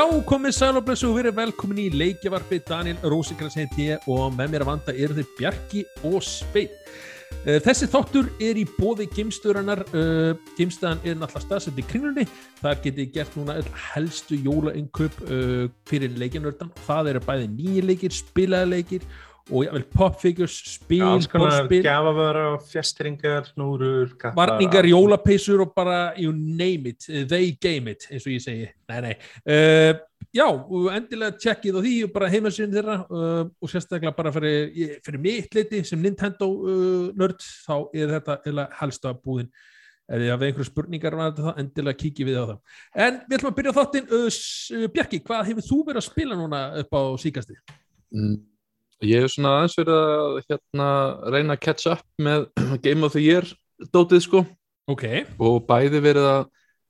Já, komið sæl og blessu og verið velkomin í leikjavarpi Daniel Rósikrans heiti ég og með mér að vanda eru þið Bjarki og Sveit. Uh, þessi þáttur er í bóði gimstöðurinnar, uh, gimstöðan er náttúrulega staðsett í kringlunni, þar getið gert núna helstu jólainköp uh, fyrir leikjanördan, það eru bæði nýja leikir, og jável popfigures, spil, alls konar borðspil, gafavöra, fjestringar, snúrur kappar, varningar, jólapeysur og bara you name it, they game it eins og ég segi, nei nei. Uh, já, endilega tjekkið á því og bara heimasinn þeirra uh, og sérstaklega bara fyrir, ég- fyrir mitt leiti sem Nintendo uh, nörd þá er þetta eða helsta búðin. Ef þið hafið einhverju spurningar um þetta þá endilega kíkið við á það. En við ætlum að byrja þáttinn Bjarki, hvað hefur þú verið að spila núna upp á síkasti? Mm, Ég hef svona aðeins verið að hérna, reyna að catch up með Game of the Year dótið sko. Ok, og bæði verið að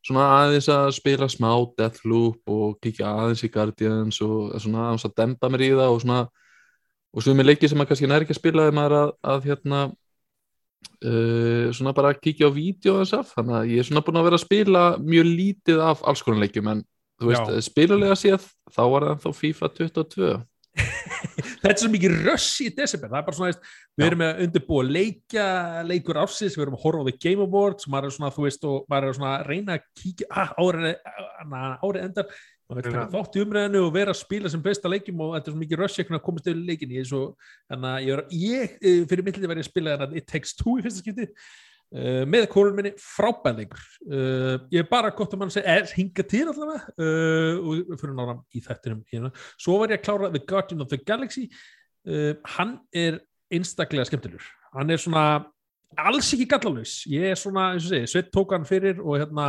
svona aðeins að spila smá Deathloop og kíkja aðeins í Guardians og svona aðeins að dempa mér í það og svona og svo er mér leikið sem maður kannski næri ekki að spila þegar maður að, að hérna uh, svona bara að kíkja á vídeo og þess af. Þannig að ég er svona búin að vera að spila mjög lítið af alls konar leikjum en þú veist, spilulega séð þá var það ennþá FIFA 22 þetta er svo mikið röss í desember, það er bara svona, veist, við erum með að undirbúa leikja, leikur ársins, við erum að horfa á The Game Awards, maður er svona, þú veist, og maður er svona að reyna að kíkja, ah, árið, endar, maður vil taka þátt í umræðinu og vera að spila sem besta leikjum og þetta er svo mikið röss að komast yfir leikin í þessu, þannig að ég, er- ég fyrir millið verið að spila It Takes Two í fyrsta skipti, Uh, með kórun minni frábæðleikur uh, ég er bara gott að mann segja er hinga til allavega uh, og fyrir náram í þettinum hérna. svo var ég að klára The Guardian of the Galaxy. Hann er einstaklega skemmtilegur. Hann er svona alls ekki gallalus ég er svona, eins og segi, sveit tók hann fyrir og hérna,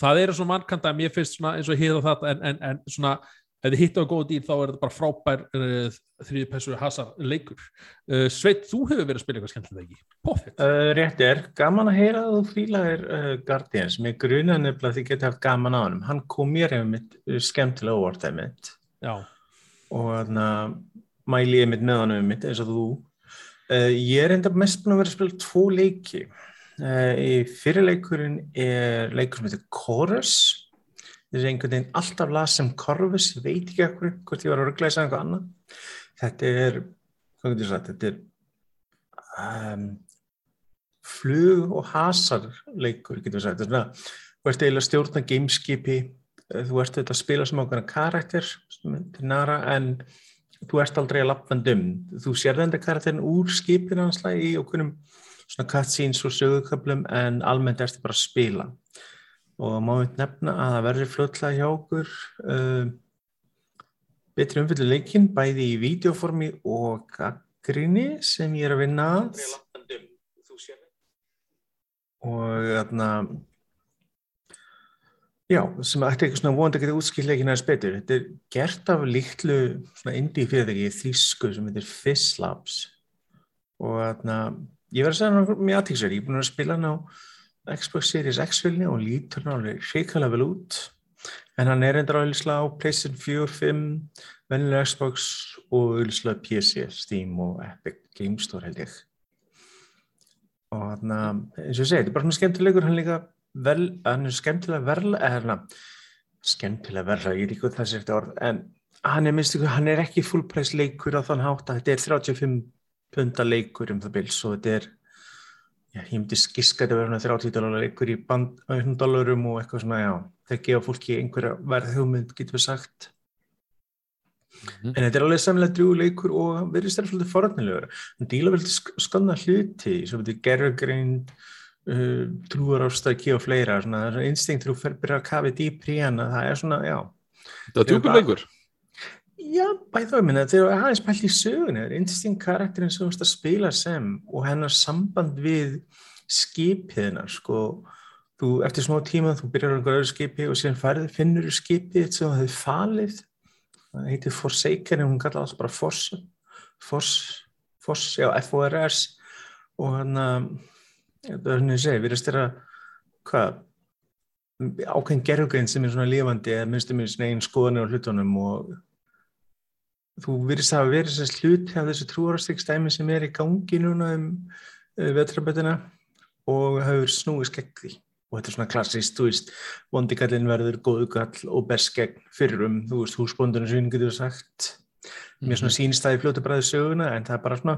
það eru svona mannkanta að mér finnst svona eins og og þetta en, en, en svona, ef þið hitta á góða dýr þá er þetta bara frábær uh, þriði pessu hasar leikur. Uh, Sveit, þú hefur verið að spila eitthvað skemmtilega ekki? Poffit Uh, rétt er, gaman að heyra að þú fílaðir uh, Guardians, mér grunar nefnilega að þið geti haft gaman á hann, hann kom mér hefur mitt skemmtilega óvart þeim mitt Já, og þannig að mæli ég mitt með hann um mitt eins og þú. Ég er enda mest búin að vera að spila tvo leiki. Í fyrirleikurinn er leikur sem heitir Chorus þessi einhvern veginn alltaf las sem Corvus, ég veit ekki ekkur hvort ég var að að eitthvað annað. Þetta er, hvað getur ég sagt þetta er um, flug og hasar leikur, getur við sagt. Þetta er svona, þú ert eiginlega að stjórna gameskipi eh, þú ert auðvitað að spila sem ákveðna karakter er nara en þú ert aldrei að lappand um. Þú sér þetta karakterin úr skipinu hans í okkurum svona cutscenes og söguköflum en almennt ertu bara að spila og má við nefna að það verður fljótlega hjá okkur uh, betri umfyllu leikinn bæði í videoformi og gaggrinni sem ég er að vinna að og þarna já, sem ætti eitthvað svona vonandi að geta útskilt leikinn aðeins betur. Þetta er gert af líklu svona indie fyrirtæki í þýsku sem heitir Fizz Labs. Og þarna ég verð að segja mjög aðtíksverð, ég er búin að spila hann á Xbox Series X-vilni og lítur hann alveg hrikalega vel út. En hann er endur auðvitað á PlayStation 4, 5 vennilega Xbox og auðvitað PC, Steam og Epic Game Store held ég. Og þarna, eins og ég segi, þetta er bara svona skemmtilegur hann líka vel, hann er skemmtilega verla eða hérna, skemmtilega verla ég er það sé eftir orð en hann er minnst ykkur, hann er ekki fullprice leikur á þann hátt að þetta er 35 punda leikur um það bil, svo þetta er já, ég myndi skiska þetta verður 30 dólar leikur í band, einhvern dólarum og eitthvað svona, já, það gefa fólki einhverja verð hugmynd, getur við sagt Mhm. En þetta er alveg samlega drjúi leikur og verður stærlega svolítið forðnilegur. Hann díla vel til skanna hluti, svo betur gerðugrind, uh, trúar ástæki og fleira. Svona, er svona þú fer byrja að kafa dýpri að það er svona, já. Það var djúpur leikur Já, bæði þá, ég minna, þegar það er aðeins pælt í sögunni, það er instinkt karakterinn sem þú veist að spila sem og hennar samband við skipiðina, sko. Þú, eftir smá tíma, þú byrjar á einhverju öðru skipi og síðan færði, finnur þú skipið sem það hefur falið. Það heitir Forsaken en hún kallaði alltaf bara Foss Foss, Foss já, F-O-R-S og hann að það er svona ég segi, við erum styrra hvað ákveðin gerðugrein sem er svona lifandi eða minnstum í svona einn skoðanir á hlutunum og þú virðist að vera þess hlut af þessu trúarastíkstæmi sem er í gangi núna um uh, vetrabötina og hefur snúið skegg því. Og þetta er svona klassist, þú veist vondikallin verður góðu gall og best gegn fyrrum, þú veist, húsbóndunum sín getur sagt, mér svona sínstæði fljótu bræði söguna, en það er bara svona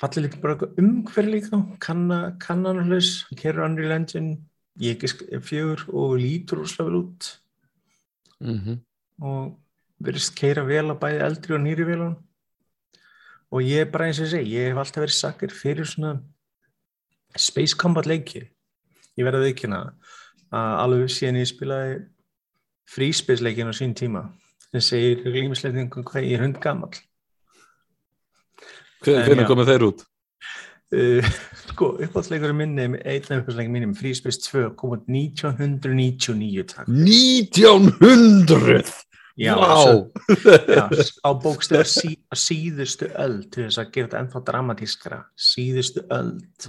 fallið líka bara umhverf líka kanna, kannanarlaus kerur Unreal Engine, ég ekki fjögur og lítur úrslega vel út. Mhm. og verðist keira vel að bæði eldri og nýri velun og ég er bara eins og segi, ég hef alltaf verið sakir fyrir svona Space Combat leiki. Ég verði að veikina að alveg síðan ég spilaði Free Space leikin á sín tíma sem segir glímisleitningum hvað ég er hund gammal Hvernig komið þeir út? uh, sko, uppáhaldsleikurinn minni einn af uppáhaldsleikurinn minni með Free Space 2 kom út 1999 takk. 1900! Já, Já, á bókstöðu sí, síðustu öld til þess að gera þetta ennþá dramatískara. Síðustu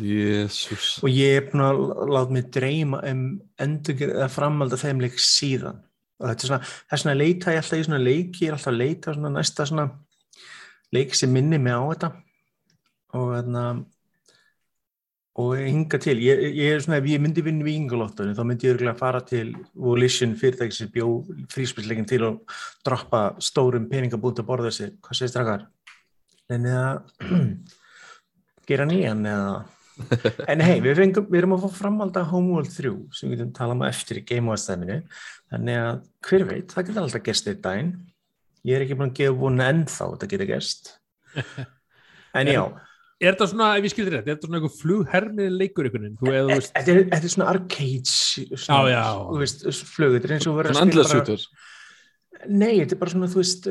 Jésús. og ég er búin að láta mig dreyma um endur eða framald af þeim leik síðan. Og þetta er svona, það er svona að leita ég alltaf í svona leiki, ég er alltaf að leita svona næsta svona leik sem minni mig á þetta. Og þarna og hinga til, ég, ég er svona ef ég myndi vinna í Ingolottunni þá myndi ég örgulega fara til Volition fyrirtæki sem bjó fríspilsleikin til og droppa stórum peningabút að borða sig, hvað segir strakar? En eða gera nýjan eða? En hei, við, við erum að fá framhald af Homeworld 3 sem við getum talað um eftir í Game of stæminu þannig að hver veit, það getur alltaf gerst eitt daginn. Ég er ekki búin að gefa búin ennþá að þetta getur gerst. En já Er þetta svona, ef ég skildir rétt, er þetta svona einhver flughermið leikur þú þú veist, Þetta er, þetta er svona arcade svona, Já, já. þú veist, flug, þetta er eins og verið Svona að spila andlasjútur. Nei, þetta er bara svona, þú veist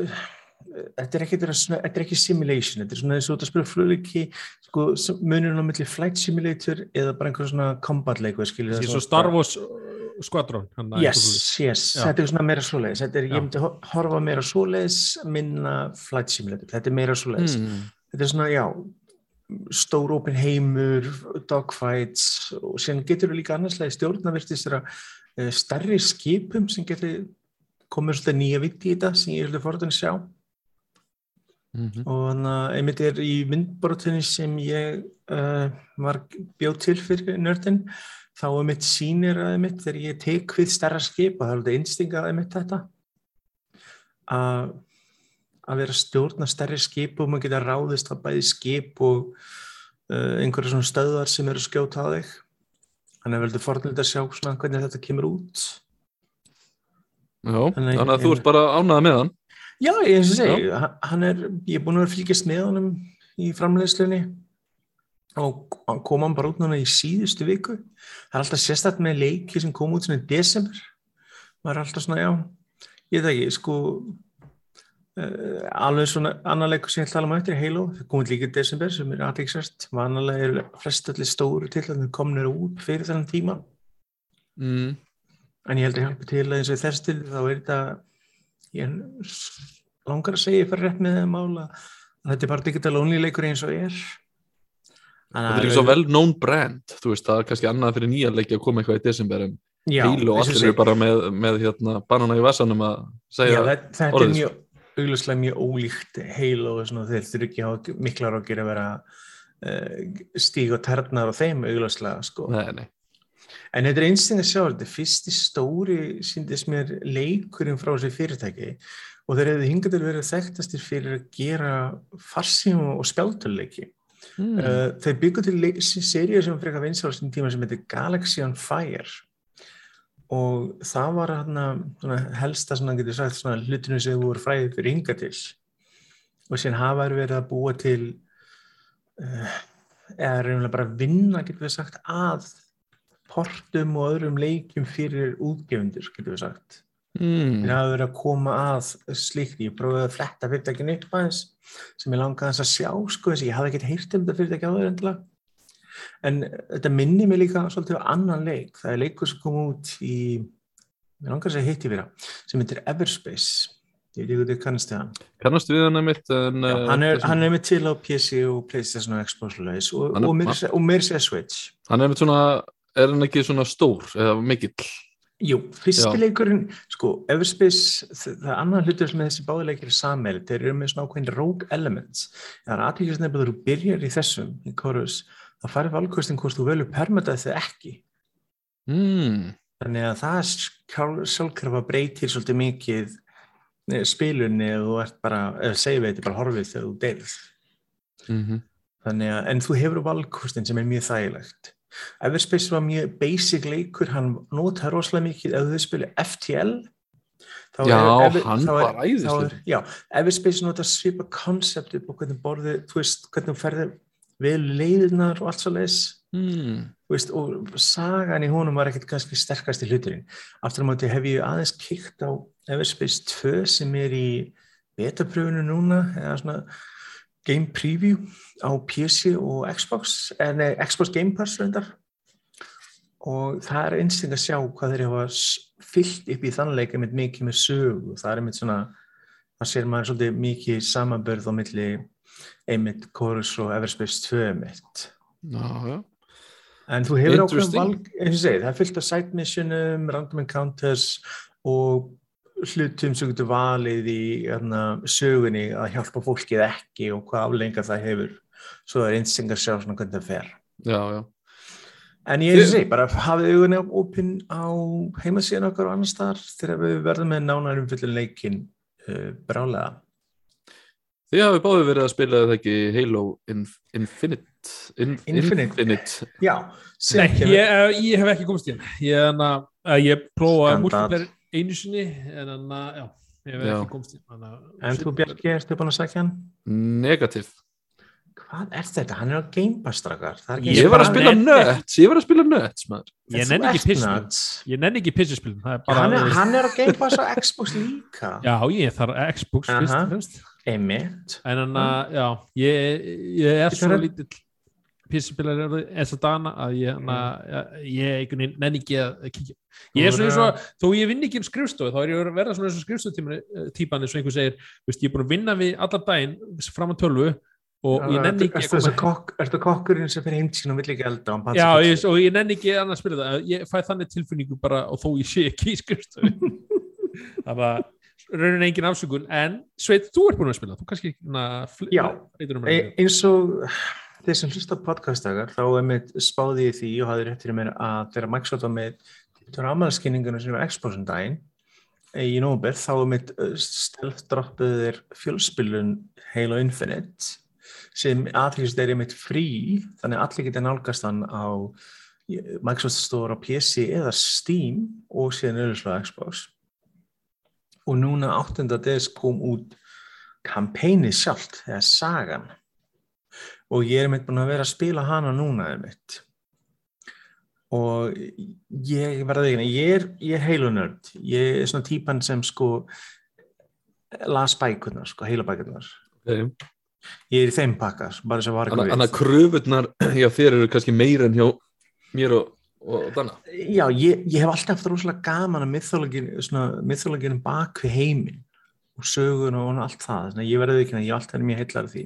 þetta er ekki, þetta er, svona, þetta er ekki simulation þetta er svona eins og þetta spila flugleiki sko, munurinn á milli flight simulator eða bara einhver svona combat leiku skilur eins og Star Wars uh, að Yes, eitthvað yes, Já. þetta er svona meira svoleiðis þetta er, Já. ég myndi ho- horfa meira svoleiðis minna flight simulator, þetta er meira svoleiðis Mm. þetta er svona, já stór opin heimur, dogfights og sen getur við líka annarslega stjórna virtist þeirra uh, starri skipum sem getur komið svolítið nýja vitt í þetta sem ég er svolítið forðan að sjá Mhm. og þannig að einmitt er í myndbrotinni sem ég uh, var bjóð til fyrir nördin þá einmitt sýnir að einmitt þegar ég tek við stærra skip og það er alveg einstingað einmitt þetta að að vera að stjórna stærri skip og maður geta ráðist að bæði skip og uh, einhverja svona stöðar sem eru að skjóta á þig þannig að veldur forðilegt að sjá svona hvernig þetta kemur út Já, Þannig- að þú ert bara ánæða með hann. Já, ég hann- hann er, ég er búin að vera að fylgjast með honum í framleiðslunni og hann kom hann bara út núna í síðustu viku. Það er alltaf sérstætt með leiki sem kom út svona í desember. Það er alltaf svona, já, ég veit ekki, sko, alveg svona annar leikur sem ég ætla að tala um eftir, Halo, það kom út líka í desember sem er aðeinsvært. Vanalega eru flest allir stóru til að þau komnir út fyrir þennan tíma. Mm. En ég held að hjálpa til að eins og þess til þá er þetta, ég langar að segja fyrir rétt með það mála að þetta er bara digital only leikur eins og er. Þetta er ekki svo vel known brand, þú veist, það er kannski annað fyrir nýja leiki að koma eitthvað í desember en já, Halo allir eru bara með, með hérna, banana í vassanum að Já, segja er orðið, sko. mjög augljóslega mjög ólíkt Halo og svona, þeir þurfi ekki að miklar ágjur að vera uh, stíg og ternar og þeim augljóslega sko. Nei, nei, En þetta er einstaklega að sjá, þetta fyrsti stóri síndist mér leikurinn frá þessi fyrirtæki og þeir hefðu hingað til verið þekktastir fyrir að gera farsím og spjáltöluleiki. mm. Uh, þeir byggu til seríu sem frekar vinsál sem tíma sem heitir Galaxy on Fire og það var hann helsta svona getur sagt svona hlutinu sem voru fræðið fyrir hingað til og síðan hafa verið að búa til uh, eða reynilega bara vinna getur við sagt að portum og öðrum leikjum fyrir útgefundur getur við sagt mm. Þeir hafa verið að koma að slíkt, ég prófaði að fletta fyrirtækinu upp aðeins sem ég langaði að sjá sko, þess að ég hafði ekkert heyrt um þetta fyrirtæki áður endilega. En þetta minni mig líka svolítið á annan leik. Það er leikur sem kom út í, ég langar að segja hitt í fyrra, sem heitir Everspace. Ég veit ekki hvað þið kannast þið hann. kannast við hann einmitt en, Já, eh, hann, er, er með til á PC og Playstation og Xbox leis, og, og, og meira sér Switch. hann er einmitt svona er hann ekki svona stór eða mikill Jú, fyrsti Já. leikurinn, sko, Everspace, það er annan hlutur með þessi báðileikir er sammeil, þeir eru með svona ákveðin rogue elements. Það er aðtíkist nefnilega að þú byrjar í þessum, í Chorus, þá farið valkostin hvort þú velur permata þetta ekki. mm. þannig að það sjálf- sjálfkrafa breytir svolítið mikið eh, spilunni og þú ert bara, eða við þetta bara horfið þegar þú deyrð Mm þannig að, en þú hefur valkostin sem er mjög þægilegt Everspace var mjög basic leikur hann notar rosalega mikið ef þú spilir FTL þá Já, Ever- hann þá var er- Já, Everspace notar svipa koncept upp og hvernig borðið, þú veist, hvernig þú ferðir vel leiðinar og allt svo leis mm. Og sagan í honum var ekkert kannski sterkast í hluturinn. Aftur á móti hef ég aðeins kíkt á Everspace 2 sem er í betapröfunu núna, eða svona game preview á PC og Xbox, en nei, Xbox Game Pass reyndar. Og það er einstaklega að sjá hvað þeir hafa fyllt upp í þannleika með mikið með sögu. Það er einmitt svona, það sér maður svolítið mikið samanbörð á milli einmitt Chorus og Everspace 2 einmitt. Já. En þú hefur ákveðum valg, eins og ég segi, það er fyllt af side missionum, random encounters og hlutum sem getur valið í hérna, sögunni að hjálpa fólki eða ekki og hvað aflengar það hefur. Svo er einsting að sjá svona hvernig það fer. Já, já. En ég er segja, bara hafið augunni opinn á heimasíðan okkar og annars þar þegar við verðum með nánar umfyllin leikin uh, brálega. Þið hafið báðið verið að spila þetta ekki Halo Inf Infinite In Infinite. Infinite. Já, sem Nei, ég, eh, ég hef ekki komast í hann ég, hana, uh, ég prófaði multiplayer einu sinni en hann, já, ég hef Já. ekki komast í hann En þú Bjarki, ertu búin að sækja hann? Negativ. Hvað er þetta? Hann er á Game Pass er ekki Ég var að spila Nuts, ég var að spila Nuts, maður. ég nenni ekki nuts. ég nenni ekki er bara hann, er, er á Game Pass og Xbox líka já, ég þarf Xbox fyrst og fremst einmitt. En hann, uh, já, ég, ég er svo lítill pissinspilar þess að dana að ég, hana, ég, ég einhvern veginn nenni ekki að kíkja. Ég er svona eins og, þó ég vinn ekki um skrifstofu þá er ég að vera svona eins og skrifstofutípan eins og einhver segir, þú veist, ég er búin að vinna við allar daginn fram að tölvu og ég nenni ekki að kokk, ertu kokkurinn sem fyrir heimtíðin og vill ekki elda og hann Já, ég, og ég nenni ekki annað að spila það. Ég fæ þannig tilfinningu bara og þó ég sé ekki í skrifstofu. Það var raunin engin afsökun en Sveit, þú ert búin að spila þú kannski fleitur um eins og þeir sem hlusta á podcastdagar þá er mitt spáði ég því og hafði rétt fyrir mér að þegar Microsoft var með rámaðarskynningunum sem var Xboxum daginn í nóber þá er mitt stelfdroppuðir fjölspilun Halo Infinite sem aðhengist er mitt frí þannig að allir geta nálgast hann á Microsoft Store á PC eða Steam og síðan auðvitað Xbox og núna 8. des kom út kampæni sjálft, eða sagan og ég er mitt búin að vera að spila hana núna mitt og ég verði ekki, ég er, er heilunörd, ég er svona típan sem sko las bækurnar, sko, heilabækurnar Okay. ég er í þeim pakkar, bara sem var Þannig eitthvað að kröfurnar hjá þér eru kannski meira en hjá mér og, og Danna. Já, ég, ég hef alltaf haft rosalega gaman að myþologinu bak við heiminn og sögun og allt það, þannig að ég verði ekki að ég alltaf verið mjög heillar af því.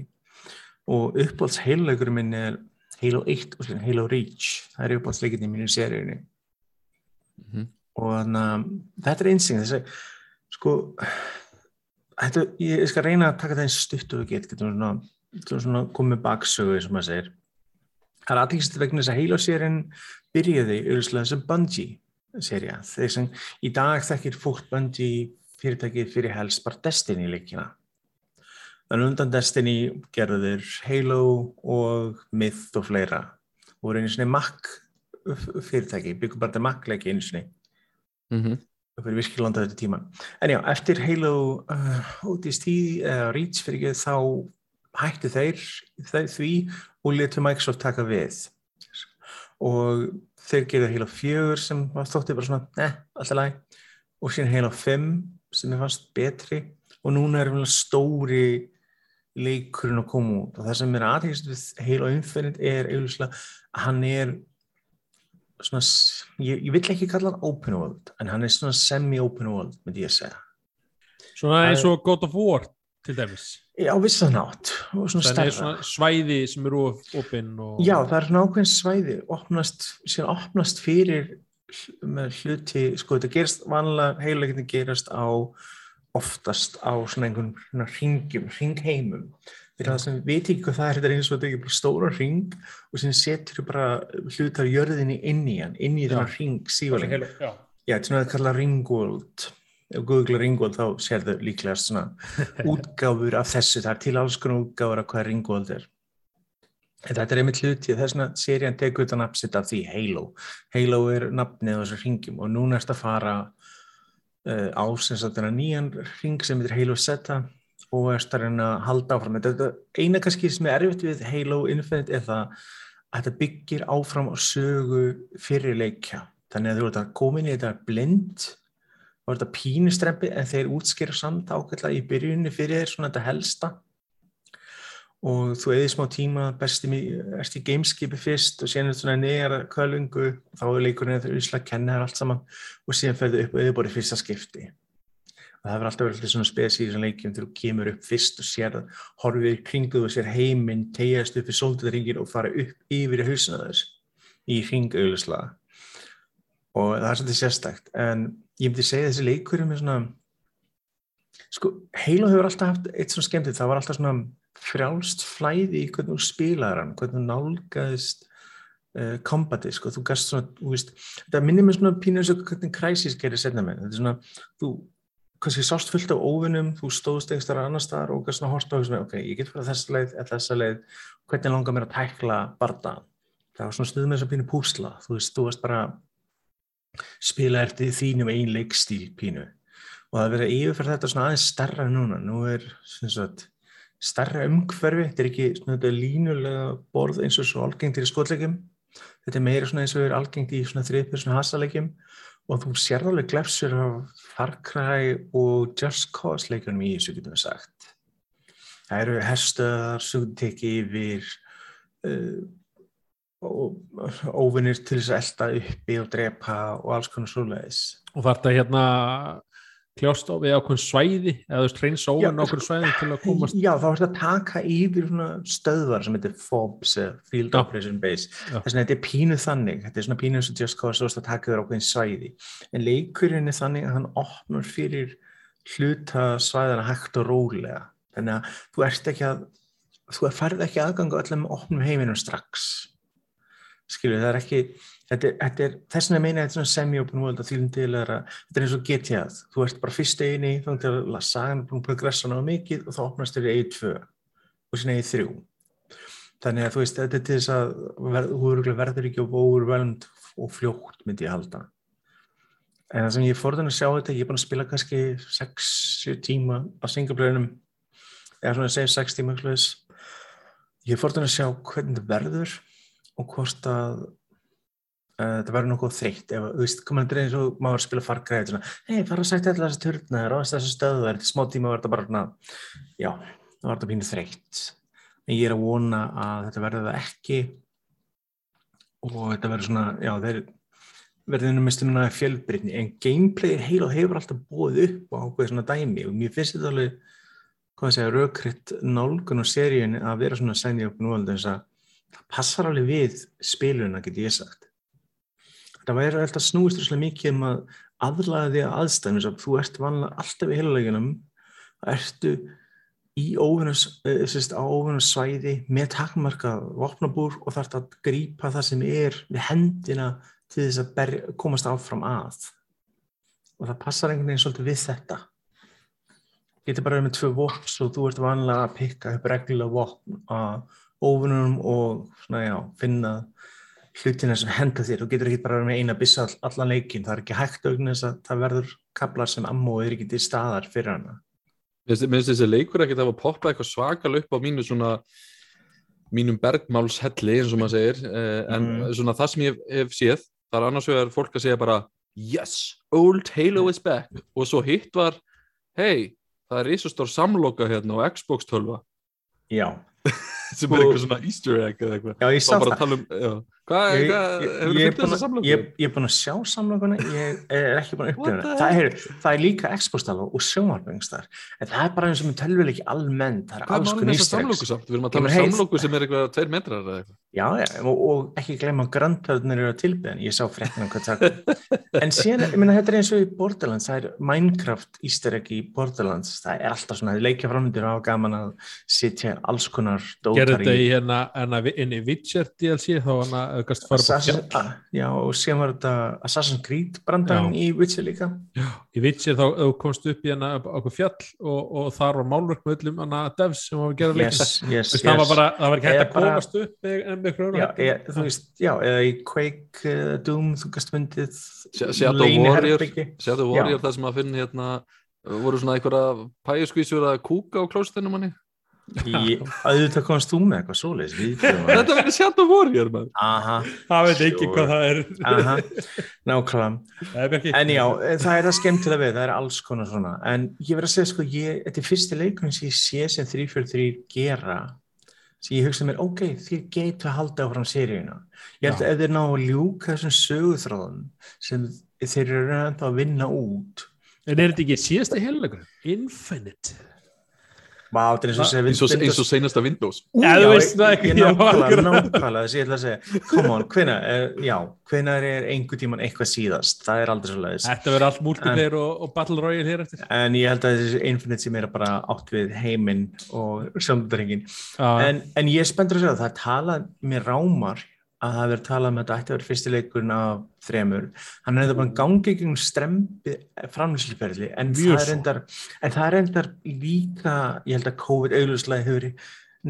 Og uppáhalds heiluleikurinn minn er Halo 1 og síðan Halo Reach. Það er uppáhaldsleikinni mínu í seríunni. Mhm. og þannig að þetta er einsinn þessi, sko þetta, ég skal reyna að taka það eins stutt og get, getum svona, svona komið baksögu sem maður segir það er aðeins vegna þess að Halo-serien byrjaði auðvitað sem Bungie serja, þeir sem í dag þekkir fólk Bungie fyrirtækið fyrir helst bara Destiny leikina. Þannig undan Destiny gerðu þeir Halo og Myth og fleira. Og voru einu svona Mac fyrirtæki, byggum bara þetta Mac leiki einu svona Mm það fyrir virkilega landa þetta tíma. En já, eftir Halo uh, ODST uh, Reach fyrir ekki þá hættu þeir, þeir því og letu Microsoft taka við. Og þeir gerðu Halo 4 sem var þóttið bara svona eh, alltaf læg og síðan Halo 5 sem er fast betri. Og núna er stóri leikurinn að koma út. Og það sem er aðeins við Halo Infinite er auðvitað að hann er svona, ég, ég vill ekki kalla hann open world, en hann er svona semi-open world, myndi ég að segja. svona eins og God of War til dæmis Já, vissan átt, og svona það er svona svæði sem eru opinn og Já, það er svona ákveðin svæði, opnast, síðan opnast fyrir með hluti, sko þetta gerist vanlega, heiluleikinni gerast á oftast á svona einhvern svona hringjum, hringheimum. fyrir það sem veit ekki hvað það er þetta er eins og þetta er ekki bara stóra ring og sem setur bara hlut af jörðinni inn í hann, inn í þennan ring. Halo, já. Þetta er svona að kalla ringworld ef Google ringworld þá sér þau líklegast svona útgáfur af þessu, það er til alls konar útgáfur af hvað ringworld er. En þetta er einmitt hluti að serían tekur þetta nafnsitt af því Halo. Halo er nafnið á þessu ringjum og núna erst að fara uh, á nýjan ring sem heitir Halo Zeta og erst að reyna að halda áfram. Þetta eina kannski sem er erfitt við Halo Infinite er það að þetta byggir áfram á sögu fyrirleikja þannig að þú ert að koma inn í þetta blind og þetta pínustrempi en þeir útskýra samt ákveðlega í byrjunni fyrir þér svona þetta helsta. Og þú eðir smá tíma besti, erst í gameskipi fyrst og síðan er þetta kvölungu og þá er leikurinn þegar Ísla kenna þér allt saman og síðan ferðu upp og eða bara fyrsta skipti. Og það verður alltaf verið svona spes í þessum leikjum þegar þú kemur upp fyrst og sér horfið í kringuð og sér heiminn tegjast upp í sólduðringin og fara upp yfir í þess í ringauðlislega og það er svolítið sérstækt en ég myndi segja þessi leikur er svona sko, Halo hefur alltaf haft eitt svona skemmtið, það var alltaf svona frjálst flæði í hvernig þú spilaðar hann, hvernig þú nálgaðist uh, kombatið, sko, þú gast svona þú veist, þetta minnir mér svona pínu eins og hvernig Crysis gerir setna með, þetta er svona þú, kannski sást fullt af óvinnum þú stóðst eitthvað starf annar staðar og gast svona horta og svona, ok, ég get fyrir þessa leið eða þessa leið, hvernig langar mér að tækla barda, það var svona stuð með þess að pínu púsla, þú veist, þú veist bara spila eftir þínum ein leikstíl pínu? Og það verið að yfirferða þetta svona aðeins starra núna, nú er sagt, starra umhverfi, þetta er ekki svona línulega borð eins og svo algengt í skotleikjum, þetta er meira eins og er algengt í þriðpjörsuna hasaleikjum og þú sér alveg glefsur af Far Cry og Just Cause leikunum í þessu getum við sagt. Það eru herstöðar sem teki yfir uh, óvinnir til þess að elda uppi og drepa og alls konar svoleiðis. Og þarf þetta hérna kljást á við ákveðin svæði eða þú veist reynsa óvinn á okkur svæði til að komast? Já, þá er þetta að taka yfir stöðvar sem heitir FOBs Field Já. Operation Base. Þess að þetta er pínu þannig þetta er svona pínu og Just Cause þú veist að taka yfir ákveðin svæði. En leikurinn er þannig að hann opnar fyrir hluta svæðana hægt og rólega. Þannig að þú ert ekki að þú færð ekki aðgang á öllum opnum heiminum strax skilju, það er ekki þetta er, þetta er, þess vegna meina þetta er er að þetta er eins og GTA, þú ert bara fyrst eini þá til að sagan er búin að progressa náðu mikið og þá opnast þér í eigi tvö og sinna eigi þrjú. Þannig að þú veist, þetta er til þess að þú verður ekki overwhelmed og fljótt myndi ég halda. En það sem ég fór þannig að sjá þetta ég er búin að spila kannski 6-7 tíma á singleplayernum eða svona að segja 6 tíma ég fór þannig að sjá hvernig þetta verður og hvort að uh, þetta verður nokkuð þreytt. Ef, þú veist, komandi eins og maður spila fargræði hei, fara að sætta allar þessi turnar og þessi stöðver, smá tíma verður þetta bara svona, já, það verður þetta pínu þreytt. En ég er að vona að þetta verður það ekki og þetta verður svona, já, þeir verður með stunduna fjölbreytni. En gameplay heil og hefur alltaf búið upp á ákveð svona dæmi og mér finnst þetta alveg hvað að segja, raukritt nálgun og seríun að vera svona sænið að það passar alveg við spiluna, get ég sagt. Það væri alltaf snúist rosalega mikið um að aðlaða því að aðstæðum eins og þú ert vanlega alltaf í heiluleikunum ertu í óvinnus, eh, sérst, á óvinnus svæði með takmarka vopnabúr og þarf að grípa það sem er við hendina til þess að ber, komast áfram að. Og það passar einhvern veginn svolítið við þetta. Getur bara með tvö vopn svo þú ert vanlega að pikka upp reglulega vopn að óvinnum og svona já, finna hlutina sem henda þér, þú getur ekki bara verið með eina byssa all, allan leikin, það er ekki hægt augnis að það verður kaplar sem ammo er ekki til staðar fyrir hana. Mér finnst þessi leikur ekkert að hafa poppað eitthvað svakal upp á mínu svona mínum bergmálshelli eins og maður segir. Eh, en Mm. svona það sem ég hef séð það er annars vegar fólk að segja bara yes, old Halo is back. Og svo hitt var hey, það er risastór samloka hérna á Xbox 12 Já, sem er eitthvað svona easter egg eða eitthvað. Já ég þá sá bara það. að tala um, já, Hvað, er fylgt búin þessa að- samlöku? ég, er búin að sjá samlokuna ég er ekki búin að upplifa það er, það er líka expostal og sjónvarpingistar en það er bara eins og með tölvuleiki almennt það er er alls konar samt? Við erum að tala um samlöku sem er eitthvað tveir metrar eða eitthvað. já, og, og ekki gleyma að grandhöfnir eru að tilbyðan ég sá fréttina hvað það kom en síðan, ég meina, þetta er eins og í Borderlands það er Minecraft easter egg í Borderlands. Það er alltaf svona, leikja framöndir á gaman að sitja alls konar gerði dótar þetta í í hérna hérna vi- inn í Witcher DLC þá hann að aukast fara Assassin, fjall ah, já, og síðan var þetta Assassin's Creed brandarinn í Witcher líka. Í Witcher þá þú komst upp í hérna á okkur fjall og, og þar var málverk með öllum hana devs sem var að gera leikin yes, yes, það var yes. bara, það var ekki hægt að bara- komast upp með, með einhverjum já, þú veist, já, eða í Quake uh, Doom, þú gast myndið Sh- Shadow Já. Warrior. það sem að finna hérna voru svona einhverja pæjaskvísur að kúka á klóstinu manni í auðvitað komast þú með eitthvað svoleiðis Þetta verður Shadow Warrior man. aha, það veit ekki Sure. hvað það er. Aha, ekki- en já, það er það skemmtilega við, það er alls konar svona. En ég verð að segja sko, ég, þetta er fyrsti leikurinn sem ég sé sem 343 gera sem ég hugsa mér, ok, þið getur að halda áfram seríuna. Ég held að ef þeir ná að ljúka þessum söguþráðum sem þeir eru að vinna út en er þetta ekki síðasta heiluleikur Infinite Er eins og segja eins og, seinasta Windows. Ú, já, þú veist það ekki, ég já, nákvæmlega, nákvæmlega þess að ég ætla að segja, come on, hvenær er, já, hvenær er einhver tíman eitthvað síðast, það er aldrei svo leiðis Þetta verður allt multiplayer og, og Battle Royale hér eftir. En ég held að þessi Infinite sem er bara átt við heiminn og sjóndurringin Já, en, en ég er spenntur að segja það, það talað mér rámar að það verður talað um að þetta ætti að vera fyrstileikurinn af þremur. Hann er þetta bara gangi gegn strempi en, er svo. endar, en það er endar líka, ég held að COVID auðvuslega hefur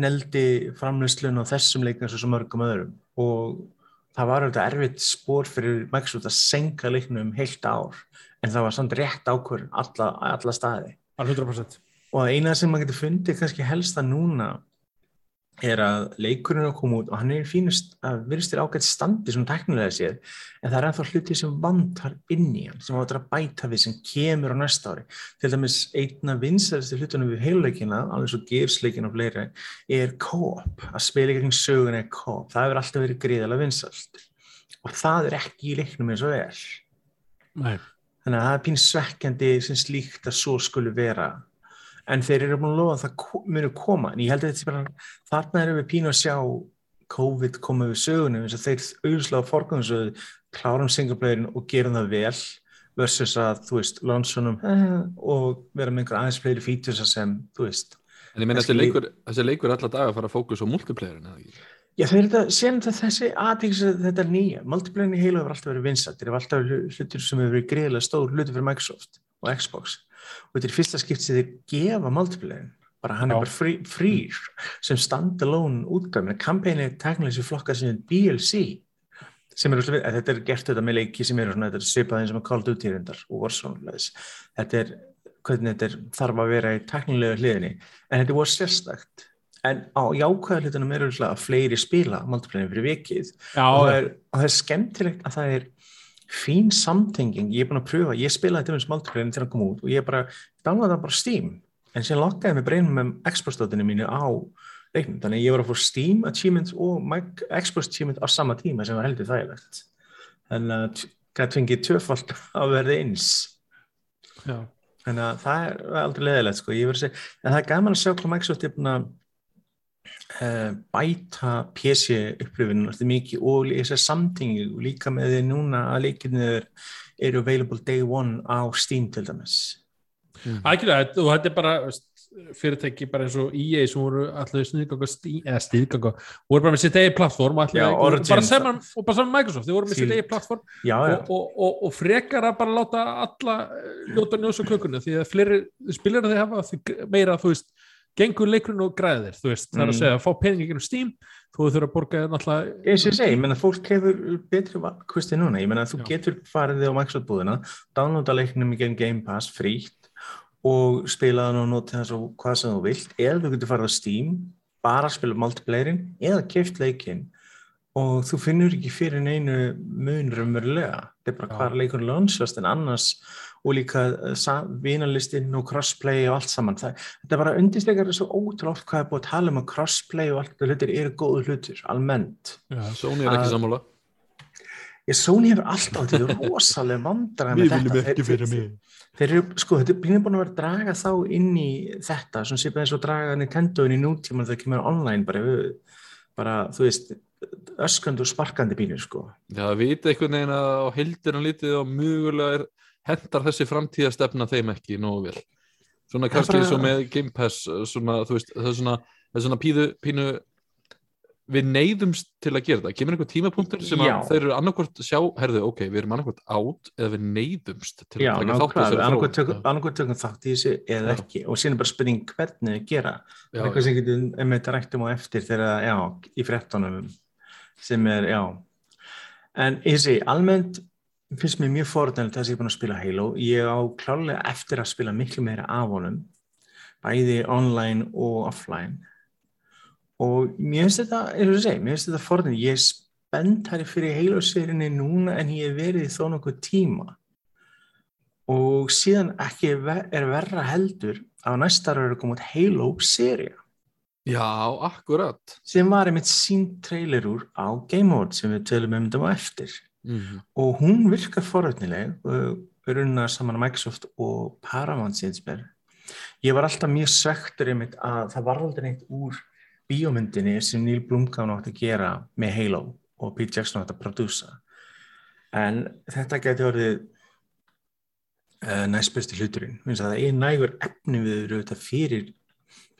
neldi framlýslun á þessum og svo mörgum öðrum. Og það var auðvitað erfitt spór fyrir Microsoft að senka leiknum um heilt ár en það var samt rétt ákvörðun alla, alla staði. Alveg 100% og eina sem maður getur fundið kannski helsta núna er að leikurinn er að koma út og hann er fínust að virðist þér ágætt standi svona teknilega séð en það er ennþá hluti sem vantar inn í hann sem áttur að bæta við sem kemur á næsta ári. Til dæmis einna vinsæðasti hlutunum við heiluleikina alveg svo gersleikina og fleiri er co-op að spila gegn söguna er co-op. Það hefur alltaf verið gríðalega vinsælt. Og það er ekki í leiknum eins og er. Nei. þannig að það er pín svekkjandi sem slíkt að svo skulu vera en þeir eru búin að lofa að það munu koma. En ég held að þetta sé bara þarna erum við pínu að sjá COVID koma við sögunum eins og þeir auðvitað forgangssöðu klárum singleplayerinn og gerum það vel versus að þú veist launchunum eh, og vera með einhver aðeins fleiri features sem þú veist En ég meina þessi leikur, þessi leikur alla daga að fara að fókus á multiplayerin eða ekki? Já, þeir eru þetta, þetta þessi aðtíks þetta er nýja, multiplayerin í heilu hefur alltaf verið vinsat, þeir eru alltaf hlutur sem hefur verið greiðlega stór hlutur fyrir Microsoft og Xbox og þetta er fyrsta skipt sem þeir gefa multiplayerin, bara hann Já. er bara free, free sem standalone útgæð, menn kampæni er teknilega sem flokka sem DLC sem er, þetta er gert þetta með leiki sem eru svona, þetta er svipað eins og með Call of Duty reyndar og leðis. þetta er hvernig þetta er, þarf að vera í teknilega hliðinni, en þetta voru sérstakt. En á jákvæða hlutunum eru alltaf að fleiri spila multiplayer fyrir vikið. Já, og það, er, og það er skemmtilegt að það er fín samtenging, ég er búin að pröfa ég spilaði til þess multiplayerin til að koma út og ég bara downloadaði bara Steam. En síðan lokkaði mig breynum með Xbox-dótinu mínu á leiknum, þannig ég var að fór Steam achievement og Xbox achievement á sama tíma sem var heldur þægilegt. Þannig að gæti fengið tvöfald að verða eins. Já. þannig að það er aldrei leðilegt sko. Ég verð að segja, en það er gaman að sjá hvað Microsoft er búin að bæta PC upplifinu alltaf mikið og þessar samtingi og líka með því núna að leikinu eru available day one á Steam til dæmis. Ægjulega, og þetta er bara fyrirtæki bara eins og EA sem voru alltaf sniðganga eða sniðganga voru bara með sitt eigi plattform og, bara saman, og bara saman Microsoft, þeir voru með sitt eigi plattform og, og, og, og frekar að bara láta alla eh, ljóta njósa kökunni því að fleiri spilar þeir hafa því meira þú veist, gengur leikurinn og græðir þú veist, það er að Mm. segja að fá peningi gegnum Steam þú þurfa að borga náttúrulega ég segi, ég menna fólk hefur betri valkosti núna, ég menna þú Já. getur farið á Microsoft búðina, downloada leiknum í Game Pass frítt og spila hann og nota þess og hvað sem þú vilt, eða þú getur farið á Steam bara að spila multiplayerin eða keft leikin og þú finnur ekki fyrir neinu mun raunverulega, þetta er bara hvað leikur launchast en annars og líka vinalistinn og crossplay og allt saman. Það, þetta bara undirstrekar svo ótrúlega hvað er búið að tala um að crossplay og allt þetta hlutir eru góðu hlutur, almennt. Já. Sony er ekki Að- sammála Ég Sony hefur alltaf þetta er rosalega vandræði með þetta. Þeir- þeir- Þeir eru, sko, þetta er búin að vera að draga þá inn í þetta, svona sýpað eins og draga Nintendo inn í nútíman þegar það kemur online bara, við- bara, þú veist, öskandi og sparkandi bínir, sko. Já, það vita einhvern veginn að á heildina lítið og mögulega er hendar þessi framtíðastefna þeim ekki nógu vel. Svona kannski bara- svo með Game Pass, svona, veist, það er svona, það er svona píðu, pínu, við neyðumst til að gera það. Kemur einhver tímapunktur sem þeir eru annarkvort sjá, herðu, ok, við erum annarkvort átt eða við neyðumst til Já, að taka þátt þróun. tökum, þátt í þessu eða Já. ekki og síðan er bara spurning hvernig þið gera. Já, eitthvað sem getur um þetta rættum á eftir þegar, já, í frettunum sem er, já. En ég sé, almennt finnst mér mjög fórhundilegt að ég er búin að spila Halo. Ég á klálega eftir að spila miklu meira af honum, bæði online og offline. Og mér finnst þetta, eins og ég segi, mér finnst þetta fórhundilegt. Ég er spenntari fyrir Halo-serinni núna en ég hef verið þó nokkuð tíma. Og síðan ekki er verra heldur að næsta ára er að koma út Halo-seria já, akkurat. sem var einmitt sín trailer úr á Game Awards sem við tölum um þetta á eftir Mm og hún virkar forvöldnileg og runnar saman Microsoft og Paramount síðan ég var alltaf mjög svektur einmitt að það var aldrei neitt úr bíómyndinni sem Neil Blomkamp átti að gera með Halo og Pete Jackson átti að prodúsa. En þetta geti orðið uh, næstbesti hluturinn. Finnst að það er nægur efni við þetta fyrir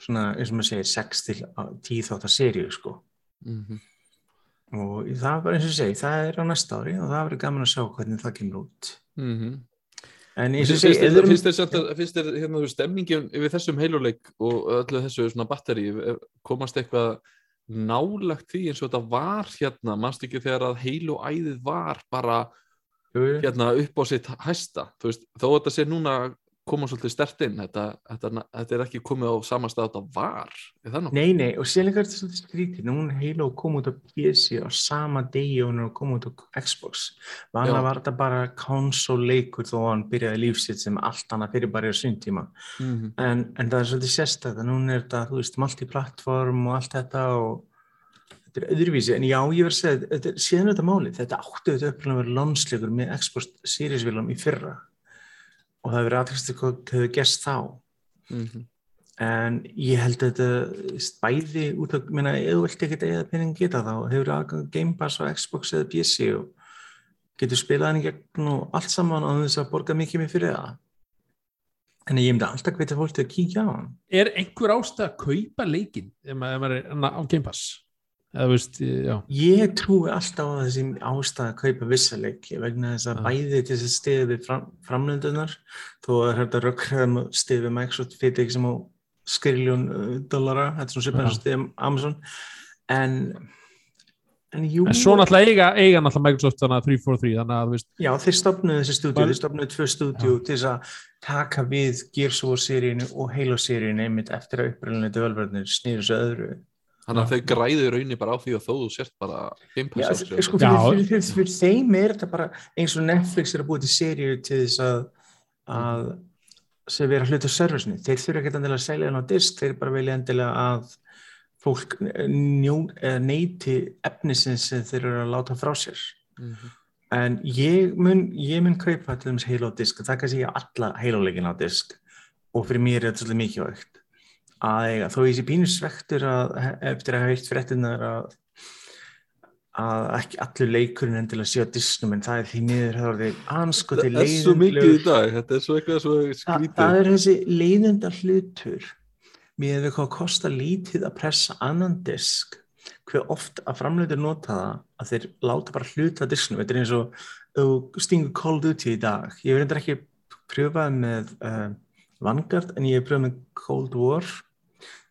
svona, eins og maður segir 6 til 10 þáttar seríu sko. -hmm. Og það var eins og segi, það er á næsta ári og það verður gaman að sjá hvernig það kemur út. Mm -hmm. en eins og segi, við finnst erum- þér samt að- finnst þér hérna stemningin yfir þessum heiluleik og öllu þessu svona batteri eh, komast eitthvað nálagt því eins og þetta var hérna, mannst ekki þegar að heilu æðið var bara hérna upp á sitt hæsta? Þú veist, þó að þetta sé núna koma svolítið stert inn þetta, þetta, þetta er ekki komið á sama stað að þetta var er? Nei, nei, og líka er þetta svolítið skrítið, hún Halo kom út á PC á sama degi og hún koma út á Xbox. Já. var þetta bara konsoleikur þó hann byrjaði lífsitt sem allt annað fyrir bara í sundtíma. Mm -hmm. En, en það er svolítið sérstætt, núna er þetta, þú veist, multiplattform og allt þetta og þetta er öðruvísi. En já, ég verð að segja, þetta er síðan þetta málið, þetta áttu þetta upplega að vera lonsleikur með Xbox Series vilum í fyrra og það hefur verið aðtækstu hvað hefur gerst þá. Mhm. En ég held að þetta spæði út af, minna, ef þú vilt ekkert eða penning geta þá, hefur aðgang Game Pass á Xbox eða PC og getur spilað hann í gegn og allt saman á þess að borga mikið mér fyrir það. En ég myndi alltaf hvetja fólk til að kíkja á hann. Er einhver ástæð að kaupa leikin ef maður er á Game Pass? Veist, já. Ég trúi alltaf á þessi ástæð að kaupa vissa leiki vegna þess að Já. bæði til þess að stiði fram, framlöndunar þó að þetta rökkraðum stiði við Microsoft fyrir ekki sem á skriljón uh, dollara, þetta er svona eins og stiði Amazon. En en jú, En svo náttúrulega eiga, eiga náttúrulega Microsoft þannig að 343 þannig að veist, já þeir stopnuðu þessi stúdíu, þeir stopnuðu tvö stúdíu til þess að taka við Gears of War seríinu og Halo seríinu einmitt eftir að uppröðinlega developernir snýru svo öðru Þannig að þau græðu í raunni bara á því að þó þú sért bara Já, sko, sko, Já. fyrir, fyrir, fyrir, fyrir þeim er þetta bara eins og Netflix er að búið til seríu til þess að, að sem vera hlut á servisni. Þeir þurfa ekki endilega að selja hann á disk, þeir bara vilja endilega að fólk njó, eða neyti efnisins sem þeir eru að láta frá sér. Mhm. En ég mun, ég mun kaupa til þess Halo á disk, það kannski ég alla Halo-leikin á disk og fyrir mér er þetta svolítið mikilvægt að þó ég sé pínu svektur að, eftir að hafa heilt fréttinar að að ekki allur leikurinn endilega sé á disknum en það er því miður það því anskoti Það er svo mikið í dag, þetta er svo eitthvað svo skrítið það er þessi leiðenda hlutur með við hvað kostar lítið að pressa annan disk hver oft að framleitur nota það að þeir láta bara hluta af disknum. Þetta er eins og þú stingur Call of Duty í dag. Ég verður ekki pröfað með uh, Vanguard en ég hef pröfað með Cold War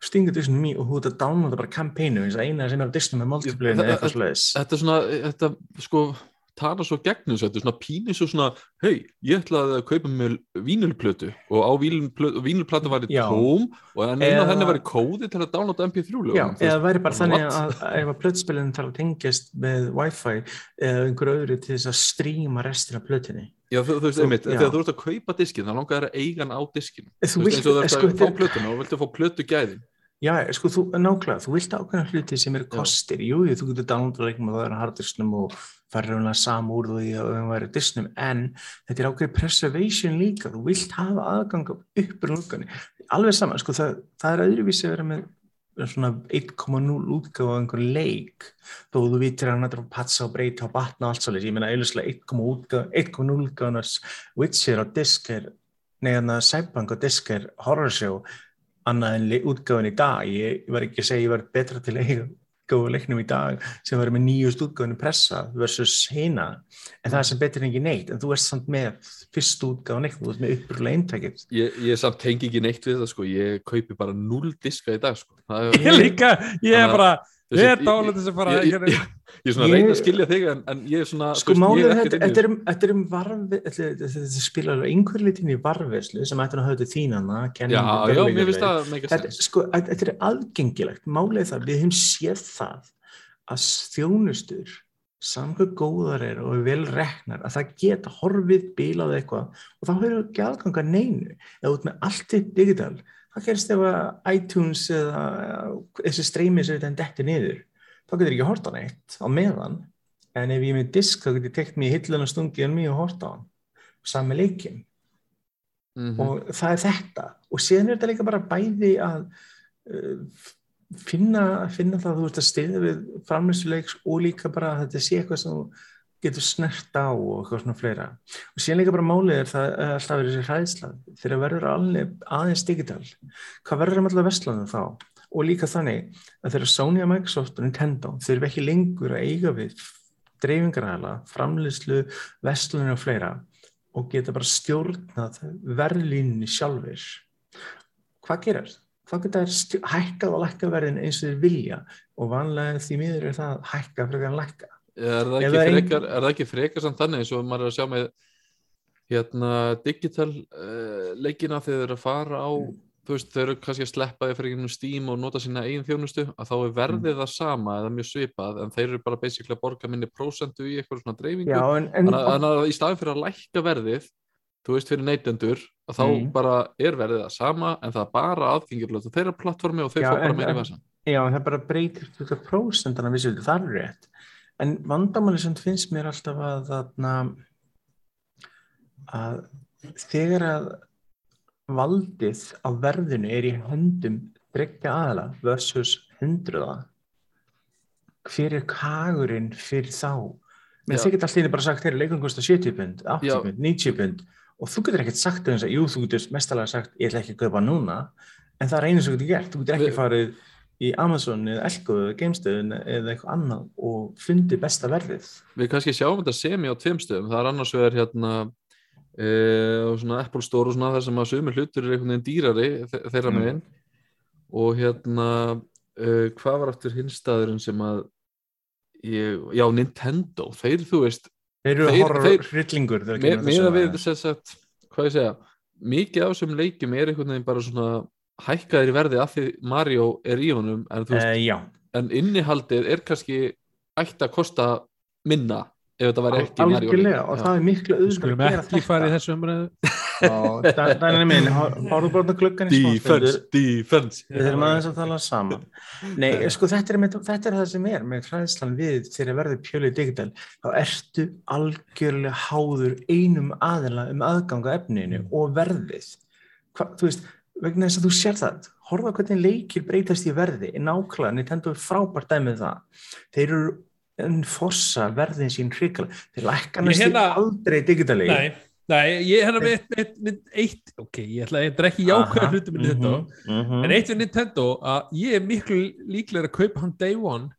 stingur disknum í og þú ert að downloada bara kampænu eins og eina sem er á disknum með multiplayer eða eitthvað slags Þetta er svona, þetta sko tala svo gegnum þessu, þetta er svona pínu svo svona hei, ég ætlaði að kaupa með vínulplötu og á vínulplötu, var Já. tóm og en á Eða- henni var í kóði til að downloada MP3 lögum Já, eða væri bara þannig að, ef að plötspilin þarf að tengjast með Wi-Fi eða einhver öðru til þess að stríma restina af plötinni Já, þú, veist, einmitt, já. þegar þú ert að kaupa diskin þá langar þér að eiga hann á diskin Þú veist, eins og þú ert sko, að fá plötuna og viltu fá plötu gæðin Já, sko, þú, nákvæmlega, þú vilt ákveðna hluti sem eru kostir, jú, þú getur downloada leiknum og það er á harddisknum og farir raunlega sam úr því að það væri disknum, en þetta er ákveði preservation líka, þú vilt hafa aðgang upp úr lúkani, alveg saman, sko, það, það er öðruvísi að vera með svona 1.0 útgáfa af einhver leik, þó þú vitir að hann er að patsa og breyta og batna og allt svolítið, ég meina eiginlega 1.0 útgáðanars Witcher á disk er, neðan að Cyberpunk á disk er horror show annað en útgáfun í dag. Ég, ég var ekki að segja ég var betra til eiga útgáfu leiknum í dag sem var með nýjust útgáfunu pressa versus hina. En það er sem betur en ekki neitt en þú ert samt með fyrst útgáfun eitt þú ert með upprulega eintækið Ég, ég samt tengi ekki neitt við það sko, ég kaupi bara null diska í dag sko. Er- Ég líka, ég er bara veist, Ég er þess að fara ég, ég, ég, ég er svona að reyna að skilja þig en, en ég er svona sko málið þetta ekkert þetta er um- um varfi þetta spila alveg einhver litin í varfislu sem ættir að hafa þetta þínana Já, já, mér finnst það þetta, sens sko, þetta er aðgengilegt málið er það, við hefum séð það að þjónustur samkvæð góðar er og vel reknar að það geta horfið bílað eitthvað og þá hefur ekki aðganga neinu. Eða út með allt upp digital það gerist ef að iTunes eða þessi streymi sem þetta dettir niður? Þá getur ekki hort á neitt á meðan. En ef ég er með disk þá getur ég tekt mér í hilluna stungið en mjög hort á hann. Sami leikin Mhm. og það er þetta. Og síðan er þetta líka bara bæði að uh, finna, finna það að þú ert að stiða við framlýstuleiks og líka bara að þetta sé eitthvað sem getur snert á og eitthvað svona fleira. Og síðan líka bara málið er það alltaf verið þessi hræðsla. Þegar verður alveg aðeins digital hvað verður um alltaf vestlunum þá? Og líka þannig að þegar Sony og Microsoft og Nintendo þeir eru ekki lengur að eiga við dreifingaræðala, framlýslu vestlunum og fleira og geta bara stjórnað verðlínni sjálfur hvað gerir? þá geta þær hækkað og lækkað verðin eins og þeir vilja. Og vanlega því miður er það hækka frekar en lækka Er það, ekki er ein- frekar, er það ekki frekar samt þannig eins og maður er að sjá með hérna digital uh, leikina þegar þeir eru að fara á Mm. þú veist, þeir eru kannski að sleppa því fyrir einhvern Steam og nota sína eigin þjónustu að þá er verðið Mm. það sama eða mjög svipað en þeir eru bara basically að borga minni prósentu í eitthvað svona dreifingu Já, en, en, þannig að- í staðin fyrir að lækka verðið þú veist fyrir neytendur að þá Mm. bara er verðið það sama en það er bara aðgengilegt á þeirra plattformi og þeir fá bara en- meira í en- vasan já, það bara breytir þetta prósendana vissulegt, það er rétt en vandamáli sem finnst mér alltaf að þarna að þegar að valdið á verðinu er í höndum bryggja aðala versus hundruða hver er kagurinn fyrir þá? Menn þeir geta alltaf bara sagt þeirra leikum kostar 70 pund, 80 Já. pund, 90 pund. Og þú getur ekkert sagt þess að jú, þú getur mestalega sagt ég ætla ekki að kaupa núna en það er einu sem þú getur gert, þú getur ekki farið í Amazon eða Elko eða Gamestöðun eða eitthvað annað og fundið besta verðið. Við kannski sjáum þetta semi á tveim stöðum. Það er annars vegar hérna e, og svona Apple Store og svona þar sem að sumir hlutur er einhvern veginn dýrari þe- þeirra Mm. megin. Og hérna e, hvað var aftur hinstaðurinn sem að ég, já Nintendo þeir þú veist, Þeir eru Þeir- horror þeir- hryllingur þegar með, kemur að með að við sem sagt, hvað ég segja mikið af þessum leikjum er einhvern veginn bara svona hækkaðir í verði af því Mario er í honum en, Eh, Já, en innihaldið er kannski ætti að kosta minna ef þetta væri ekki Mario og það er miklu Við auðvitað skulum ekki fara í þessu umræðu. Það er minn, horfðu bara á gluggan í defense Við þurfum aðeins að tala saman. Nei, sko þetta er, með, þetta er það sem er með hræðslan við þegar verður pjölið digital. Þá ertu algjörlega háður einum aðila um aðganga efninu og verðið. Hva, þú veist, vegna þess að þú sér það. Horfa hvernig leikir breytast í verði. Nákvæmlega, Nintendo er frábært dæmið það. Þeir eru en fossa verðin sín hrikalega. Þeir lækka Ég næstu hérna- aldrei digitali. Nei, nei, ég hennar með eitt, eitt, ok, ég ætla að ekki jákvæða hluti með Nintendo mhm, mhm. en eitt við Nintendo að ég er miklu líklega að kaupa hann day one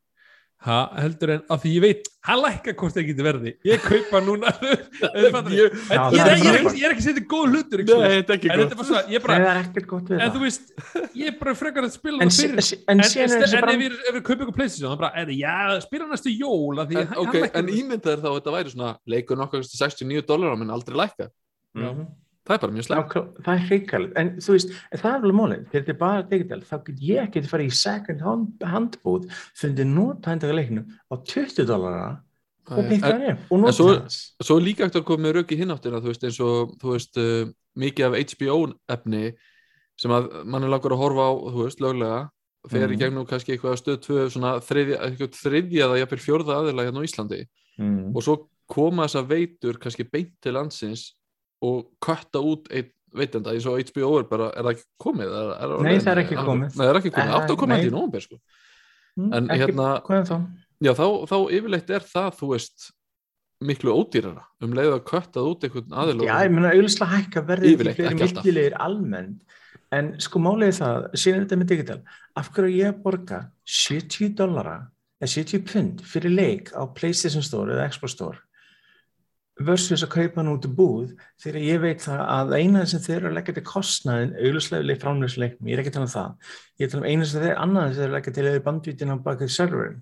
ha, heldur en að því ég veit hann lækka hvort það getur verði. Ég kaupa núna ég, ég, Ég- ég, það er ekki- setja góð hlutur Nei, en þetta er ekki er bara svona, bara það er ekkert gott við en það. þú veist, ég er bara frekar að spila En, það fyrir. en, en en, en, en bara ef ég kaupa ykkur Playstation þá bara, er, já, spila næstu jól en, en ímyndaður þá að þetta væri svona leikur nokkuð 69 dólar menn aldrei lækka. Það er bara mjög Nákvæm- það er hrikalegt, en þú veist en það er alveg mólið, þegar þetta er bara digital þá get ég geti farið í second hand, handbúð fundið leiknum á 20 dólara og En- pikka hann upp og en svo- hans svo er líka eftir að koma með rauk í hináttina þú veist eins og þú veist uh, mikið af HBO efni sem að mann er langur að horfa á þú veist löglega fer Mhm. í gegnum kannski eitthvað stöð tvö svona þriðja, eitthvað þriðja eða jafnvel fjórða aðila hérna á Íslandi. Mm. og svo koma þessar veitur kannski beint til landsins og kötta út einn veitenda eins og HBO er bara, er það ekki komið? Er, er Nei, það er ekki komið. Nei, það er ekki komið, átt að koma þetta í nómber sko. Mm, en ekki, hérna- er þá? Já, þá, þá yfirleitt er það, þú veist miklu ódýrara um leið að köttað út einhvern aðil Já, ég meina auðvitað hækka verðið Yfirleitt, fyrir ekki alltaf. millilegir almennt en sko málið er það, síðan þetta með digital af hverju ég borga 70 dollara eða 70 pund fyrir leik á Playstation Store eða Xbox Store versus að kaupa hann út í búð þegar ég veit það að eina sem þeir eru að leggja til kostnaðin auðvitað framlöfsleiknum, ég er ekki að tala um það. Ég er að tala um eina sem þeir annað sem þeir eru að leggja til eða bandvítin á bakið serverin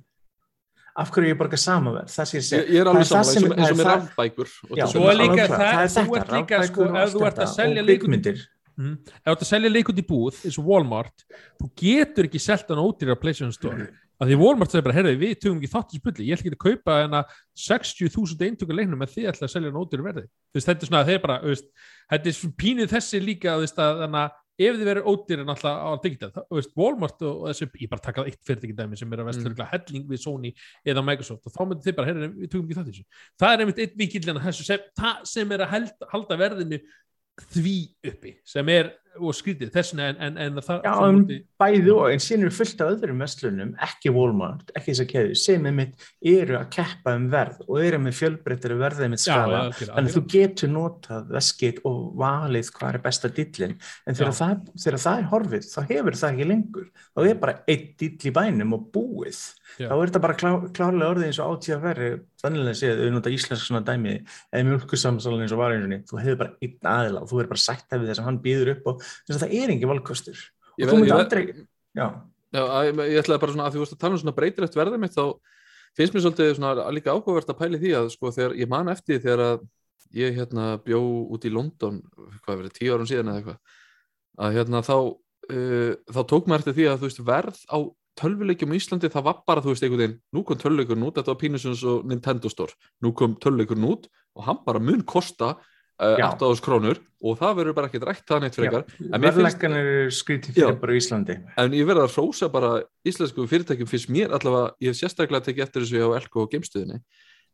af hverju ég borga samaverð það sé ég Ég, segja. Ég er alveg er samanlega eins og, með er rafbækur. Og er líka það- er þú þetta, ert líka, sko, og ef þú ert að selja og leik- kvikmyndir. Mm. Ef þú ert að selja leik út í búð eins og Walmart, þú getur ekki selt hann á PlayStation Store af því Walmart segir bara, herri, við tökum ekki þátt í spulli ég ætla ekki að kaupa hérna 60.000 eintöku leiknum en þið ætla að selja ódýrar verði. Þú veist, þetta er svona að þeir bara, veist, þetta er pínuð þessi líka, veist, að þannig að ef þið verður ódýrar náttúrulega á digital þá, veist, Walmart og, og þessi, ég bara taka eitt fyrirtæki dæmi sem er að vestur mm. helling við Sony eða Microsoft og þá myndir þið bara, herri, við tökum ekki þátt í þessu. Það er einmitt eitt vikillin að þessu sem, sem er að held, halda verðinu því uppi sem er og skrítið þessina en, en, en það Já, en móti- bæði og, en síðan eru fullt af öðrum vestlunum, ekki Walmart, ekki þess að keðu, sem einmitt eru að keppa um verð og eru með fjölbreyttari verð einmitt Já, skala. já, algjörlega, Þannig að þú getur notað veskið og valið hvað er besta dillin, en þegar það, þegar það er horfið, þá hefur það ekki lengur. Þá er bara einn dill í bænum og búið. Já. Þá er þetta bara klá, klárlega orðið eins og átíð að verði, þannig að séð, þau nota íslensk svona dæmi, eða mjölkusamsalinn eins og var einhvernig, þú hefur bara einn aðila og þú er bara sætt af því þess að hann býður upp og þess að það er engin valkostur. Og þú myndir aldrei, já. Já, ég, ég ætlaði bara svona að því að tala um svona breytilegt verðið mitt þá finnst mér svolítið svona líka áhugavert að pæli því að sko þegar ég man eftir þegar að ég hérna bjó út í London hvað verið, tíu árum síðan eða eitthvað að hérna þá uh, þá tók maður eftir því að þú veist verð á tölvuleikjum í Íslandi það var bara þú veist einhvern veginn, nú kom tölvuleikurinn út þetta var Pínusons og Nintendo Store nú kom tölvuleikurinn út og hann bara mun kosta. 8.000 krónur og það verður bara ekkert rætt það neitt frekar En mér finnst- Verðlækkanir eru skrítið Já. fyrir bara Íslandi. En ég verð að rósa bara íslensku fyrirtækjum finnst mér allavega, ég hef sérstaklega tekið eftir þessu á Elko og geimstöðinni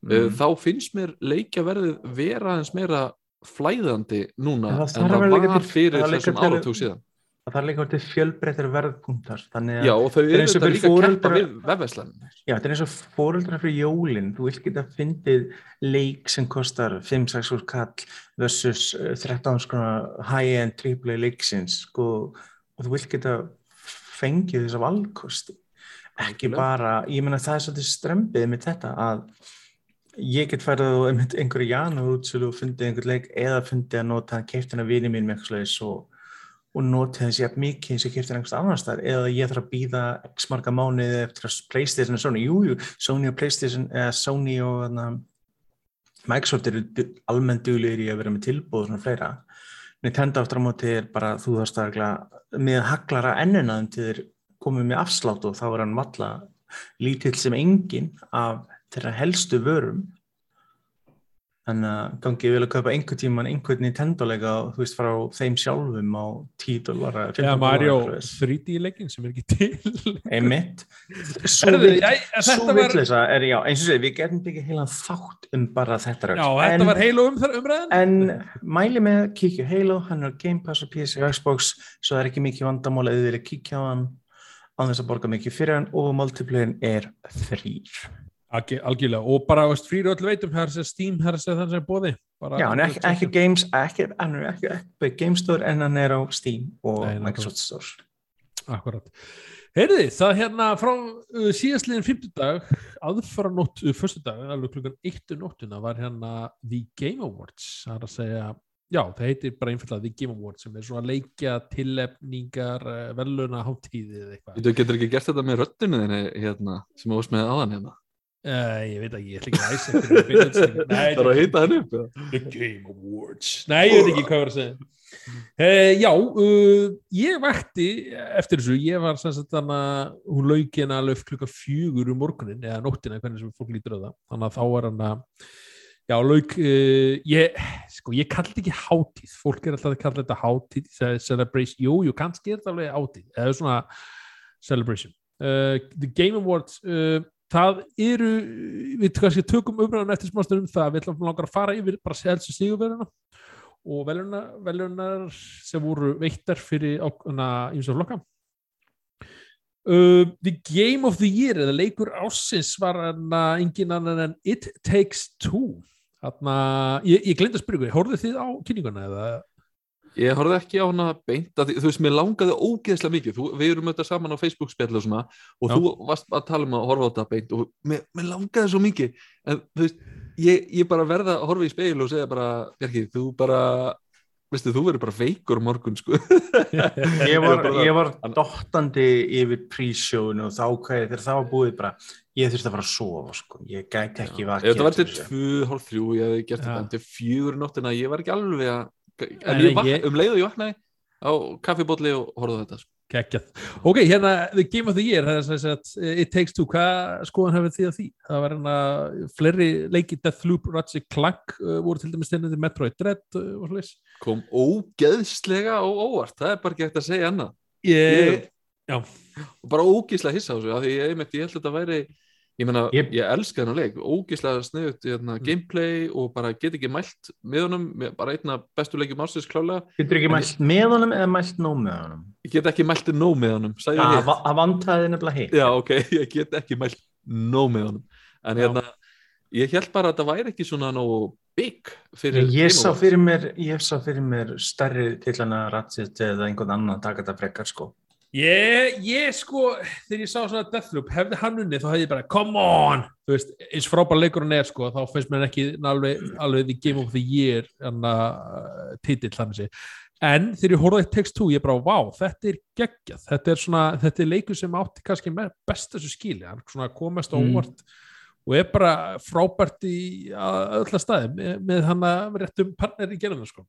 mm. þá finnst mér leikjaverðið vera eins meira flæðandi núna En en það það, þarf að vera líka var fyrir það þessum áratug síðan Það er líka orðið fjölbreyttir verðpunktar. Þannig að Já, og þau er eru og þetta líka að foreldra- við vefverslan Já, þetta er eins og fóreldrar fyrir jólinn, þú vilt geta fyndið leik sem kostar 5-6 úr kall versus eh, 13 skona high-end triple leiksins sko, og þú vilt geta fengið þessa valkosti. Ekki Algjörlega. bara, ég meina það er svolítið strempið með þetta að ég get færið á einhverju jánu útsölu og fundið einhvern leik eða fundið að nota keiftina vini mín með eitthvað slags og og noti þessi jafn mikið eins og ég kefti einhvers annars þar eða ég þarf að býða x marga mánuði eftir að Playstation og Sony, jú, jú, Sony og Playstation eða Sony og þarna, Microsoft eru almennt duglegir í að vera með tilbúð svona fleira. Nintendo aftur á móti er bara þú þarfst að með haglara ennina um til þeir komið með afslátt og þá er hann valla lítill sem engin af þeirra helstu vörum þannig að gangi vel að kaupa einhvern tíman einhvern Nintendo-leika þú veist frá þeim sjálfum á 10 dólar eða Mario 3D leikin sem er ekki til. Einmitt. Svo, já, þetta var, er já, eins og segir, við getum byggja heilan þátt um bara þetta rögg já, þetta var heil og um, umræðan. en mæli með að kíkja á Halo, hann er á Game Pass og PC og Xbox, svo er ekki mikið vandamál eða þið vilja kíkja á hann á þess að borga mikið fyrir hann og multiplayerin er þrýr algjörlega, og bara veist, frýri öll veitum hér sem Steam, hér sem þannig sem bóði bara, Já, hann er ekki, ekki Games, ekki, hann er ekki, ekki Game Store en hann er á Steam og Nei. Microsoft Store. Akkurat. Heyrði, það hérna frá uh, síðastliðin 50 dag, aðfara nótt, uh, fyrstu dag, alveg klukkan 1 nóttuna var hérna The Game Awards, það er að segja, já, það heitir bara einfallega The Game Awards sem er svona leikja, tilefningar, uh, veluna, hátíði eða eitthvað. Þú getur ekki gert þetta með röddinu þinni hérna, sem varst með aðan hérna Uh, ég veit ekki, ég ætla ekki að æsa Það er að heita hann upp? The Game Awards. Nei, ég veit ekki hvað var að segja. Uh, já, uh, ég vakti eftir þessu, ég var sem sagt þannig að hún lauk hérna alveg klukka fjögur um morgunin eða nóttina, hvernig sem fólk lítur á það þannig að þá var hann að já, lauk, ég sko, ég kalli ekki hátíð, fólk er alltaf að kalla þetta hátíð, ce- celebration jú, jú, kannski er þetta alveg hátíð, eða svona celebration The Game Awards uh, það eru, við kannski tökum umræðan eftir smástund um það, við ætlum langar að fara yfir bara selsu sigurverðina og velunar sem voru veittar fyrir ímsa flokka. Uh, The Game of the Year eða leikur ásins var engin annan en It Takes Two. Hana, ég, ég glemt að spyrja horfðu þið á kynninguna eða Ég horfði ekki á hana beint að þú veist, mér langaði ógeðslega mikið, þú, við erum auðvitað saman á Facebook spjallu og svona og Já. þú varst að tala um að horfa á þetta beint og mér, mér langaði svo mikið en þú veist, ég, ég bara verða að horfa í speil og segja bara, Bjarki, þú bara veistu, þú verður bara veikur morgun, sko Ég var, ég var dottandi yfir prísjónu og þá ákvæði þegar það var búið bara, ég þurfti að fara að sofa sko. ég gæti ekki Ef vakið þetta var til eftir þessu. tvö, hálf þrjú, ég hefði gert Já. þetta til fjögur í nóttina, ég var ekki alveg að en ég vak, ég- um leið og ég vaknaði á kaffibótli og horfði á þetta sko. Kekjað. Ok, hérna The Game of the Year, það er sem sagt It Takes Two, hvað skoðan hefur þið að því? Það var hérna fleiri leiki Deathloop, Ratchet Clank uh, voru til dæmis steinandi Metroid Dread uh, og svoleiðis. kom ógeðslega og óvart, það er bara ekki hægt að segja annað Ég, já. og bara ógíslega hissa á þessu af því ég, ég held að þetta væri ég meina, Ég- ég elska þennan leik ógíslega sniðut hérna, gameplay og bara get ekki mælt með honum bara einna bestu leikjum ásins klálega Getur ekki mælt með honum eða mælt nóg með honum? ég get ekki mælt nóg með honum, hitt. Það vantaði nefnilega hitt. já ok, ég get ekki mælt nóg með honum en Já. hérna, ég held bara að þetta væri ekki svona nógu big fyrir Ég, sá fyrir mér, ég sá fyrir mér stærri tillana Ratchet eða einhvern annan taka þetta frekar sko. Ég, ég sko, þegar ég sá svona Deathloop, hefði hann unni þá hefði ég bara, come on, þú veist, eins frábær leikur hann er sko, þá finnst mér ekki alveg, alveg the game of the year uh, titill þannig sé. En þegar ég horfði eitt text 2, ég bara, vá, þetta er geggjað, þetta er svona, þetta er leikur sem átti kannski með best þessu skili, hann svona komast á Mm. óvart og er bara frábært í öll að staði með, með hann að réttum partner í gerðinu sko.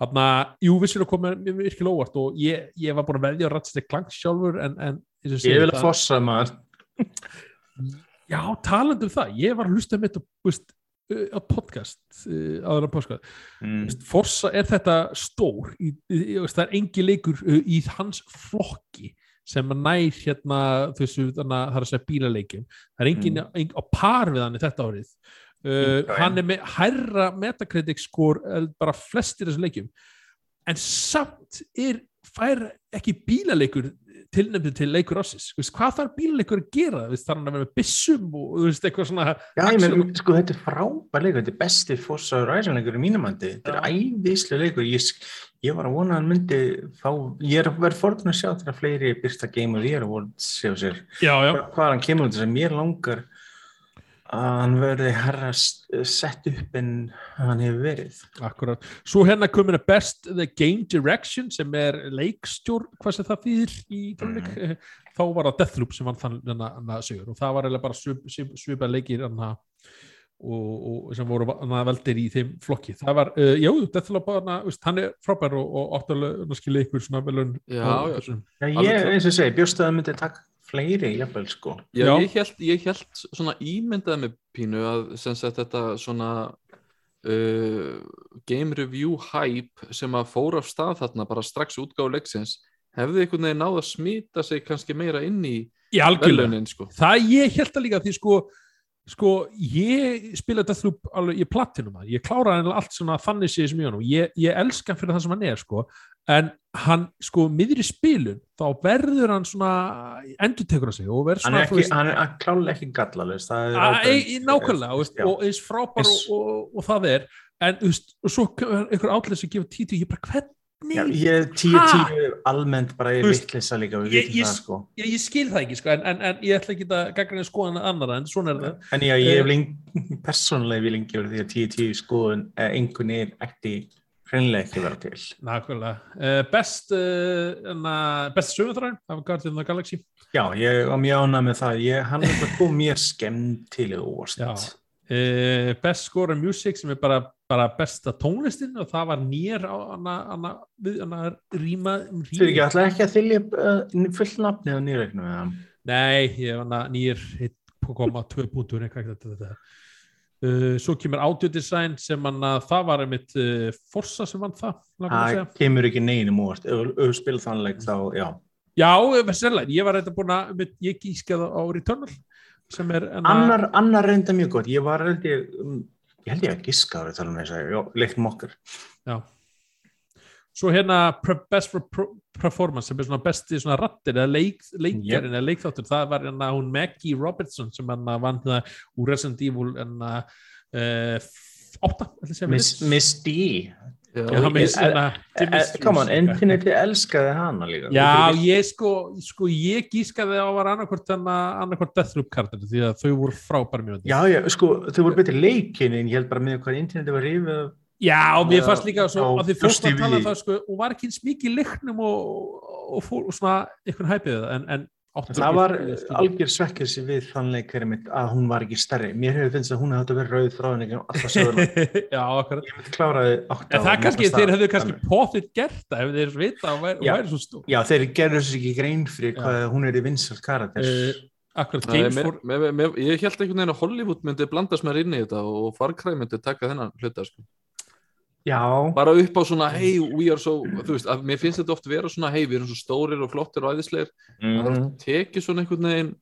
Þannig að, jú, vissir að koma mér virkilega óvart og ég, ég var búin að veðja á Ratchet Clank sjálfur en, en Ég vil að fossa maður. Já, talandi um það, ég var að hlusta mitt á, veist, uh, á podcast uh, áður að podcast Mm. Forsa er þetta stór í, í, það er engi leikur uh, í hans flokki sem nær hérna þessu, það er að segja bílaleikjum það er engin, mm. á par við hann í þetta árið uh, hann er með hærra Metacritic skor bara flestir þessu leikjum. En samt er fær ekki bílaleikur tilnefndu til leikur ásins veist, hvað þarf bílaleikur að gera? Veist, þarf hann að vera með byssum og veist, eitthvað svona Já, ég með, sko, þetta er frábær leikur, þetta er besti Forza Horizon leikur í mínum andi, þetta er æðislega leikur, ég, ég var að vona að hann myndi fá, ég er verið fórðun að sjá þegar fleiri byrsta Game of the Year Awards sjá sér, já, já, Hva- hvað hann kemur þess að mér langar að hann verði herra s- sett upp en hann hefur verið. Akkurat. Svo hérna komin að best the game direction sem er leikstjór, hvað sem það þýðir í tónleik, Mhm. þá var það Deathloop sem vann þann að sigur og það var bara svip, svip, svipað leikir hana, og, og sem voru veldir í þeim flokki. Það var, uh, já, Deathloop hana, veist, hann er frábær og, og áttulega skilja ykkur svona velun. Já, á já. þessum. Já, ég, eins og segi, bjóst að það myndi taka fleiri, jafnvel, sko. Já, Já. Ég, held, ég held svona ímyndaði með pínu að sem sagt þetta svona uh, game review hype sem að fóra af stað þarna bara strax útgáðu leiksins hefði einhvern veginn náð að smita sig kannski meira inn í velunin sko. Það ég held að líka því sko sko, ég spila Deathloop alveg, ég platinum það, ég klára allt svona þannig séð sem ég hann ég, ég elska fyrir það sem hann er sko, en hann sko, miður í spilun þá verður hann svona endur tekur hann sig og verður Hann svona er, ekki, hann er klálega ekki e- nákvæmlega og, og eins frábær og, og, og það er. En veist, og svo einhver átlega sem gefur títu, ég bara hvernig Já, ég tíu tíu almennt bara veist, vittlisa líka, ég- ég- sko. ég, ég skil það ekki sko, en, en, en ég ætla ekki að gagna skoðan annara en svona er það. En já, ég hef Eh, lengi, persónulega vil lengi verið því að 10-10 skoðun eh, einhvern veginn ætti hreinlega ekki vera til. Nákvæmlega. Uh, best uh, best sögumþræðin af Guardian of the Galaxy Já, ég var mjög ánað með það. Ég, hann er bara kom mér skemmtilega óvart. Já. uh, best score and music sem er bara bara besta tónlistin og það var nýr á hana, rýma, Þú er ekki alltaf ekki að þylja uh, full nafni á nýreiknum eða? Nei, ég var hana nýr 1,2 púntur eitthvað þetta, þetta. Uh, svo kemur audio design sem hann að það var einmitt uh, Forza sem vann það Það kemur ekki neynum úr. Spil þannleik þá, já. Já, vessenlega, ég var þetta búin að ég gískaði á Returnal sem er hana- Annar, annar reynda mjög gott. Ég var held ég, um, ég held ég að þess að, já, leiknum okkar. Já. Svo hérna best performance sem er svona besti svona rattir eða leik, leikjarinn eða leikþáttur það var hérna hún Maggie Robertson sem hann vann það úr Resident Evil hérna uh, átta ætla ég að segja Miss, Miss D. Já, miss, Eh, hérna, Eh, Demetrius Come on. Infinity elskaði hana líka. Já, ég sko, sko ég gískaði á að var annarkvort annarkvort Deathloop kartir því að þau voru frábæri mjög Já, já, sko, þau voru betri leikin en ég held bara með hvað Infinity var rifið af- Já, og mér fannst líka svo á að því Stevie að tala um það sko, og var ekki eins mikið leiknum og, og, fór, og svona einhvern hæpið en, en Það var algjör svekkjasi við þann leikari mitt að hún var ekki stærri. Mér hefur finnst að hún hefði vera rauð þráðin ekki alltaf akkurat. Ég myndi kláraði átt En það kannski, þeir hefðu kannski potið gert það ef þeir vita og væri, og væri svo stór. Já, þeir gerðu sér ekki grein fyrir hvað hún er í vinsalt karakter. uh, Akkurat, Nei, Games mér, for mér, mér, ég held einhvern veginn að Hollywood myndi blandast mér inn í þetta og Far Cry myndi taka þennan hluta sko. Já, bara upp á svona hey, we are so þú veist, að mér finnst þetta oft vera svona hey, við erum svo stórir og flottir og æðislegir mm. það mm. tekið svona einhvern veginn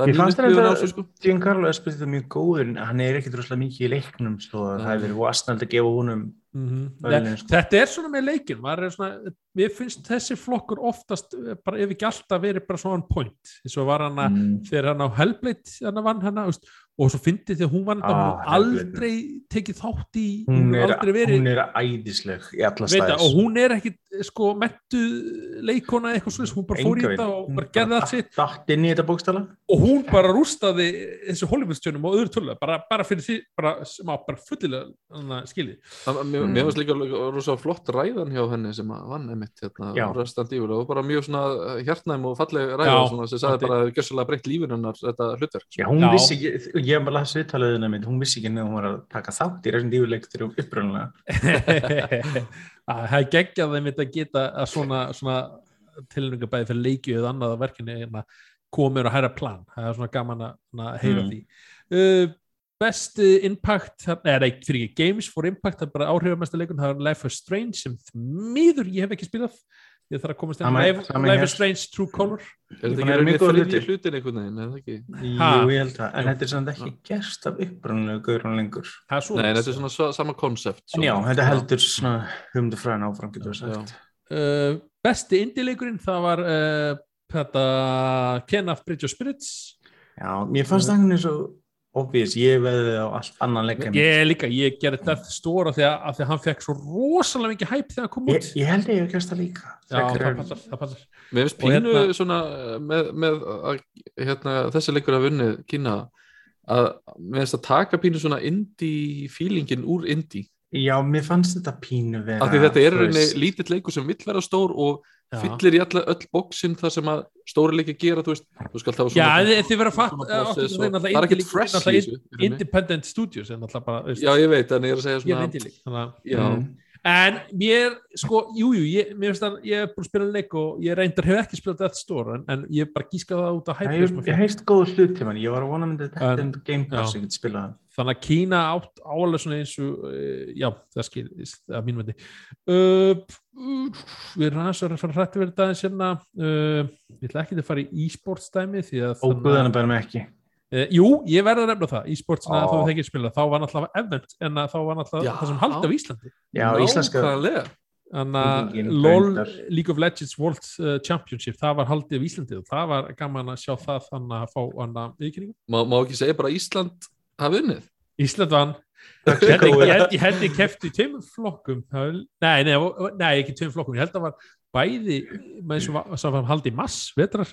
er fannst þetta- þessu sko Giancarlo Esposito er mjög góður en hann er ekkit rosalega mikið í leiknum svo að það hefur verið vastnald að gefa honum mm Verðlaunin, sko. Þetta er svona með leikin er svona, Mér finnst þessi flokkur oftast eh, bara ef ekki alltaf verið bara svona on point eins og var hann að mm. þegar hann á Hellblade hann vann hann og svo fyndi því að hún vann Ah, aldrei tekið þátt í hún, er, aldrei verið hún er æðisleg í alla stæðis og hún er ekki sko mentu leikona eitthvað svona, hún bara fór í þetta og bara gerði allt sitt Datt inn í þetta bókstala og hún bara rústaði þessu Hollywoodstjörnum og öðru tölulega bara, bara fyrir því, bara, bara fullilega. Það- mér, Mm. mér finnst líka líka rosa flott ræðan hjá henni sem að vann einmitt hérna, og bara mjög svona hjartnæm og falleg ræða Já, svona, sem sagði bara að það gjössalega breytt lífin hennar þetta hlutverk sko. Já, hún Já. vissi ekki, ég var að lasa viðtalaðina mynd, hún vissi ekki að hún var að taka þátt í leik þegar uppröðunlega. Að það er geggjað þeim að geta að svona, svona tilningabæði fyrir leikju eða annað að verkinu hérna, komur að hæra plan. Það er svona gaman að, heyra Mm. því. Uh, besti impact, eða nei, fyrir ekki Games for Impact, það er bara áhrifamesta leikun, það er Life is Strange sem miður ég hef ekki spilað. Ég þarf að komast inn Life, is Strange True Color. er þetta ekki mjög þriðji hluti. hlutin einhvern veginn, er það ekki? Jú, ég held það, en þetta er samt ekki gerst af uppröðunlega gaurun lengur. Það er svo Nei, þetta er svona sa- sama konsept já, þetta heldur svona humdufræðin áfram, getur við sagt. uh, besti indie-leikurinn það var uh, þetta Kenneth Bridge of Spirits Já, mér fannst það einhvern veginn svo obvious, ég veði á allt annan leik en ég líka, ég gerði Death Store af því að, af því að hann fekk svo rosalega mikið hæp þegar hann kom út ég, ég held að ég hef gerst það líka. já, það passar, það passar Mér finnst Og pínu hérna- svona með, með að, hérna, þessi leikur að vunnið Kína að mér finnst að taka pínu svona indie feelingin úr indie Já, mér fannst þetta pínu vera. af því þetta er veist, lítill leikur sem vill vera stór og. Fyllir í alla, öll bóksin þar sem að stóri leiki gera, þú veist, þú skal hafa já, svona þið, þið verður að fatta það er ekkert fresh í þessu independent studios bara veist, Já, ég veit, en ég er að segja ég er svona indie-leik þannig að Já. En mér, sko, jújú, jú, ég, mér finnst að ég er búin að spila leik og ég reyndar hef ekki spilað Death Store en, en ég bara gíska það út á Já, hæpið Ég ég heist góð hlut til mann, ég var að vona myndi þetta En- Game Pass, já. ég get spilað það. Þannig að Kína átt álega svona eins og uh, já, það skilist að mínum vendi uh, uh, við erum aðeins að fara hrætti verið aðeins hérna uh, ég ætla ekki að fara í e-sports dæmi því að Og guðana bærum ekki. uh, jú, ég verði að nefna það e-sports Ó. þá það ekki spila, þá var náttúrulega event en að þá var náttúrulega það sem haldi á Íslandi Já, íslenska, Nákvæmlega. Þannig að LOL. League of Legends World uh, Championship það var haldið á Íslandi og það var gaman að sjá það þannig að fá hann að viðkynningu Má, má ekki segja bara Ísland hafi unnið. Ísland vann. Ég held- ég kefti í tveimur flokkum. Nei, nei, nei, ekki tveimur flokkum. Ég held að var bæði með sem var haldið í mass vetrar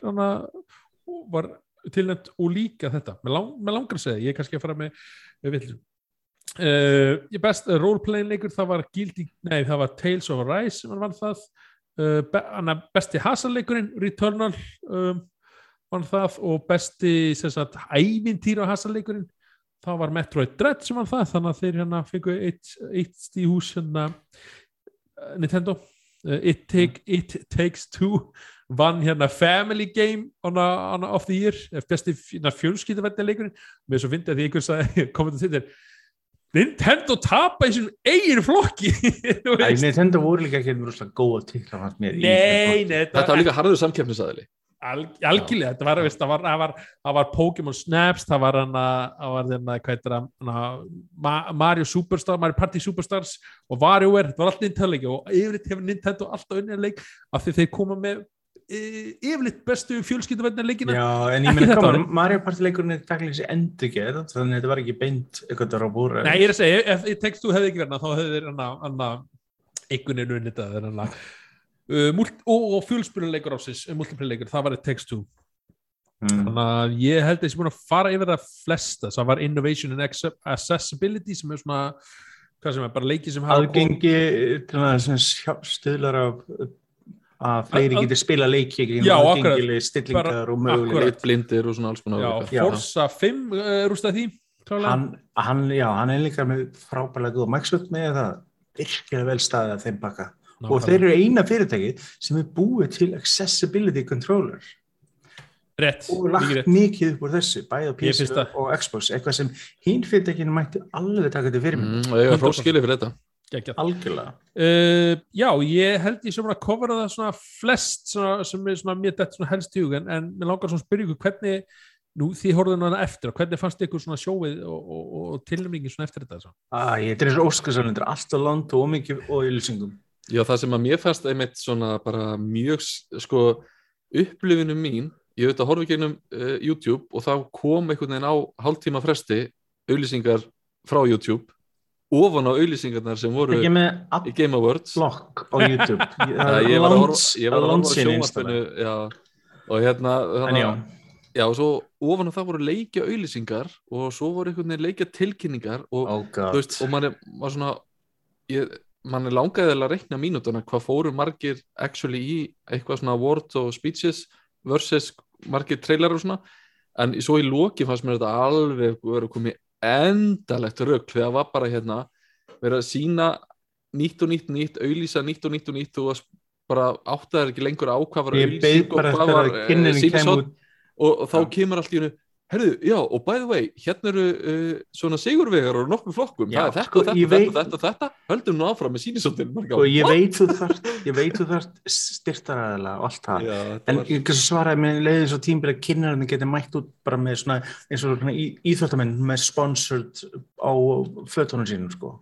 var tilnæmt og líka þetta. Með, lang, með langar að segja, ég er kannski að fara með, með villum uh, ég best uh, roleplaying leikur það var Guilty, nei það var Tales of Arise sem var vann það. Uh, be, besti hasaleikurinn Returnal um, vann það og besti sem sagt ævintýra hasaleikurinn þá var Metroid Dread sem var það þannig að þeir hérna fengu eitt, eitt í hús hérna eh, Nintendo. Uh, it, take, it Takes Two vann hérna Family Game on a, on a of the year eh, besti fjölskyldavendileikurinn með svo fyndi að því einhvers að komið til þér Nintendo tapa í sinum eigin flokki Þú Æ, veist. Nintendo voru líka ekki rosalega góða titla fannst mér í þeim Nei, Þetta var líka harður samkeppnisaðili Al, algjörlega, þetta var, það var, var, var Pokémon Snaps, það var hann það var hérna, hvað heitir það hana, Ma Mario Superstar, Mario Party Superstars og WarioWare, þetta var allt Nintendo-leiki og yfirleitt hefur Nintendo alltaf unnið leik af því þeir koma með e, yfirleitt bestu fjölskylduvendna leikina Já, en ég meina, koma. Mario Party leikurinn er takkilega þessi endur gerð, þannig að þetta var ekki beint eitthvað þar á búra. Nei, ég er að segja, ef, ef tekst þú hefði ekki verið hana, þá hefði þeir hana, hana einhvern veginn unnið og, og fjölspyruleikur ásins, multiplayer-leikur, það var eitt text 2 Mm. Þannig að ég held að ég sé búin að fara yfir það flesta, það var Innovation and Acce- Accessibility sem er svona hvað sem er, bara leiki sem hafa Aðgengi til að sem sjá- stuðlar af að fleiri Að- að- getur spila leiki Já, akkurat. aðgengileg stillingar Bara- og möguleg blindir og svona alls konar Já, Já. Forza 5 uh, rústaði því klálega. hann, hann, já, hann er líka með frábælega góð Microsoft með það virkilega vel staðið að þeim baka og Nákvæmlega. þeir eru eina fyrirtæki sem er búið til accessibility controller rétt, og mikið lagt rétt mikið upp úr þessu bæði á Ég PC og Xbox eitthvað sem hinn fyrirtækinu mætti alveg taka til fyrir mm, og ég var 100%. hróskilið fyrir þetta Geggjað. algjörlega Uh, já, ég held ég sem að kofra það svona flest svona, sem er svona mér dætt svona helst í hug en, en mér langar svona að spyrja ykkur hvernig nú því horfðu hana eftir og hvernig fannst ykkur svona sjóið og, og, og, og tilnæmingin svona eftir þetta? Æ, þetta er þessu óskarsarlindur, alltaf land og ómikið og ylsingum Já, það sem að mér fannst einmitt svona bara mjög, sko, upplifinu mín, ég veit að horfa gegnum uh, YouTube og þá kom einhvern veginn á hálftíma fresti auðlýsingar frá YouTube ofan á auðlýsingarnar sem voru í Game Awards. Blokk á YouTube. Ég var að horfa, já, og hérna þannig, já, og svo ofan á það voru leikja auðlýsingar og svo voru einhvern veginn leikja tilkynningar og oh veist, og mann er, var svona ég, mann er langaði að reikna mínútuna hvað fóru margir actually í eitthvað svona words og speeches versus margir trailer og svona. En svo í loki fannst mér þetta alveg verið að komið endalegt rögg þegar það var bara hérna verið að sína nýtt og nýtt nýtt, auðlýsa nýtt og nýtt og nýtt og bara áttaði ekki lengur á hvað var auðlýsing og hvað var að eh, út. Og, þá kemur allt í hennu herðu, já, og by the way, hérna eru uh, svona sigurvegar og nokkuð flokkum. Já, það er þetta, sko, ég þetta, veit- þetta, þetta, þetta. Höldum nú áfram með sínisóttin og Sko, ég veit þú þarft ég veit þú þarft styrtaræðilega og allt það. Já, en var, ég svaraði með leiðis og tímbil að kynnarinni geti mætt út bara með svona eins og svona í- íþróttamenn með sponsored á fötunum sínum sko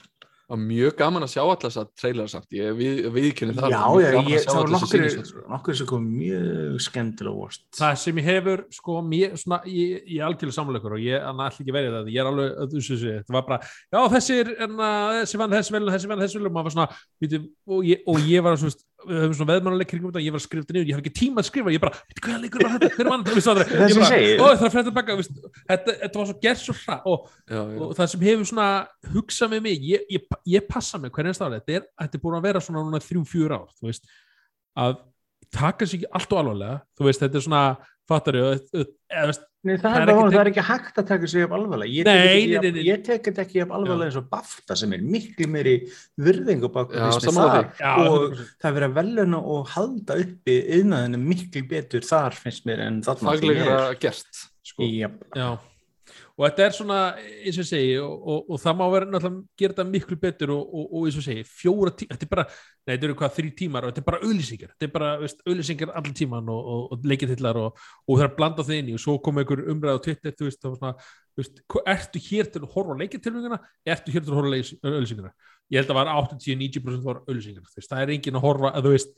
var mjög gaman að sjá allas að trailer samt, ég við, viðkynni það já, mjög já, ég, alla þessi nokkur nokkur sem kom mjög skemmtilega vorst það sem ég hefur sko mér, svona, ég, ég er algjörlega samleikur og ég hann ætla ekki verið það, ég er alveg að þessu þessu, þetta var bara, já þessi er en, þessi vann þessi vel, þessi vann þessi vel og maður var svona, og, ég, og ég var svona, við höfum svona veðmannuleik kringum þetta, ég var þetta niður, ég hef ekki tíma að skrifa, ég bara, veitum hvað leikur var þetta, hver aldrei, Það sem það er baka, veist, þetta, var svo gert svo hra og, já, já. og það sem hefur svona hugsað með mig, ég, ég, ég passa mig hvernig stálega, þetta er, þetta er búin að vera svona núna þrjú, fjúr ár, þú veist að taka sér ekki allt og alvarlega þú veist, þetta er svona, fattar ég eða veist, Nei, það, Það er ekkert- það er ekki hægt að taka sig upp alvarlega. Ég tek ekki þetta ekki upp alvarlega eins og BAFTA sem er miklu meiri virðingu bak þar. já, og 100%. það er verið að veluna og halda uppi yðnaðinu miklu betur þar finnst mér en þarna faglegra gert sko. Já, og þetta er svona eins og ég segi, og, og, og það má vera náttúrulega gera þetta miklu betur og, og, eins og ég segi, fjóra tíma, þetta er bara nei, þetta eru hvað, þrý tímar og þetta er bara auðlýsingar þetta er bara, veist, auðlýsingar allir tíman og, og, og það er að blanda það inn í og svo kom einhver umræð á Twitter, þú veist, það var svona veist, ertu hér til að horfa á leikitilvinguna ertu hér til að horfa auðlýsingarna ég held að 80-90% var auðlýsingar þú veist, það er engin að horfa, að þú veist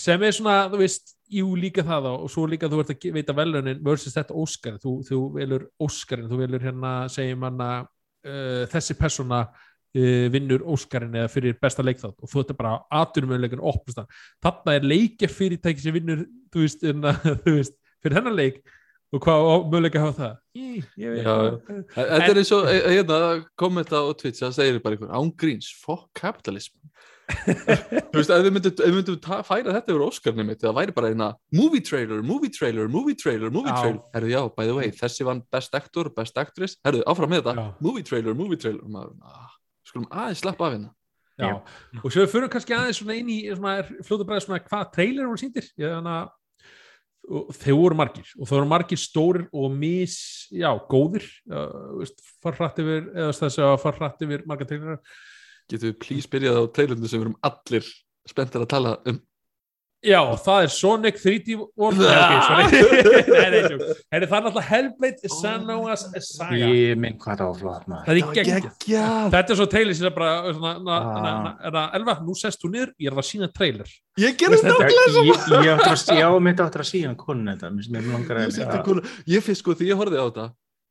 sem er svona, þú veist, jú líka það og svo líka þú ert að veita velunin versus þetta Óskar, þú, þú velur Óskarin, þú velur hérna, segjum hann að uh, þessi persóna uh, vinnur Óskarin eða fyrir besta leikþátt og þú ert bara aðtunumöðuleikin opnast hann, þarna er leikja fyrirtæki sem vinnur, þú veist, inna, þú veist fyrir hennar leik og hvað möguleika hafa það? Í, Já, það. þetta er eins og eh, hérna, kommenta á Twitch það segir bara einhver ángríns, fuck kapitalism þú veist, ef við myndum, ef við myndum færa þetta yfir Óskarni mitt, það væri bara eina movie trailer, movie trailer, movie trailer, movie trailer. Herru, já, by the way, þessi vann best actor, best actress. Herru, áfram með þetta, Já. movie trailer, movie trailer. Maður, ah, skulum aðeins slappa af hérna. Já, og svo við fyrir kannski aðeins svona inn í fljóta bræði svona hvað trailer voru síndir þannig að og þeir voru margir. Og það voru margir stórir og mis, já, góðir. Uh, veist, farrætt yfir eða þess að farrætt yfir marga trailerar getum við please byrjað á trailerinu sem við erum allir spenntir að tala um? Já, það er Sonic 3D World það er náttúrulega Hellblade Senua's Saga. Ég minn hvað það var flott maður. Það er geggjað. Þetta er svo trailer sem er bara svona, na, Ah. nú sest þú niður, ég er að sína trailer. Ég gerði Veist þetta þetta- Ég, ég áttur að, síðan konun þetta, Ég, þetta. cool. ég fyrst sko því ég horfði á þetta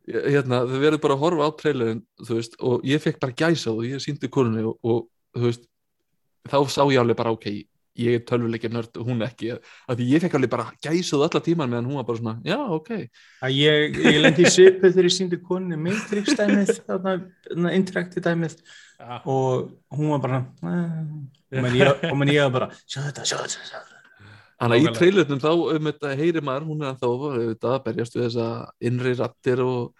hérna, þau verður bara að horfa á trailerin veist, og ég fekk bara gæsa og ég síndi konunni og, og þú veist þá sá ég alveg bara ok ég er tölvuleikja nörd og hún ekki af því ég fekk alveg bara gæsað alla tíman meðan hún var bara svona, já ok. Að ég, ég lendi í svipu þegar ég síndi konunni Matrix dæmið, þarna, þarna interakti dæmið og hún var bara "Eh." og menn ég, og menn ég var bara sjá þetta, sjá þetta, sjá þetta Þannig að í trailernum þá um þetta heyri maður, hún er ennþá auðvitað að berjast við þessa innri rattir og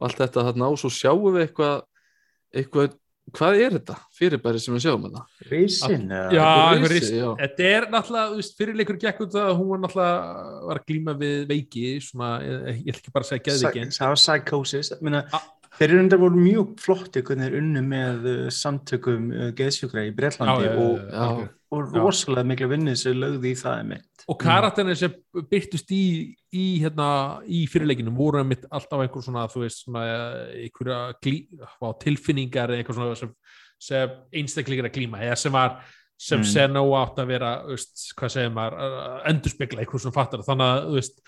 allt þetta þarna og svo sjáum við eitthvað eitthvað, hvað er þetta fyrirbæri sem við sjáum þetta? Rísin, já, risi. já. Þetta er náttúrulega, fyrirleikur gekk út að hún var náttúrulega var að glíma við veiki svona, ég, ég ætla ekki bara að segja geðveiki en- það var psychosis Minna. Þeir eru undar voru mjög flotti hvernig þeir unnu með uh, samtökum uh, geðsjúkra í Bretlandi Já, og, já, og Já. rosalega mikla vinnið sem lögði í það einmitt og karakterinu sem byrtust í, í, hérna, í fyrirleikinum voru einmitt alltaf einhver svona, þú veist, svona eh, einhverja glí, tilfinningar eða eitthvað svona sem, sem einstaklingar að glíma, eða sem var sem Mm. sen á átt að vera, þú veist, hvað segir maður, endurspegla eitthvað svona fattar, þannig að, þú veist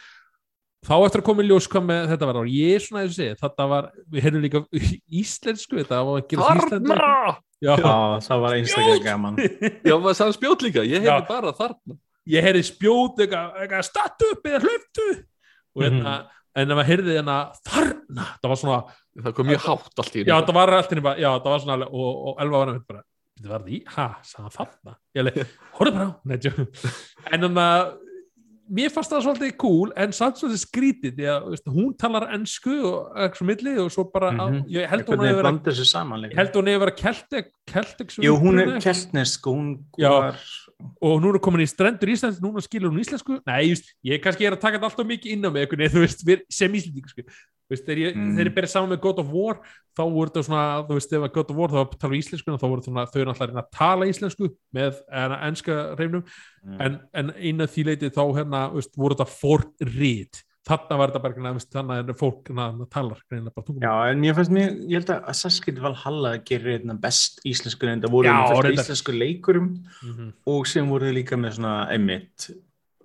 þá eftir að koma í ljós hvað með þetta var og ég er svona að segja, þetta var við heyrðum líka íslensku þetta var að gera íslensku Þarna! já, Já, það var einstaklega gaman. Já, maður sagði spjót líka, ég hefði Já. bara þarna. Ég heyrði spjót eitthvað, statu upp eða hlöftu og hérna, en ef maður heyrði hérna þarna, það var svona Það kom mjög hátt allt í já, það var allt inni bara, já, það var svona alveg, og, og Elva var nefnt bara, þetta var því, ha, sagði hann þarna? Ég alveg, mér fannst það svolítið cool, en samt svolítið skrítið því að, veist, hún talar ennsku og eitthvað svo milli og svo bara, mm Mhm. ég held hún að vera hún vera keltek, keltek Jú, hún er keltnesk og hún var og nú er hún komin í strendur Íslands núna skilur hún íslensku nei, just, ég kannski er að taka þetta alltaf mikið inn á mig veist, við- sem íslending sko. Veist, þegar ég, Mm. þegar ég berið saman með God of War þá voru þetta svona, þú veist, ef að God of War þá að tala um íslensku, þá voru svona, þau að reyna að tala íslensku með en, enska reynum, Mm. en, en einu því leiti þá hérna, veist, voru þetta forrið, þarna var þetta bara hérna, þannig er fólk hérna, talar Já, en ég fannst mér, ég held að Assassin's Valhalla gerir einna best íslensku en það voru Já, af íslensku leikurum mm -hmm. og sem voru þau líka með svona emitt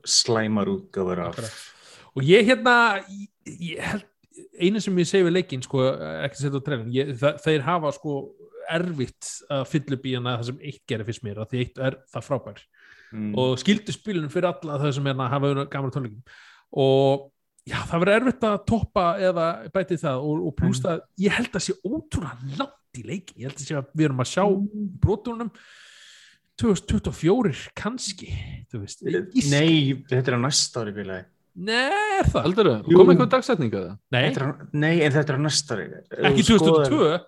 slæmar útgáfur af og ég hérna ég held, einu sem ég segi við leikinn sko, ekki að setja á trefn ég, það, þeir hafa sko erfitt að fylla upp í hana það sem eitt gerir fyrst mér að því eitt er það frábær mm. og skildu spilunum fyrir alla það sem hérna hafa verið gaman tónleikum og já, það verður erfitt að toppa eða bæti það og, og pluss Mm. það, ég held að sé ótrúlega langt í leikin, ég held að sé að við erum að sjá brotunum 2024 kannski þú veist. Nei, þetta er á næsta ári félagi Nei, er það? Jú. Kom eitthvað dagsetning að það? Nei, er Nei, en þetta er á næsta ári. Ekki Ef þú skoðar- 2022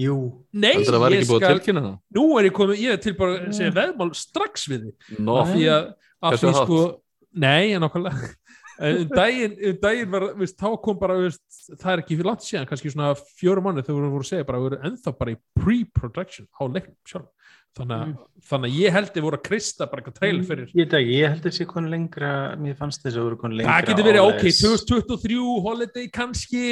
Jú, Nei, Heldur það var ekki búið að tilkynna það? Nú er ég komið, ég er til bara að segja veðmál strax við þið Nó, af því að, af því sko Nei, en En um daginn, um daginn var, veist, þá kom bara veist, það er ekki fyrir langt síðan, kannski svona fjóru mánu þegar við vorum að segja bara, við erum ennþá bara í pre-production á leiknum sjálf þannig, að- þannig að ég held þið voru að krista bara eitthvað trailer fyrir ég ekki, ég held að sé konu lengra mér fannst þess að voru konu lengra Það getur verið, ok, áleiðis. 2023 holiday kannski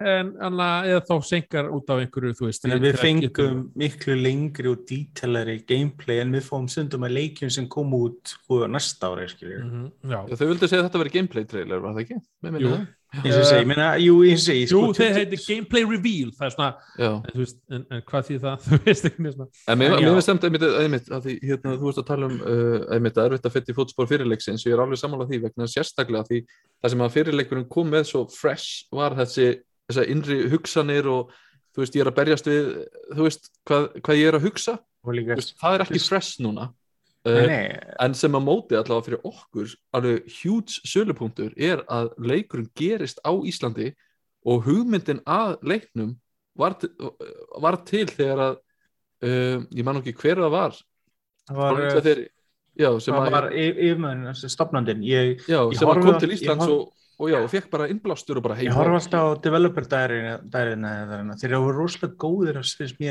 en annað, eða þá senkar út af einhverju, þú veist Þannig að við það getur- fengum miklu lengri og dítalari gameplay en við fáum stundum að leikjum sem kom út sko, næsta ári, skiljur. Mhm, Já, þau vildu segja að þetta veri gameplay trailer, var það ekki? Jú. Eins og segi, ég meina, jú, eins og ég Jú, sko, þeir heitir gameplay reveal það er svona, en, þú veist, en, en hvað þýð það? Þú veist ekki neina svona. En mér, finnst stemt einmitt, einmitt að því, hérna, þú veist að tala um uh, einmitt að erfitt að fytta í fótspor fyrirleiksins og ég er alveg sammála því vegna sérstaklega því það sem að fyrirleikurinn kom með svo fresh var þessi, þessa innri hugsanir og þú veist, ég er að berjast við þú veist, hvað, hvað ég er að hugsa. Og líka Þú veist, það er ekki fresh núna Nei, uh, nei, en sem að móti allavega fyrir okkur alveg huge sölupunktur er að leikurinn gerist á Íslandi og hugmyndin að leiknum var, var til þegar að uh, ég man ekki hver það var. Það var, Frá þeir, já, það að, var yfirmöðun, stopnandinn ég, já, ég sem að kom til ég Íslands horfi- og, og já, og fekk bara innblástur og bara Ég heim horf alltaf á developer dærina þeir eru rosalega góðir að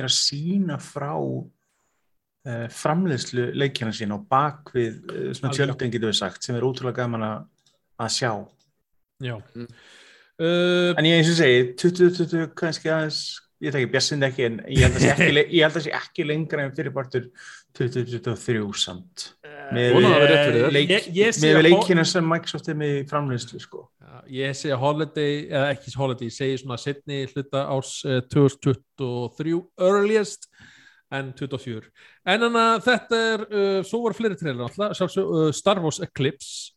að sína frá framleiðslu leikjana sín og bak við uh, svona tjöldin getur við sagt sem er útrúlega gaman að, að sjá Já. Mm. Uh, en ég eins og segi 2020 kannski aðeins ég þekki björnsind ekki en ég held að sé ekki, le- ég held að sé ekki lengra en fyrirpartur 2023 samt með að það þér. leik, Ég- ég sé með að- leikina sem Microsoft er með framleiðslu sko. Já, ég segi holiday, eða ekki holiday, ég segi svona setni hluta ás uh, 2023 earliest en 24. En þannig að þetta er, uh, svo var fleiri trailer alltaf, uh, Star Wars Eclipse.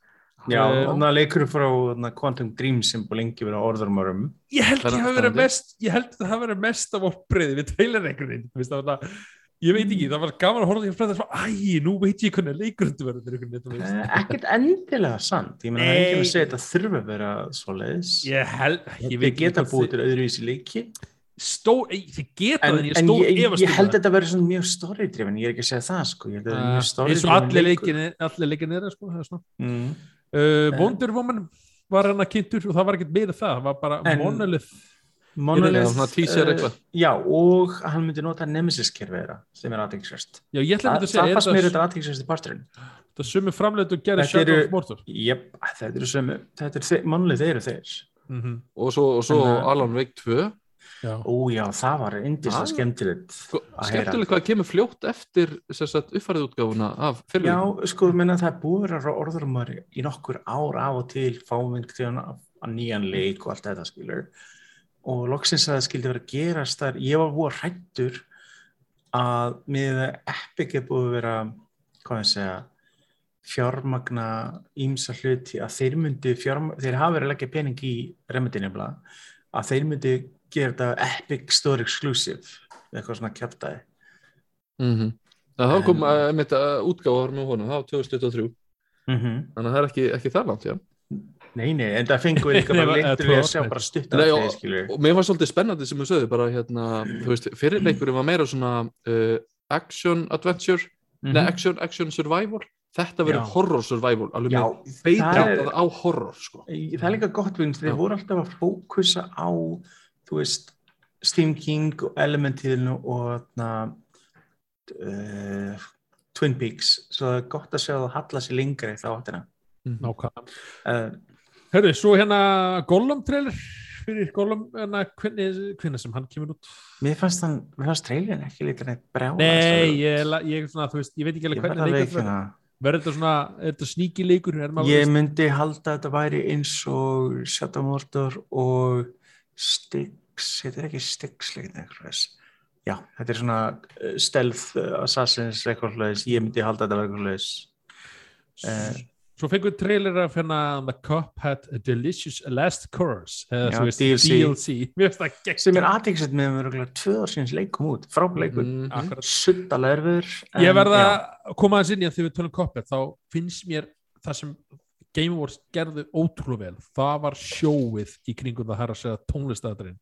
Já, Eh, þannig að leikur frá þarna, Quantum Dream sem búið lengi verið á orðurumarum Ég held Það er ég hafi verið mest, ég held það hafi verið mest af oppriði við trailer einhvern veginn, þú veist það var það, ég veit ekki, það var gaman að horfa því að fræða svo, æ, nú veit ég hvernig leikurundu verður. Eh, ekkert endilega sant ég meina það er ekki að segja þetta þurfa að vera svoleiðis Ég held, ég ég veit geta hvað búið þið- til öðruvísi leiki stó, þið geta en, en ég en stór ég, efast ég um held það. að þetta verður mjög story-driven ég er ekki að segja það sko ég held að þetta er mjög Uh, eins og allir leikin er sko, það er svona mm. uh, Wonder Woman var hann að kynntur og það var ekkert meira það, það var bara En- Monolith Monolith, Já, svona teaser eitthvað. já og hann myndi nota Nemesis-kerfi þeirra sem er aðeinsvært já ég ætla að það, það segja, fannst mér þetta, aðeinsvært í parturinn þetta sumi framleitt og gerði Þetta Shadow of Mordor Jep, þetta eru er þeir, Monolith eru þeir mm -hmm. og svo, og svo En, uh, Alan Wake 2 já. ó já, það var indislega Ah. skemmtilegt Sko, að heyra. skemmtileg hvað kemur fljótt eftir uppfærið útgáfuna af Já, fyrirlíkum sko, menna það er búið að orðurumar í nokkur ár af og til fáming til að nýjan leik og allt þetta skilur og loksins að það skildi vera að gerast þar, ég var búið hrættur að með Epic er búið að vera hvað ég segja fjármagna ímsa hluti að þeir myndi fjármagna, þeir hafa verið að leggja pening í nefnilega, að þeir myndi gera þetta Epic Store Exclusive eitthvað svona kjæftæði mm -hmm. þá kom En- uh, mitt uh, útgáfa með honum, það var 2023 mm -hmm. þannig að það er ekki, ekki það langt já. Nei, nei, en það fengum við líka bara tvö við að sjá bara stutt Nei, af og, þeir, skilur. og mér var svolítið spennandi sem þú sögðu bara hérna, þú veist, fyrirleikurinn var meira svona uh, action adventure nei, action, action survival þetta verður horror survival alveg með það á horror sko. það er líka gott vegna þeir Já. voru alltaf að fókusa á þú veist Stephen King og Elementíðinu og þarna uh, Twin Peaks. Svo það er gott að sjá það halla sér lengra í þá áttina. Nákvæmlega. Uh, Hörru, svo hérna Gollum trailer fyrir Gollum, hérna, hvernig, hvernig sem hann kemur út. Mér fannst hann, mér fannst trailerin ekki líka neitt brjála Nei, ég, ég, svona, þú veist, ég veit ekki alveg hvernig að leikur verður veikina verður. Þetta svona, er þetta sníki leikur? Er maður, ég myndi halda að þetta væri eins og Shadow Mordor og Styx, þetta er ekki Styx leikinn eitthvað þess. já, þetta er svona uh, stealth uh, assassins eitthvað slags, ég myndi halda þetta eitthvað slags uh, svo fengum við trailer af hérna The Cuphead A Delicious Last Course eða þú veist, DLC. DLC mér finnst það gegn sem er aðeinsett með að vera tvö ár síns leikum út, frábæð leikur. Mm. Erfiður ég verða að koma aðeins inn í að þegar við tölum Cuphead þá finnst mér það sem Game Awards gerðu ótrúlega vel. Það var sjóið í kringum það herra að segja tónlistæðarinn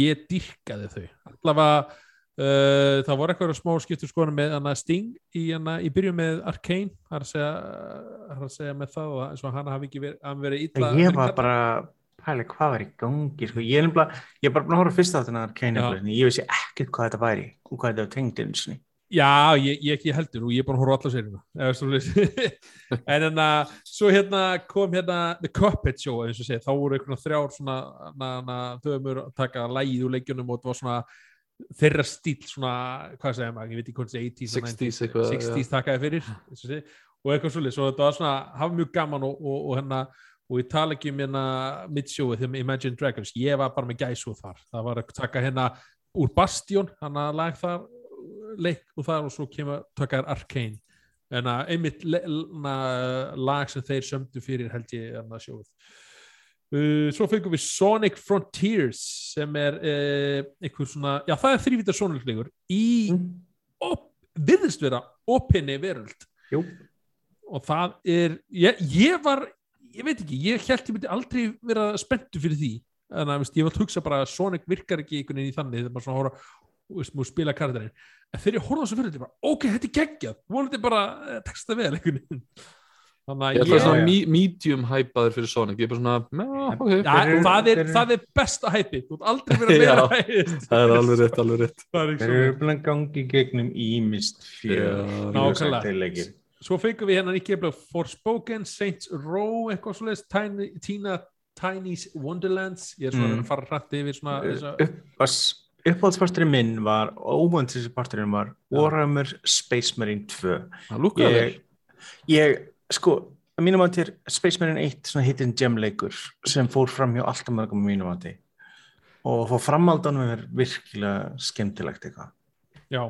ég dyrkaði þau. Allavega uh, það voru eitthvað smá skiptur skoðan með hana Sting í, hana, í byrju með Arcane. Það er að segja, segja með það eins og hann hafi ekki verið, verið illa ég var bara pæli hvað var í gangi sko. ég er bara að horfa fyrst á þennan nefnilega, ég vissi ekkert hvað þetta væri og hvað þetta var tengd eins og Já, ég, ég ekki heldur og ég er búin að horfa á alla sérina. En en að svo hérna kom hérna The Cuphead Show eins og segja, þá voru einhvern þrjár svona na, na, þauðumur að taka lægið úr leikjunum og það var svona þeirra stíl svona, hvað segja maður, ég veit ekki hvort það er 80s og 60s 90s, eitthvað, 60s takaði fyrir og eitthvað svolítið, svo þetta var svona hafa mjög gaman og, og, og hérna og ég tala ekki um hérna midsjóið þegar Imagine Dragons, ég var bara með gæsu þar, það var að taka hérna úr Bastion, hann að lag þar leik og þar og svo kemur tökkar Arcane en að einmitt lag sem þeir sömdu fyrir held ég að sjóð uh, svo fengum við Sonic Frontiers sem er uh, einhver svona, já það er þrývítar Sonic leikur í Mm. op, virðist vera opinni veröld Jú. og það er ég, ég var, ég veit ekki ég held ég myndi aldrei vera spenntu fyrir því þannig að ég var að hugsa bara að Sonic virkar ekki einhvern veginn í þannig þegar maður svona horfa múið spila karakterinn. En þegar ég horfði á þessu fyrir þetta bara, ok, þetta er geggjað. Volandi bara eh, texta vel einhvern veginn. Þannig Ég ég, svona já. me- medium hæpaður fyrir Sonic. Ég er bara svona, já, ok. ja, það, er, það er besta hæpi þú ert aldrei verið að vera hæpist Það er alveg rétt, alveg rétt. Það er svona að gangi gegnum ímist nákvæmlega. svo fengum við hérna ekki eftir Forspoken, Saints Row eitthvað svoleiðis, Tiny, Tina Tiny's Wonderlands. Ég er svona Mm. að fara hrætt yfir svona þessa, Uppáhaldsparturinn minn var, óvöndsins parturinn var Warhammer Space Marine 2 Það lúkkaði vel. ég, ég, sko að mínum að til Space Marine 1 svona hittin gemleikur sem fór fram hjá alltaf mörgum á mínum að og fór framaldanum er virkilega skemmtilegt eitthvað. Já.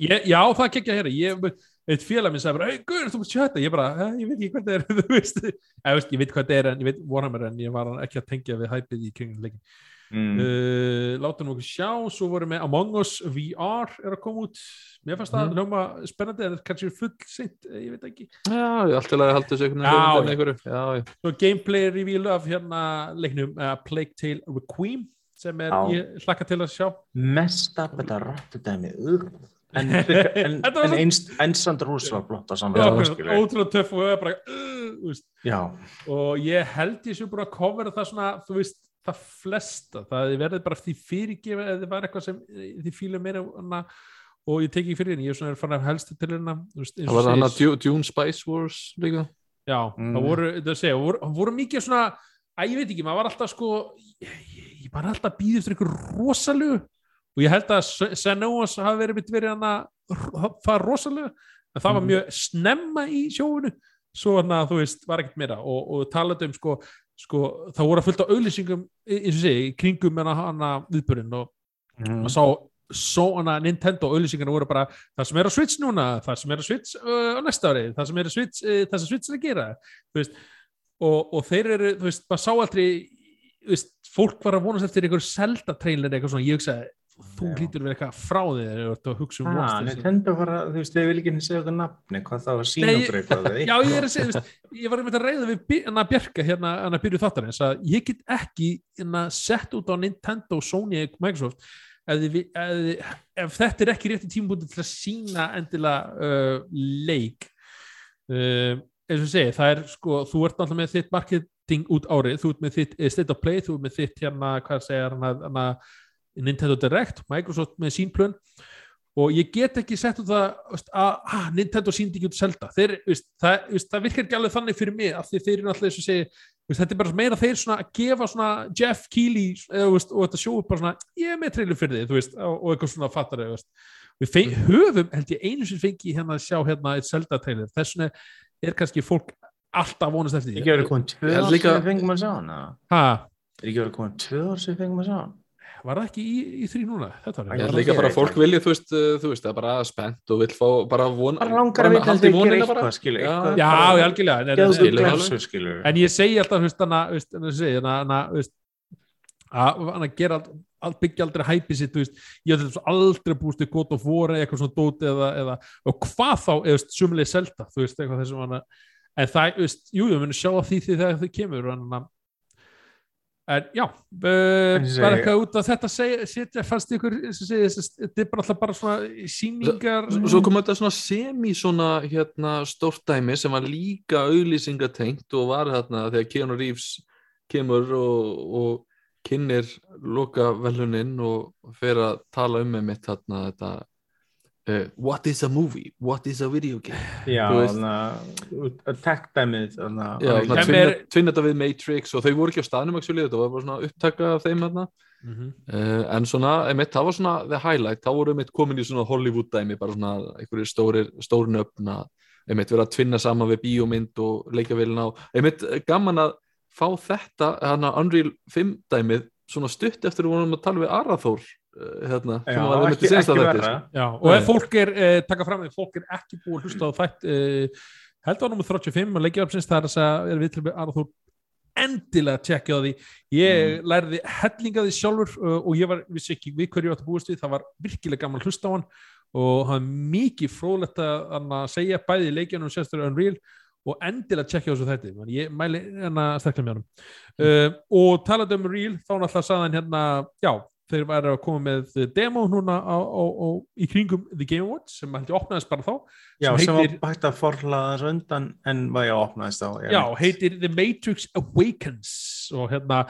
Ég, já, það kekja hér ég eitt félag minn sagði bara, hey, guður, þú sjá þetta ég bara, "Eh, ég veit ekki hvað þetta er þú veist, ég, veist, veit hvað þetta er en ég veit Warhammer en ég var ekki að tengja við hæpið í kringum leikin mm. uh, láta nú okkur sjá, svo vorum við Among Us VR er að koma út. Mér fannst það Mhm. hljóma spennandi en kannski full seint, eh, ég veit ekki. Já, ég ætti að halda þessu einhvern gameplay reveal af hérna leiknum uh, Plague Tale Requiem sem er, Já. ég hlakka til að sjá. Mest af þetta rattudæmi ugh. en, en, en einst, einsamt rús var blott að hvernig, ótrúlega töff og er bara uh, og ég held ég sem bara að covera það svona, þú veist, það flesta það verður bara því fyrirgefa eða það var eitthvað sem eh, þið fíla meira hana, og ég teki ekki fyrir henni, ég er svona fann af helstu til hérna veist, eins Það og var hann að Dune- Spice Wars líka já, Mm. það voru, það segja, voru, voru mikið svona, að ég veit ekki, maður var alltaf sko, ég, ég, ég bara alltaf býði eftir einhver rosalegu og ég held að Senóas hafi verið mitt verið hann að það rosalega en það var Mhm. mjög snemma í sjóinu svo hann að þú veist, var ekkert meira og, og talaðu um sko, sko það voru að fylgta auðlýsingum eins og segi, kringum hana, hana viðburinn og mm. maður sá svo hana Nintendo auðlýsingarna voru bara það sem er á Switch núna, það sem er á Switch uh, á næsta ári, það sem er á Switch uh, það sem Switch er að gera veist, og, og þeir eru, þú veist, maður sá aldrei veist, fólk var að vonast eftir einhver Zelda trailer eitthvað svona, ég hugsaði þú hlýtur verið eitthvað frá þig þegar þú ert að hugsa um Ah. Nintendo var að, þú veist, þau vil ekki segja okkur nafni, hvað það var Nei, okkur eitthvað eða Já, ég er að segja, þú veist, ég var einmitt að reyða við Bi- hana Bjarka hérna, hana byrju þáttarins að ég get ekki hérna, sett út á Nintendo, Sony, Microsoft ef, þið, vi- ef, ef þetta er ekki rétti tímabúti til að sína endilega uh, leik. Uh, eins og segi, það er sko, þú ert náttúrulega með þitt marketing út árið, þú ert með þitt eh, state of play, þú ert með þitt hérna, hvað hana, hana Nintendo Direct, Microsoft með sín plön. Og ég get ekki sett út það að ah, Nintendo síndi ekki út Zelda. Þeir, veist, það, veist, það virkar ekki alveg þannig fyrir mig af því þeir eru náttúrulega þess að segja veist, þetta er bara meira þeir svona að gefa svona Jeff Keighley eða, og þetta sjóu bara svona ég er með trailer fyrir þið og, og eitthvað svona fattar við feng, höfum held ég einu sem fengi hérna að sjá hérna eitt Zelda trailer. Þess vegna er kannski fólk alltaf vonast eftir Ekki því verið komin tvö ár sem við fengum að sjá hana. Ha, Er ekki verið komin tvö ár sem við fengum að sjá hana var það ekki í, í þrý núna? Þetta var Ég held það líka bara fólk vilja, þú veist, uh, þú veist, það er bara spennt og vill fá bara von Bara langar að vita að vonina bara. eitthvað, skilur Já. eitthvað. Já, algjörlega en, ég segi alltaf að gera byggja aldrei hæpi sitt þú veist, ég hef aldrei búist í gott og voru eitthvað svona dóti eða, eða og hvað þá, eða sumlega selta þú veist, eitthvað þessum hana en það, þú veist, jú, við munum sjá að því því þegar þau kemur en, hana, en já uh, var eitthvað út að þetta setja fannst ykkur, og þetta er bara alltaf bara svona síningar Svo- Svo kom þetta svona semi svona hérna stórt dæmi sem var líka auðlýsingatengt og var þarna þegar Keanu Reeves kemur og, og kynir loka veluninn og fer að tala um með mitt þarna þetta uh, What is a movie? What is a video game? Já, tech-dæmið þannig Já, að svona Sem tvinna, tvinna þetta við Matrix og þau voru ekki á staðnum actually, þetta var bara svona upptaka af þeim þarna mm -hmm. Uh, en svona, einmitt, það var svona the highlight, þá voru einmitt komin í svona Hollywood dæmi, bara svona einhverju stórir stórnöfn að einmitt vera að tvinna saman við bíómynd og leikavélina og einmitt gaman að fá þetta, hana Unreal 5 dæmið, svona stutt eftir að við vorum að tala við Arathor uh, hérna, Já, sem var einmitt í þætti, verra. Sko. Já, og ef fólk er, eh, taka fram því fólk er ekki búið að hlusta á þætt eh, held á nummer 35 að leikja uppsins það er þess að er við til að þú endilega tjekkja á því. Ég lærði hellinga því sjálfur uh, og ég var, vissi ekki við hverju að búast við það var virkilega gaman hlusta á hann. Og það er mikið fróðlegt að segja bæði í leikjanum sérstöru Unreal og endilega tjekkja þessu þetta Þannig ég mæli hérna sterklega með hann uh, og talað um Unreal þá náttúrulega sagði hann hérna já, þeir væri að koma með demo núna á, á, á, í kringum The Game Awards sem ég opnaðist bara þá Já, Sem sem heitir- var bætt að forlaða þessu undan en ég að opnaðist á. já, heitir The Matrix Awakens og hérna,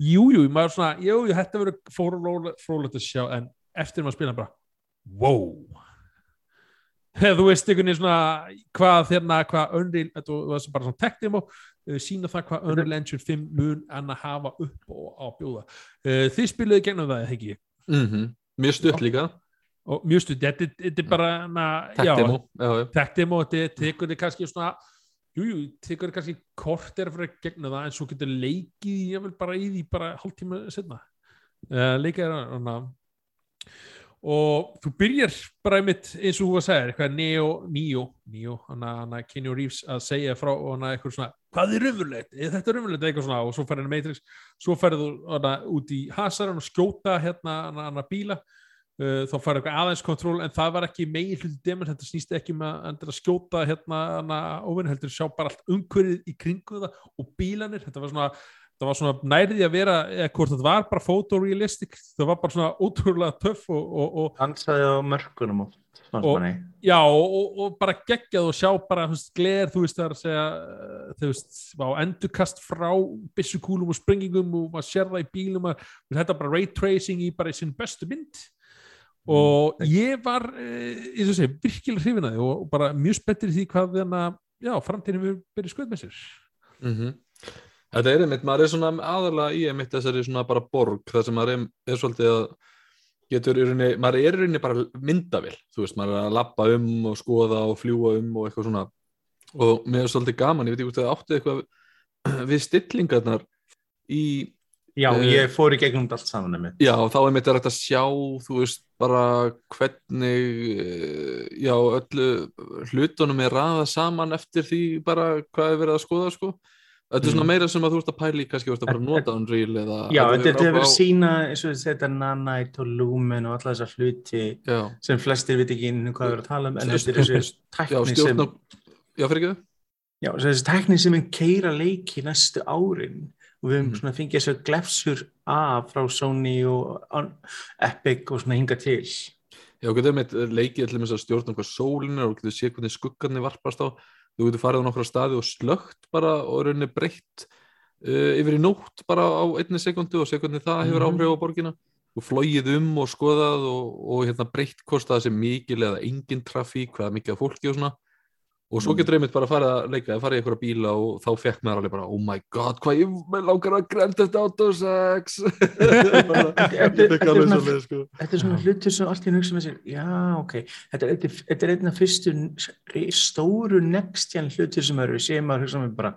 jújú, jú, maður svona jújú, jú, þetta verður frólægt að sjá en eftir maður spila bara wow þú veist einhvern veginn svona hvað hérna, hvað Unreal þetta var bara svona tech demo sína það hvað Unreal Engine 5 mun en að hafa upp og á bjóða. Uh, þið spiluðu gegnum það, eða ekki mm mjög stutt líka. Og mjög stuð, þetta er bara na, tech demo, já, já. tech demo, þetta tekur þið kannski svona jújú, jú, tekur þið kannski kort er að fyrir að gegna það en svo getur leikið ég vil bara í því bara hálftíma setna uh, leikið er hana og þú byrjar bara einmitt eins og þú að segja eitthvað Neo, Neo, Neo hana, hana Kenny Reeves að segja frá og hana eitthvað svona, hvað er raunverulegt? Er þetta raunverulegt? Eitthvað svona og svo hann Matrix svo færði þú út í hasaran og skjóta hérna hana, hana bíla uh, þá færði eitthvað aðeins kontról en það var ekki megin hluti demon, þetta snýst ekki um að, skjóta hérna óvinni heldur sjá bara allt umhverfið í kringu það og bílanir, þetta var svona var svona nærið að vera eða hvort þetta var bara photorealistic það var bara svona ótrúlega töff og, og, og Hann sagði á mörkunum oft. Og- já, og, og, og bara geggjað og sjá bara, veist, gler, þú veist, það er að segja uh, þú veist, á endurkast frá byssukúlum og springingum og maður sér það í bílum að þetta er bara ray tracing í bara í sinn bestu mynd og ég var ég svo segi, virkilega hrifin að því og, bara mjög spettir því hvað þannig að já, framtíðin við byrja skoð með sér. Mm Þetta er einmitt, maður er svona aðalega í einmitt þessari svona bara borg þar sem maður er, er svolítið að getur í rauninni, maður er í rauninni bara myndavill, þú veist, maður er að lappa um og skoða og fljúa um og eitthvað svona. Og mér er svolítið gaman, ég veit ekki hvort það átti eitthvað við stillingarnar í, Já, Eh, ég fór í gegnum allt saman með. já, þá einmitt er þetta að sjá, þú veist, bara hvernig eh, já, öllu hlutunum er raðað saman eftir því bara hvað er verið að skoða, sko Þetta er svona Mm. meira sem að þú ert að pæla í kannski ert að bara nota Unreal eða Já, þetta hefur verið á- sína eins og þetta Nanite og Lumen og alla þessar hluti Já, sem flestir veit ekki inn um hvað við erum að tala um en þetta er þessi já, tækni sem Já, fyrir ekki þau? já, þessi tækni sem er keira leiki næstu árin og við höfum Mhm. svona fengið þessu glefsur af frá Sony og Epic og svona hinga til Já, getur með leikið til þess að stjórna hvað sólin er og getur séð hvernig skuggarnir varpast á þú getur farið á nokkra staði og slögt bara og rauninni breytt uh, yfir í nótt bara á einni sekundu og hvernig það hefur Mhm. áhrif á borgina og flogið um og skoðað og, og hérna breytt hvort það sé mikil eða engin trafík, hvað mikið af fólki og svona og svo Mm. getur einmitt bara að fara að leika, að fara í einhverja bíla og þá fekk maður alveg bara, oh my god, hvað ég langar að grænda þetta Auto 6 Bara- Þetta- Ég fekk þetta er alveg svona- svoleiðis, sko. Þetta er svona hlutur sem allt í hugsa með sér já, ok, þetta er, þetta er, þetta er einn af fyrstu stóru next-gen hlutur sem eru sem maður hugsa með bara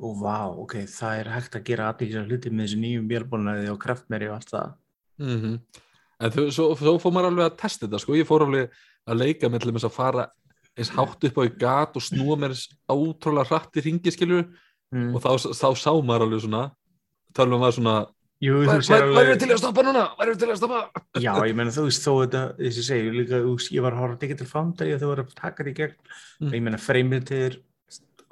og vá, ok, það er hægt að gera aðeins hluti með þessu nýjum bjálbólnaði og kraftmeri og allt það Mm En þú, svo, svo fór maður alveg að testa þetta sko, ég fór alveg að leika með til þess að fara eins hátt upp á í gat og snúa mér átrúlega hratt í ringi skilur mm. og þá, þá sá maður alveg svona tölum maður svona Væri við til að stoppa núna? Væri við til að stoppa? Já, ég meina þú veist þó þetta, þess að segja, líka, ég var að horfa á Digital Foundry og þau voru að taka þetta í gegn Mm. ég meina freymið er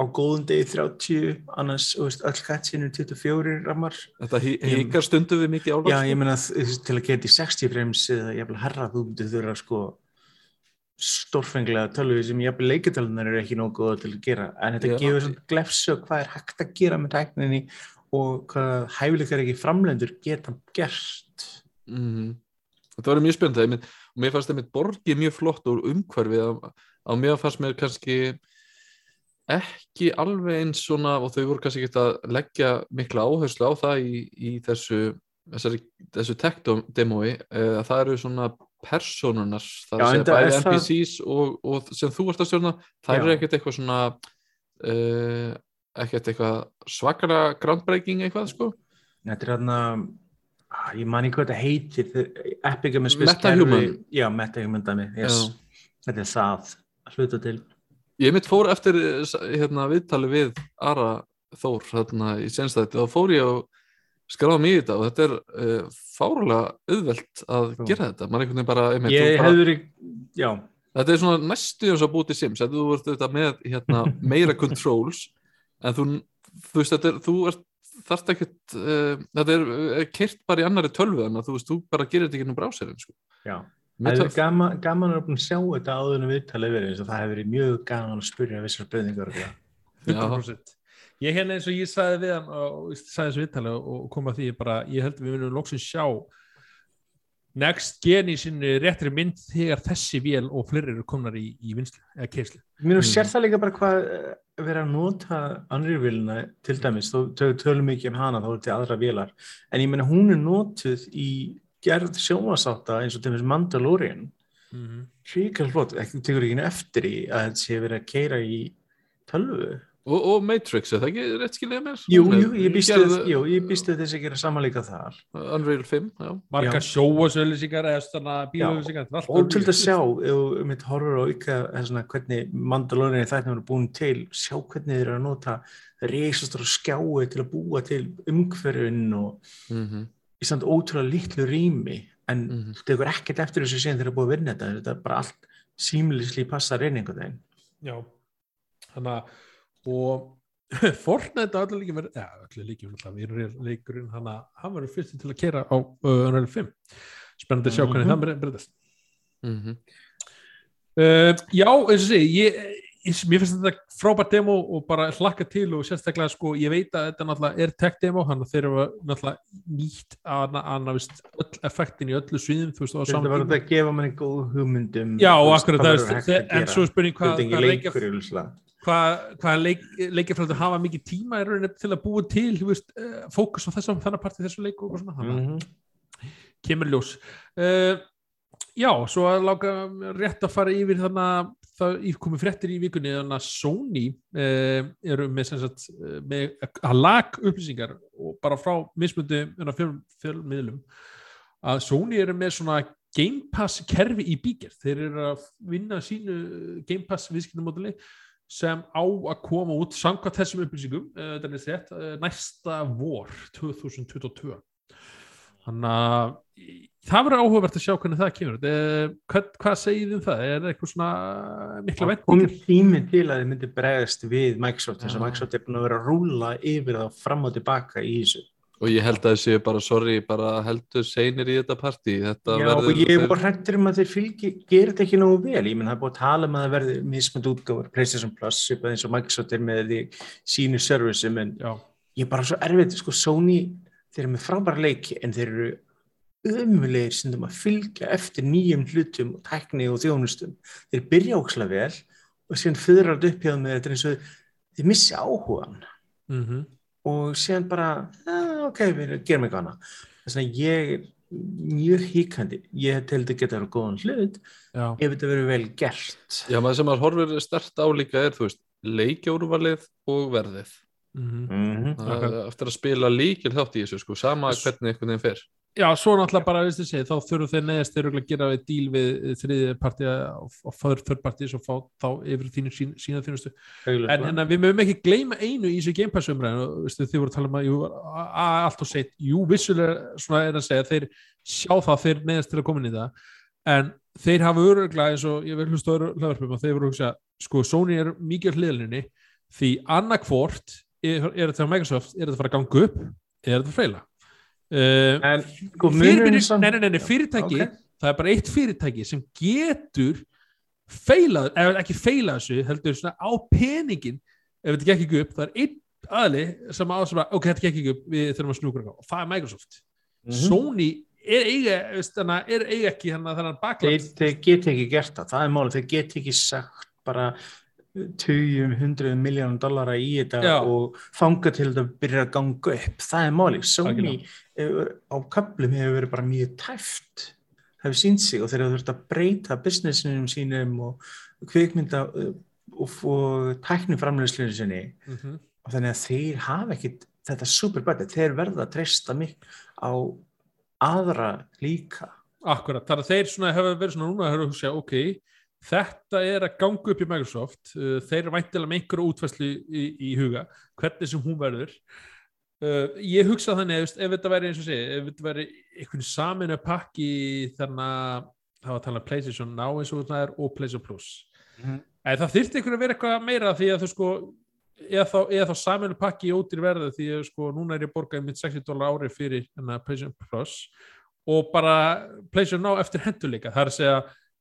á góðum degi 30, annars, veist, öll katsinu 24 rammar Þetta hí- Ég- híkar stundu við mikið álag Já, ég meina þú veist, til að geta í 60 frames eða jafnvel herra þú myndir þurfa sko stórfenglega tölvi sem jafnvel leiketölunar eru ekki nógu góða til að gera. En þetta Já. gefur svona glefsu á hvað er hægt að gera með tækninni og hvað hæfileikar ekki framlendur geta gert. Mm Þetta var mjög ég mynd, og mér fannst það borgið mjög flott úr umhverfið að, að mér fannst mér kannski ekki alveg eins svona og þau voru kannski ekki að leggja mikla áherslu á það í, í þessu þessu tech demoi að það eru svona personunar það Já, er enda bæði er það- NPCs og, og sem þú ert að stjórna það Já. eru ekkert eitthvað svona uh, ekkert eitthvað svakalega groundbreaking eitthvað sko Þetta er hérna ég man ekki hvað þetta heitir Epic er Metahuman. Já, Metahuman dæmi yes. Þetta er það að hluta til Ég mitt fór eftir hérna, viðtali við Ara Þór hérna, í senstætti, þá fór ég og skráða mig í þetta og þetta er uh, fárulega auðvelt að Já. gera þetta maður einhvern veginn bara, einmitt, bara hefði þetta er svona næstu eins og búið til Sims þetta þú ert þetta með hérna, meira controls en þú, þú veist þetta er, þú ert þarft ekkert uh, þetta er uh, kyrt bara í annari tölvu en þú veist, þú bara gerir þetta ekki nú bráserinn sko. já. Það er gaman, gaman að sjá þetta áður en viðtalið verið eins og það hefur verið mjög gaman að spyrja vissar. Já. 100% ég hérna eins og ég sagði við hann og sagði þessu viðtali og kom að því bara, ég held við munum loksins sjá next gen í sinni réttri mynd þegar þessi vél og fleiri eru komnar í, í vinslu eða keislu Mér Mm. sér það líka bara hvað eh, vera að nota Unreal-vélina til dæmis, þó tölum mikið um hana, þá er þetta aðra vélar, en ég meina hún er notuð í gerð sjómasátta eins og til dæmis Mandalorian, mm -hmm. ríkal flott, ekki tekur ekki eftir í að þetta sé verið að keira í tölvu. Og, og Matrix, er það ekki rétt skiljaði mér? Jú, jú, ég býst við, Gerðu- jú, ég býst við þess að gera samanleika þar. Unreal 5, já margar Já. sjóasauðlýsingar eða svona bílauðlýsingar Ótrúld að sjá, ef þú mitt horfur á ykkar hvernig Mandalorian þættin eru búin til, sjá hvernig þeir eru að nota reisastur og skjái til að búa til umhverfin og mm í samt ótrúlega litlu rými en Mhm. þú tekur ekkert eftir þessu síðan þeir eru búið að vinna þetta, þetta er bara allt símlisli passar inn einhvern veginn. já, þannig að og Fortnite öllu líkjum verið, ja, öllu líkjum við erum leikurinn, hann að hann verður fyrst til að kera á uh, Unreal 5 spennandi að sjá hvernig Mhm. það bre- breytast -hmm. Uh, já, eins og ég, ég, mér finnst þetta frábært demo og bara hlakka til og sérstaklega sko, ég veit að þetta náttúrulega er tech demo, hann þeir eru náttúrulega nýtt að veist, öll effektin í öllu sviðum, þú veist, á Þetta saman var tíma. þetta að gefa manni góð hugmyndum Já, veist, akkurat, það er, hægt að en gera. svo er spurning hvað, Þetta er hvað ekki leikja, leikur í Úlsla. hvað, hvað leik, leikjafræður hafa mikið tíma í rauninni til að búa til, veist, uh, fókus á þessum, þannig part í þessu leiku og svona, að Mhm. kemur ljós uh, já, svo að láka rétt að fara yfir þannig það komu fréttir í vikunni þannig að Sony uh, eru með, sagt, eh, með að lag upplýsingar og bara frá mismundu fjölmiðlum að Sony eru með svona Game Pass kerfi í bíkjart þeir eru að vinna sínu Game Pass viðskiptumóduli sem á að koma út samkvæmt þessum upplýsingum uh, er rétt, uh, næsta vor 2022 þannig að það verður áhugavert að sjá hvernig það kemur hvað, hvað segið þið um það? er það eitthvað svona mikla Það kom vendingar? tími til að þið myndi bregðast við Microsoft þess að. Microsoft er búin að vera að rúla yfir það fram og tilbaka í þessu. og ég held að þessi bara, sorry, bara heldur seinir í þetta partí þetta Já, verður og ég var hrættur um að þeir fylgi, gerir þetta ekki nógu vel, ég menn það er búin að tala um að það verði mismund útgáfur, PlayStation Plus, eins og Microsoft er með því sínu servicum, en Já, ég er bara svo erfitt, sko, Sony, þeir eru með frábæra leiki, en þeir eru ömulegir sem þeim að fylgja eftir nýjum hlutum og tækni og þjónustum. Þeir byrja ókslega vel og síðan fyrirrað upp hjá þeim með þetta eins og þeir missi áhugan mm og síðan bara, ah, ok, við gerum eitthvað annað. Þess að ég er mjög híkandi, ég til þetta geta verið góðan hlut já, ef þetta verið vel gert. Já, maður sem maður horfir stert á líka er, þú veist, leikjórvalið og verðið. mm Mm Það er eftir að spila líkil þátt í þessu, sko, sama S- hvernig einhvern veginn fer. Já, svo náttúrulega bara þið segið, þá þurfum þeir neðast þeir að gera við díl við þriðið partí og föður þörrpartí og fá þá yfir þínu sín, sína þínustu en hérna, við mögum ekki gleyma einu í þessu Game Pass umræðinu, og, veistu, þið voru að tala um að jú, allt og seitt, jú, vissulega svona er að segja, þeir sjá það þeir neðast til að koma inn í það. En þeir hafa öruglega eins og ég vil hlusta öðru hlaðvarpum og þeir voru að hugsa sko, Sony er mikið hliðlinni því annarkvort er, er þetta Microsoft, er þetta uh, En sko, fyrir, munurinn samt- nei, nei, nei, fyrirtæki Ok. það er bara eitt fyrirtæki sem getur feilað, eða ekki feilað þessu heldur svona á peningin ef þetta gekk ekki upp, það er einn aðli sem á sem að, ok, þetta gekk ekki upp við þurfum að snúka og það er Microsoft Mhm. Sony er eiga veist, hana, er eiga ekki hérna þennan þeir, bakland þeir get ekki gert það, það er málið, þeir get ekki sagt bara 20, 100 miljónum dollara í þetta Já. og þanga til þetta byrja að ganga upp, það er málið. Sony hefur, á köplum hefur verið bara mjög tæft hefur sínt sig og þeir hefur þurft að breyta businessinum sínum og kvikmynda uh, og, og tækniframleyslinu sinni. Mm -hmm. og þannig að þeir hafa ekkit þetta superbæti, þeir verða að treysta mikið á aðra líka. Akkurat, þannig að þeir hefur verið svona núna að höfðu að hugsa, ok, þetta er að ganga upp í Microsoft, uh, þeir eru væntilega með einhverju útfæslu í, í huga, hvernig sem hún verður. Uh, ég hugsa þannig ef, ef þetta væri eins og sé ef þetta væri einhvern saminu pakki þannig að það var að tala um PlayStation Now eins og það er og PlayStation Plus. Mhm. en það þyrfti einhvern að vera eitthvað meira því að þú sko eða þá, eða þá saminu pakki í ódýr verðu því að sko núna er ég borgaði mitt 60 dólar ári fyrir PlayStation Plus og bara PlayStation Now eftir henduleika það er að segja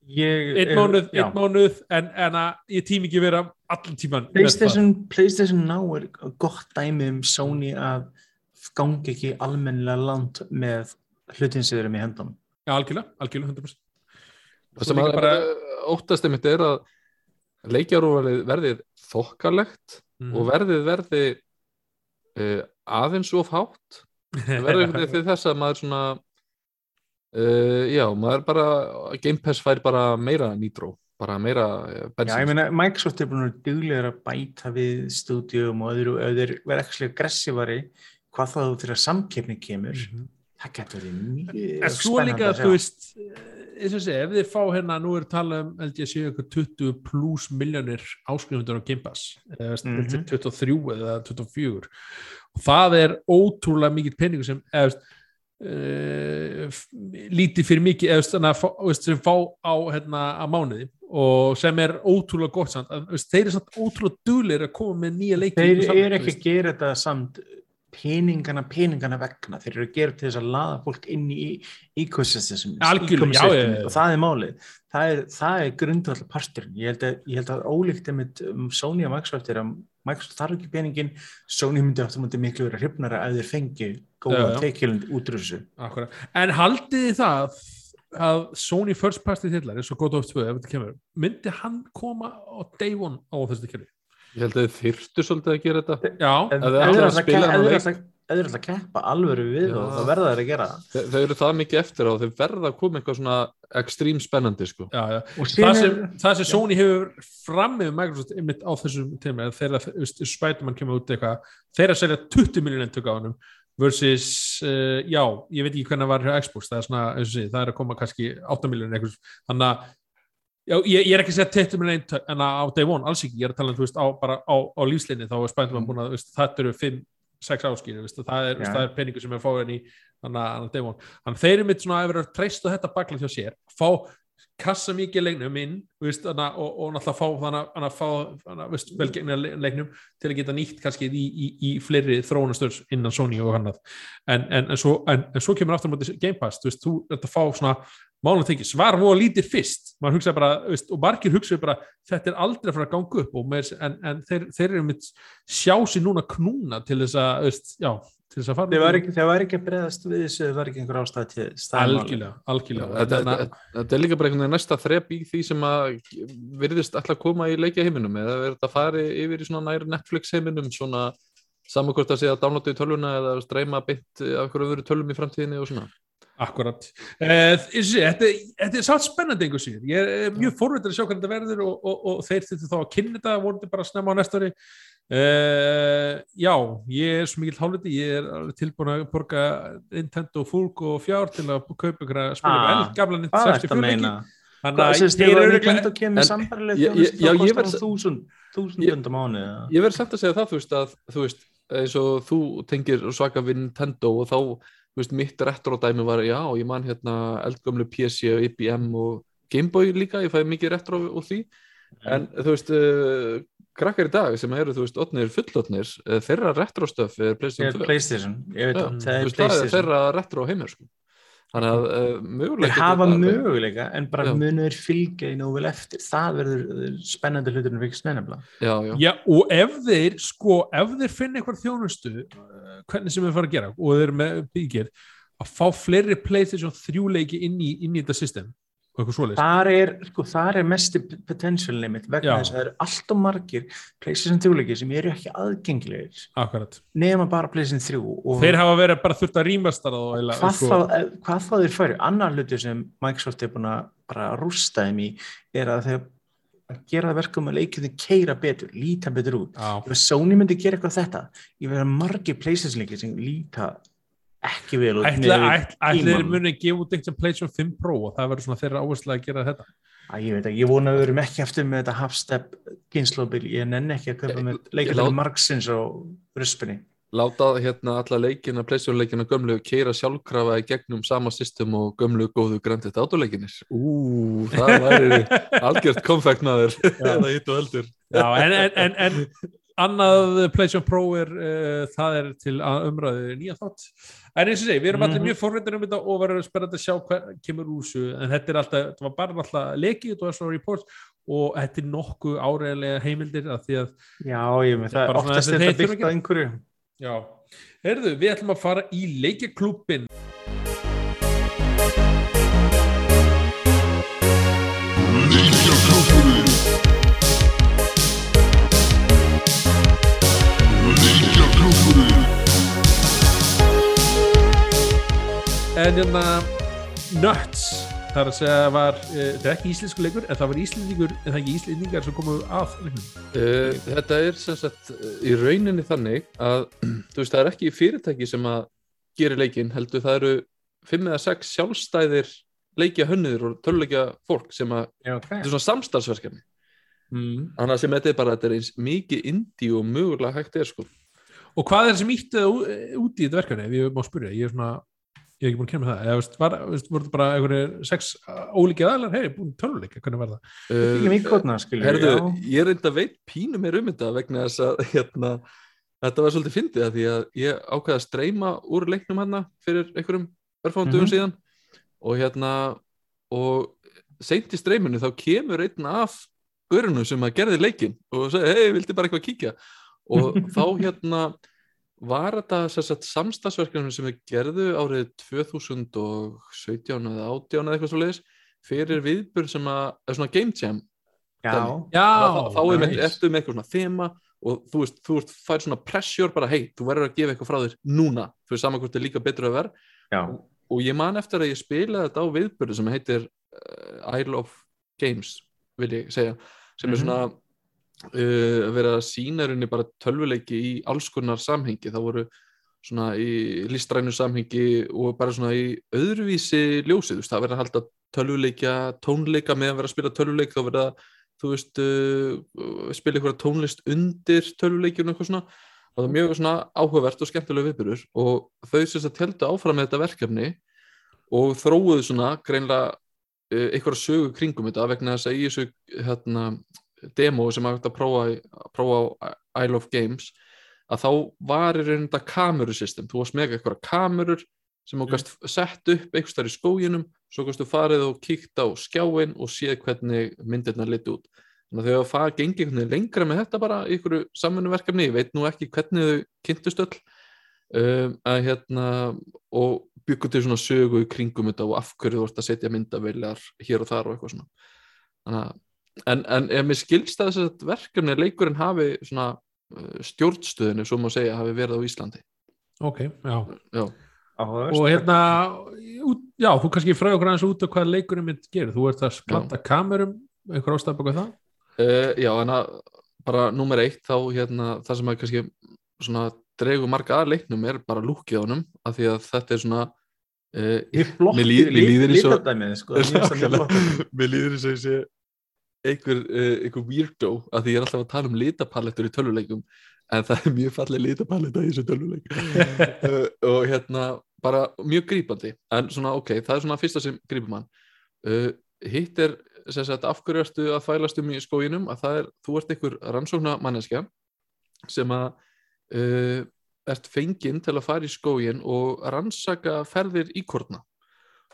Ég, einn er- mánuð, já. einn mánuð en, en að ég tími ekki vera allan tíman PlayStation, PlayStation Now er gott dæmi um Sony að gangi ekki almennilega land með hlutin sem þeir eru með hendum Já, algjörlega, algjörlega 100% Það sem að bara- óttast einmitt er að leikjarúvalið verðið þokkalegt Mhm. og verðið verði uh, aðeins of hátt til þess að maður svona uh, já, maður bara Game Pass fær bara meira nýtró bara meira uh, Já, bensín ég meina, Microsoft er búin að duglega að bæta við stúdíum og öðru, þeir verða ekki aggressívari hvað þá þegar samkeppni kemur Mhm. það getur verið mjög En svo líka, að þú veist eins og sé, ef þið fá hérna nú er talað um, held ég séu ykkur 20 pluss miljónir áskrifundur á Game Pass eða Mhm. mm 23 eða 24 og það er ótrúlega mikill peningur sem eða, uh, lítið fyrir mikið eða, þannig að fá- sem fá á hérna að mánuði og sem er ótrúlega gott samt, að, þeir eru samt ótrúlega duglir að koma með nýja leiki þeir eru þú ekki að gera þetta samt peningana, peningana vegna. Þeir eru að gera til þess að laða fólk inn í já. og það er málið. Það er, er grundvallar parturinn ég held að, ég held að ólíkt einmitt um Sony og Microsoft er að Microsoft þarf ekki peningin Sony myndi aftur mútið miklu vera hrifnara ef þeir fengi góða teikilund út úr þessu. Akkurat. En haldið þið það að Sony First Party titlar eins og God of 2 ef þetta kemur, myndi hann koma á day one á þessu kjörni? ég held að þið þyrftu svolítið að gera þetta. Já, ef Ef þeir þið eru ætla að spila þeir leik- ef þeir ætla að keppa alvöru við Já. og það verða þeir að gera það. Þe þeir eru það mikið eftir á þeir verða að koma eitthvað svona ekstrím spennandi sko já, já. og Það, sem, er- það sem Sony hefur fram með Microsoft einmitt á þessum tíma þegar Spiderman kemur út eitthvað þeir að selja 20 miljónir tök á hannum versus, uh, já, ég veit ekki hvernig það var hjá Xbox, það er svona, eins og sé, það er að koma kannski 8 miljónir eitthvað, þannig að Já, ég, ég er ekki að segja 20 miljónir einn en á day one, alls ekki, ég er að tala um, þú veist, á, bara á, á lífslinni, þá er Spiderman búin að, þú veist, þetta eru 5-6 áskýri, það er, það er peningur sem er fáin í day one, þannig þeir eru mitt svona að vera að treysta þetta bakla hjá sér, fá kassa mikið leiknum inn veist, hana, og, og náttúrulega fá þannig að fá velgengna leiknum til að geta nýtt kannski í, í, í fleiri þróunastörs innan Sony og hann en, en, en, en, en svo kemur aftur móti Game Pass, þú veist, þú ert að fá svona málum þykir, svar voru lítið fyrst. Bara, veist, og margir hugsa bara þetta er aldrei að fara að ganga upp og með, en, en þeir, þeir eru mitt sjá sér núna knúna til þess að veist, já, til þess að fara þeir var ekki, þeir var ekki að breyðast við þessu, það var ekki einhver ástæð til algjörlega, algjörlega. Þetta, Þannig að- þetta, þetta er líka bara einhvern veginn næsta þrep í því sem að virðist alltaf koma í leikja heiminum eða er þetta fari yfir í svona næri Netflix heiminum svona saman hvort að segja að downloada í tölvuna eða streyma beint af hverju öðru tölvum í framtíðinni og svona Akkurat. Uh, þetta, er satt spennandi einhver síður. Ég er mjög fórveitur að sjá hvernig þetta verður og, og, og þeir þurftu þá að kynna þetta, voru þetta bara að snemma á næsta ári. Uh, já, ég er svo mikill hálfviti, ég er tilbúin að borga Nintendo fúlg og fjár til að kaupa ykkur að spila Ah, eldgafla Hvað Nintendo er þetta 64 að leiki. meina? Þannig að sambarlega ég- ég- þjónustu já, ég kostar verð- það þúsund þúsund Ég- pund á mánu Ég verð samt að segja það, þú veist, að þú veist, eins og þú tengir svaka við Nintendo og þá, veist, mitt retro dæmi var, já, ég man hérna eldgömlu PC og IBM og Gameboy líka, ég fæði mikið retro úr því, en þú veist, uh, krakkar í dag sem eru, þú veist, otnir fullotnir, uh, þeirra retro stöf er PlayStation er 2. Playstation, ég veit það, það er veist, það er Playstation þeirra retro heimur, sko. Þannig að uh, mögulega... Þeir getur hafa möguleika en bara munur fylgja í nógu vel eftir það verður spennandi hluturinn fyrir snennefla Já, já. Já, og ef þeir, sko, ef þeir finna eitthvað þjónustu, hvernig sem þeir fara að gera og þeir eru með byggir, að fá fleiri PlayStation 3 leiki inn í, inn í þetta system og eitthvað svoleiðis. þar er, sko, þar er mesti potential limit vegna Já. þess að það eru allt og margir Playstation 2 leikir sem eru ekki aðgengilegir Akkurat. nema bara Playstation 3 og Þeir hafa verið bara þurft að rýmast það og eiginlega, hvað, sko, eh, hvað þá þeir færi annar hluti sem Microsoft er búin að rústa þeim í er að þeir að gera það verkum að leikinu keira betur, líta betur út Já, ef Sony myndi gera eitthvað þetta ég verða margir Playstation leikir sem líta ekki vel út tímann. muni að gefa út einhvern PlayStation 5 Pro og það verður svona þeirra áherslu að gera þetta. Æ, ég veit ekki, ég vona að við erum ekki eftir með þetta half-step kynnslóbil, ég nenni ekki að með leikir ég fyrir lát- margsins og ruspinni láta hérna alla leikina, pleysjónleikina gömlu keira sjálfkrafa í gegnum sama system og gömlu góðu grandið átuleikinir Ú, það væri algjört konfektnaður eða hitt og eldur Já, en, en, en, en annað PlayStation Pro er uh, það er til að umræðu nýja þátt. En eins og segi, við erum allir Mhm. mjög forveitin um þetta og verðum spennandi að sjá hvað kemur úr þessu. En þetta er alltaf, þetta var bara alltaf lekið, þetta var svona reports og þetta er nokkuð áreiðlega heimildir að því að Já, ég með það oftast er þetta byggt á einhverju Já, heyrðu, við ætlum að fara í leikjaklúbin En hérna Nuts Það er að segja var, uh, þetta er ekki íslensku leikur en það var íslendingur, en það er ekki íslendingar sem komu að leiknum. Uh, þetta er sem sagt uh, í rauninni þannig að þú veist það er ekki fyrirtæki sem að gera leikinn heldur það eru fimm eða sex sjálfstæðir leikja hönniður og töluleikja fólk sem að Já, ok. þetta er svona samstarfsverkefni. Mm. annars sem þetta er bara þetta er eins mikið indi og mögulega hægt er sko. Og hvað er það sem ítti það ú- út í þetta verkefni ef ég má spyrja, ég er svona ég er ekki búin að kemja það, eða veist, var, veist, voru þetta bara einhverju sex ólíkið aðlar, hei, búin töluleika, hvernig var það? Uh, mikið kotna, skilur Herðu, ég reynda veit pínu mér um þetta vegna þess að hérna, þetta var svolítið fyndið að því að ég ákveði að streyma úr leiknum hérna fyrir einhverjum örfáum dögum Mhm. síðan. Og hérna og seint í streyminu þá kemur einn af görunum sem að gerði leikin og segi, hei, vildi bara eitthvað kíkja? Og þá hérna var þetta samstagsverkefni sem við gerðu árið 2017 eða 18 eða eitthvað svo leiðis fyrir viðbjörn sem að, er svona game jam Já, Já, þá, þá er með, ertu með eitthvað svona þema og þú veist, þú veist, fær svona pressure bara, hei, þú verður að gefa eitthvað frá þér núna fyrir saman hvort er líka betur að vera já, og ég man eftir að ég spilaði þetta á viðbörðu sem heitir uh, Isle of Games vil ég segja, sem er Mhm. svona að vera að sína rauninni bara tölvuleiki í alls konar samhengi, það voru svona í listrænu samhengi og bara svona í öðruvísi ljósið, þú veist, það verður að halda tölvuleikja, tónleika með að vera að spila tölvuleik, þá verður að þú veist, uh, spila einhverja tónlist undir tölvuleikjun eitthvað svona. Og það er mjög svona áhugavert og skemmtilega viðbyrður og þau sem sagt heldur áfram með þetta verkefni og þróuðu svona greinlega uh, einhverja sögu kringum þetta vegna þess að í þessu hérna, demo sem að hægt að prófa, að prófa á Isle of Games að þá var í rauninni þetta kamerusystem, þú varst með eitthvað kamerur sem þú Mm. gast sett upp einhvers þar í skóginum, svo gastu farið og kíkt á skjáin og séð hvernig myndirna liti út. Þannig að þau hafa farið gengið einhvern veginn lengra með þetta bara í einhverju samfunnuverkefni, ég veit nú ekki hvernig þau kynntust öll um, að hérna og byggur til svona sögu í kringum þetta og af hverju þú ert að setja myndaviljar hér og þar og eitthvað svona. Þannig að En, en ef mér skilst að þess að verkefni leikurinn hafi svona uh, stjórnstöðinu, svo má segja, hafi verið á Íslandi. Ok, já. Já. og hérna, út, já, þú kannski fræði okkur aðeins út af hvað leikurinn mitt gerir. Þú ert að planta kamerum einhver ástæð baka það? Uh, já, en að bara nummer eitt þá hérna, það sem að kannski svona dregur marga að leiknum er bara lúkið á honum, af því að þetta er svona uh, Mér flott, Mér líð- mér líður eins og- sko. Mér líður eins og ég sé einhver, uh, einhver weirdo að því ég er alltaf að tala um litapalettur í tölvuleikum en það er mjög fallið litapaletta í þessu tölvuleik. Uh, og hérna bara mjög grípandi en svona ok, það er svona fyrsta sem grípum hann uh, hitt er sagt af hverju ertu að þvælast um í skóginum? Að það er, þú ert einhver rannsókna manneskja sem að uh, ert fenginn til að fara í skógin og rannsaka ferðir íkorna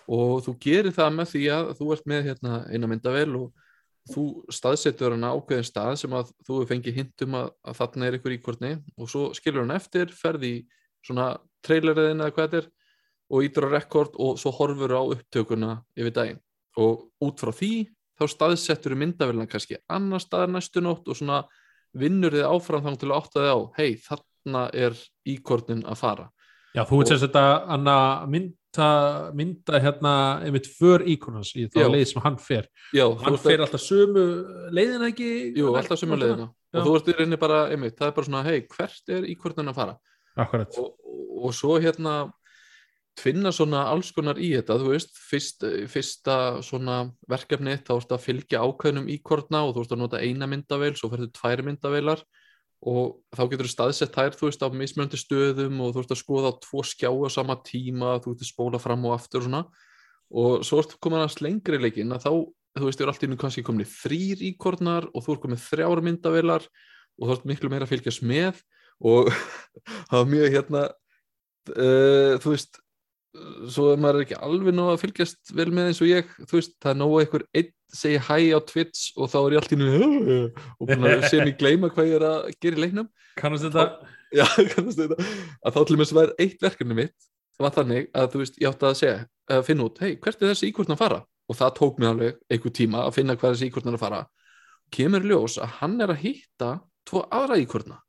og þú gerir það með því að þú ert með hérna, eina myndavel og þú staðsetur hana ákveðin stað sem að þú hefur fengið hintum að, að þarna er ykkur íkorni og svo skilur hann eftir, ferði í svona traileriðin eða hvað þetta er og ítur á rekord og svo horfur á upptökuna yfir daginn. Og út frá því þá staðsettur myndavelina kannski annar staðar næstu nótt og svona vinnur þið áfram þá til að átta þið á hei þarna er íkornin að fara. Já, þú veit sem þetta Anna mynda, mynda hérna einmitt för íkonans í þá leið sem hann fer. Já, hann ert að- fer alltaf sömu leiðina ekki? Jú, alltaf sömu leiðina. Já. og þú ert í rauninni bara, einmitt, það er bara svona hei, hvert er íkornin að fara? Akkurat, og, og, svo hérna tvinna svona alls konar í þetta þú veist, fyrst, fyrsta svona verkefni þá ertu að fylgja ákveðnum íkorna og þú ert að nota eina myndavél, svo ferðu tvær myndavélar og þá getur þú staðsett þær þú veist á mismunandi stöðum og þú veist að skoða á tvo skjá á sama tíma þú veist að spóla fram og aftur og svona. Og svo ertu komin að lengri leikinn að þá, þú veist, þú er allt í nú kannski komin þrýr íkornar og þú er komin þrjár myndavelar og þú ert miklu meira að fylgjast með og það var mjög hérna uh, þú veist svo er maður ekki alveg nóg að fylgjast vel með eins og ég, þú veist, það er nóg að einhver einn segi hæ á Twitch og þá er ég allt í nú og búin að sé mér gleyma hvað ég er að gera í leiknum. Kannast þetta já, kannast þetta að þá til og með sem var eitt verkefni mitt það var þannig að þú veist, ég átti að segja að finna út, hei, hvert er þessi íkvörn að fara? Og það tók mér alveg einhver tíma að finna hvað þessi íkvörn er að fara. Kemur ljós að hann er að hitta tvo aðra íkvörna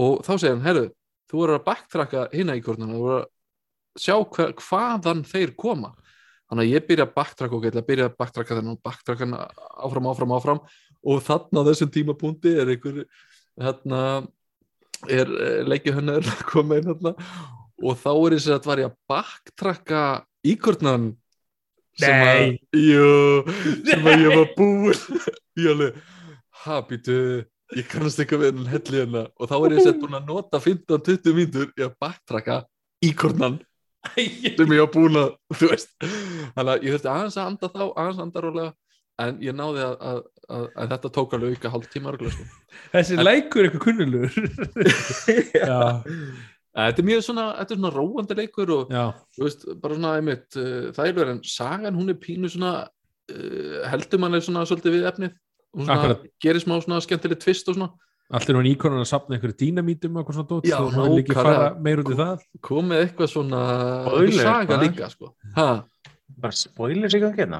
og þá segir hann, herru, þú er að backtracka hinna íkvörnuna, þú er að sjá hver, hvaðan þeir koma. Þannig að ég byrja að backtracka og geta byrja að backtracka þennan og backtracka áfram, áfram, áfram. Og þarna á þessum tímapunkti er einhver hérna er leikihönnar að koma inn hérna og þá er þess að var ég að backtracka íkortnan sem að, jú, sem að ég var búinn. Ég alveg, ha, býtu ég kannast eitthvað við hennan helli hérna. Og þá er ég sett búinn að nota 15-20 mínútur í að backtracka íkortnan sem ég var búinn að, þannig að ég þurfti aðeins að anda þá aðeins að anda rólega en ég náði að, að, að, að þetta tók alveg auka hálf tíma sko. þessi leikur er eitthvað kunnulegur. Já, þetta er mjög svona, þetta er svona róandi leikur og veist, bara svona einmitt, uh, er verið en sagan hún er pínu svona uh, heldur mann er svona svolítið við efnið. Hún gerir smá svona skemmtileg tvist og svona allir hann íkonan að sapna einhverju dínamítum og eitthvað svona dót Já, og hann nákvæmlega. fara meir út í það komið eitthvað svona saga líka sko ha, Bara spoilers í gangi hérna.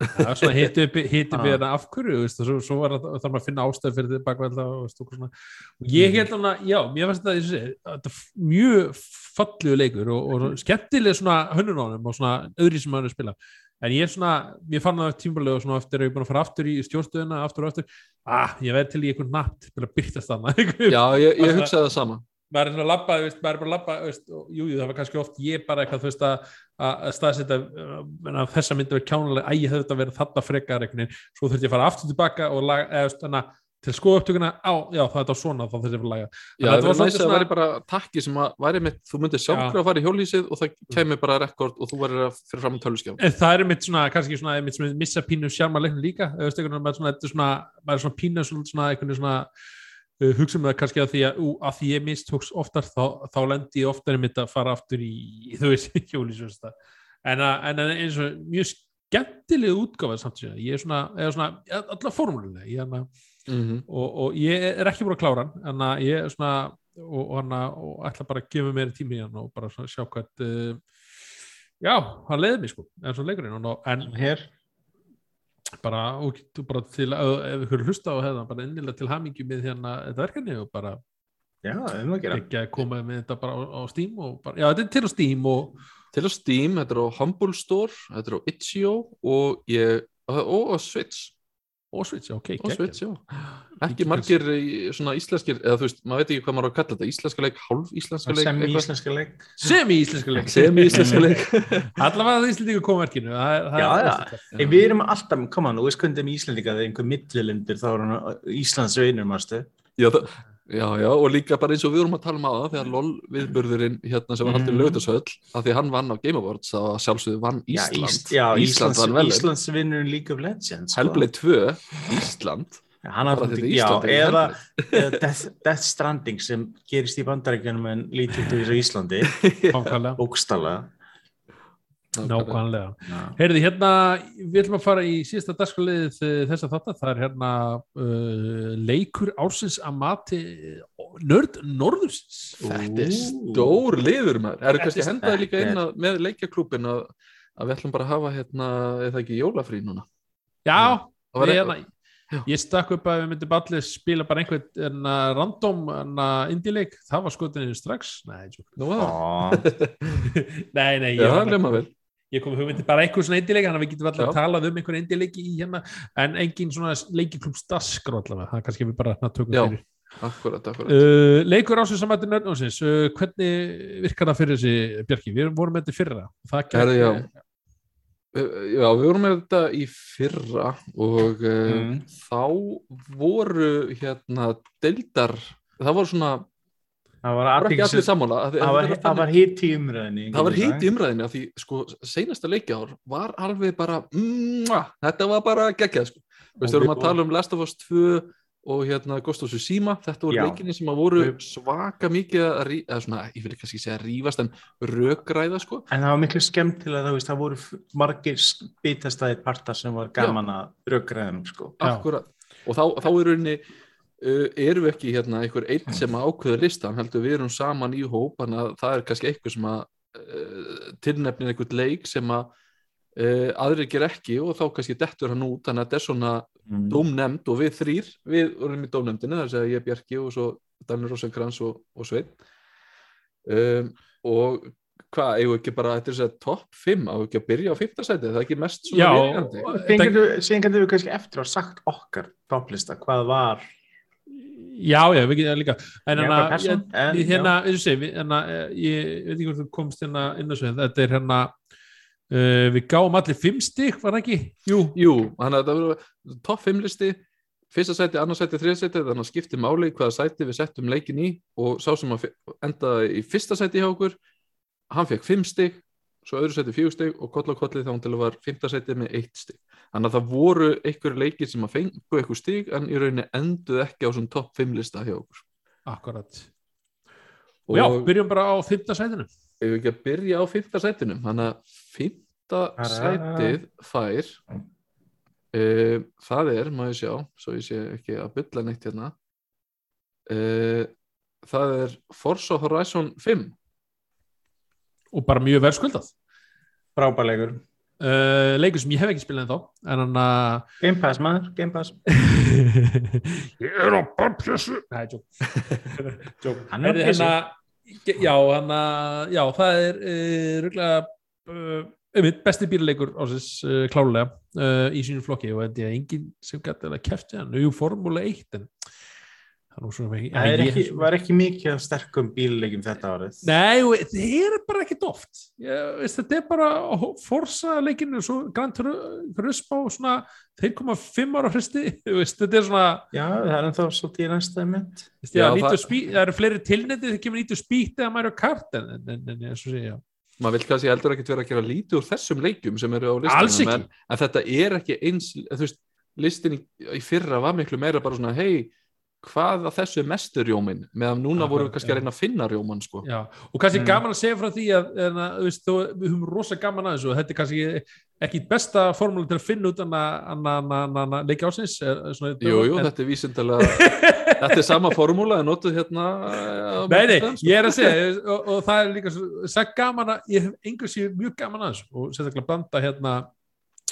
það er svona hitti upp, hitti upp Ah. í þetta af hverju þú veist, og svo, svo var það, þarf maður að finna ástæð fyrir þetta bakvæða og, og, svona. og ég held hann að, já, mér finnst þetta er mjög fallegu leikur og, og skemmtileg svona hönnun á honum og svona öðri sem hann er að spila en ég er svona, ég fann það tímbalega og svona eftir að ég er búin að fara aftur í stjórnstöðuna aftur og aftur, ah, ég verði til í einhvern natt til að byrtast þarna. Já, ég, ég hugsaði það sama. Maður er svona að labba, maður er bara að labba veist, og, jú, það var kannski oft ég bara eitthvað þú veist að, að að staðsetja uh, þessa myndi verið kjánulega, æ, ég hefði þetta verið þarna frekar svo þurfti ég að fara aftur tilbaka og laga, eða þannig til skoða upptökuna á, já, það er þetta svona, þá þurfti ég að laga. Já, það var næst að það væri bara takki sem að væri mitt, þú myndir sjálflega að fara í hjólísið og það kemur bara rekord og þú verður að fyrir fram í töluskjá en það er mitt svona, kannski svona, mitt svona missa pínu sjarma leiknum líka, eða veist, veginn maður svona, þetta er svona, maður er svona pínu svona, veginn svona uh, hugsa um það kannski að því að, ú, að því ég mistóks oftar þá, þá lendi ég oftar mitt að fara aftur í, þú veist, hjólisjósta að eins og mm og, og ég er ekki búin að klára hann en að ég er svona og, og, hana, og ætla bara að gefa mér tími hann og bara sjá hvað uh, já, hann leiði mig sko en svo leikurinn og, en Hér. bara, og, bara til ef ykkur hlusta á hefða, bara innilega til hamingju með hérna þetta verkefni og bara Já, að gera. ekki að koma með þetta bara á, á Steam og bara, já, þetta er til á Steam og til á Steam, þetta er á Humble Store þetta er á Itch.io og ég og á Switch og Switch, ok, og. Switch, ekki margir í svona íslenskir eða þú veist, maður veit ekki hvað maður á að kalla þetta íslenska leik, hálf íslenska leik Sem eitthvað. íslenska leik. semi-íslenska leik sem íslenska leik allavega það Íslandíku koma verkinu það, er- það Já, já. Hey, við erum alltaf, koma nú, við skundum Íslandika þegar einhver millilindir þá er hann Íslands vinur, mástu. já, það, já, já, og líka bara eins og við vorum að tala um aða þegar LOL viðburðurinn hérna sem var haldið mm. lögutarsöll af því hann vann á Game Awards þá sjálfsögðu vann Já, Ísland Ís, já, Ísland velun Íslands vinur League of Legends. sko. Hellblade 2, Ísland Já, þetta já, Ísland er eða, eða Death, Death Stranding sem gerist í bandaríkjunum en lítið út í Íslandi, Nákvæmlega. bókstala. Nákvæmlega Já. Heyrði, hérna, við ætlum að fara í síðasta dagskulegið þess að þetta, það er hérna uh, leikur ársins að mati nörd norðursins. Þetta er stór liður maður. Það eru Þetta kannski er- hendaði líka inn að, með leikjaklúbin að, að við ætlum bara að hafa hérna, eða ekki jólafrí núna. Já, Það var við, eitthvað- hérna, ég stakk upp að við myndum allir spila bara einhvern hérna, random hérna, indie-leik, það var skotinni strax. Nei, var það. Nei, nei, Já, ég, það vel. Ég kom hugmyndi bara einhvern svona indie-leik, þannig að við getum Já. að tala um einhvern indie-leiki í hérna, en engin svona leikiklúms dasgró allavega, það er kannski við bara hérna, tökum Já. fyrir. Akkurat, akkurat. Uh, leikur ásins að mæti nörnásins uh, hvernig virkar það fyrir þessi Bjarki, við vorum með þetta í fyrra það gekk- Herðu, já. Já, við vorum með þetta í fyrra og uh, Mm. þá voru hérna deildar það var svona, það var var var, hitt í umræðinni það var hitt í umræðinu af því sko seinasta leikjár var alveg bara mwah, þetta var bara geggjað sko. Þú veist, við erum að tala um Last of Us 2 og hérna Ghost of Tsushima þetta voru Já. leikinni sem að voru svaka mikið að eða svona, ég vil kannski segja rífast en rökræða sko En það var miklu skemmtilega það, veist, það voru margir bitastæðir partar sem var gaman að röggræðum sko. Já. Akkurat. og þá, þá er rauninni uh, erum við ekki hérna einhver einn sem ákveður listan, heldur við erum saman í hóp þannig að það er kannski eitthvað sem að uh, tilnefnir einhvern leik sem að uh, aðrir ger ekki og þá kannski dettur hann út þannig að þetta er svona Mm. dómnefnd og við þrýr, við vorum í dómnefndinu þar segja ég Bjarki og svo Danir Rosenkrantz og, og Svein um, og hvað, eigum við ekki bara þetta er þess að topp 5, á ekki að byrja á 5. sæti, það er ekki mest svona Já? Síðan kannski eftir að sagt okkar topplista hvað var Já, já, við getum það líka. En hérna, hérna, eins og við- hérna eh, ég veit ekki hvort þú komst hérna inn þessu en þetta er hérna uh, við gáum allir fimm stík, var það ekki? Jú, Jú, þannig að það verður topp 5 listi. Fyrsta sæti, annars sæti, þriða sæti þannig að skipti máli hvaða sæti við settum leikin í. Og sá sem að endaði í fyrsta sæti hjá okkur hann fekk 5 stig svo öðru sæti 4 stig og koll á kolli þá hann til að var 5. sæti með 1 stig þannig að það voru einhverju leikir sem að fengu einhver stig en í rauninni enduð ekki á svona topp 5 lista hjá okkur. Akkurat. Og já, byrjum bara á fimmta sætinu. ef við ekki að byrja á 5. sætinum þannig að 5. sætið fær uh, það er, má ég sjá svo ég sé ekki að bylla neitt hérna uh, það er Forza Horizon 5 og bara mjög verðskuldað frábælegur uh, leikur sem ég hef ekki spilað en þá en hann að Game Pass maður, Game Pass. Ég er á barnpressu Nei, Tjók. Hann er hérna, já, hann að já, það er uh, rúglega uh, um besti bíluleikur ásins uh, klálega uh, í sínu flokki og þetta er enginn sem gæti að kæfti hann, jú, formúla 1 en það er nú svona ekki, Það er ekki, var ekki mikið sterkum bílleikum þetta árið? Nei, það er bara ekkert oft. Ég, veist, þetta er bara forsa leikinu og svo Gran Turismo svona 3,5 ára fristi veist, þetta er svona Já, það er ennþá svolítið í næsta mynd. Veist, já, Já, það, það- spí, það eru fleiri tilnefndi þegar kemur nýttu spýti að er kart en, en, en, en eins og segja. Maður vil kannski heldur ekki vera að gera lítið úr þessum leikjum sem eru á listanum ekki. en, þetta er ekki eins veist, listin í, í fyrra var miklu meira bara svona hei, hvað að þessu er mestur rjómin meðan núna Akkurat, vorum við kannski já. að reyna að finna rjóman sko. Og kannski Mm. gaman að segja frá því að, en, að þú veist, þó, við höfum rosa gaman að þessu og þetta er kannski ekki besta formúla til að finna út að leikja ásins er, er svona, jú, jú, en, þetta er vísindalega þetta er sama formúla en notuð hérna á Nei, nei, sko. ég er að segja og, og það er líka svo, gaman að ég hef einhvers ég mjög gaman að þessu og sérstaklega blanda hérna,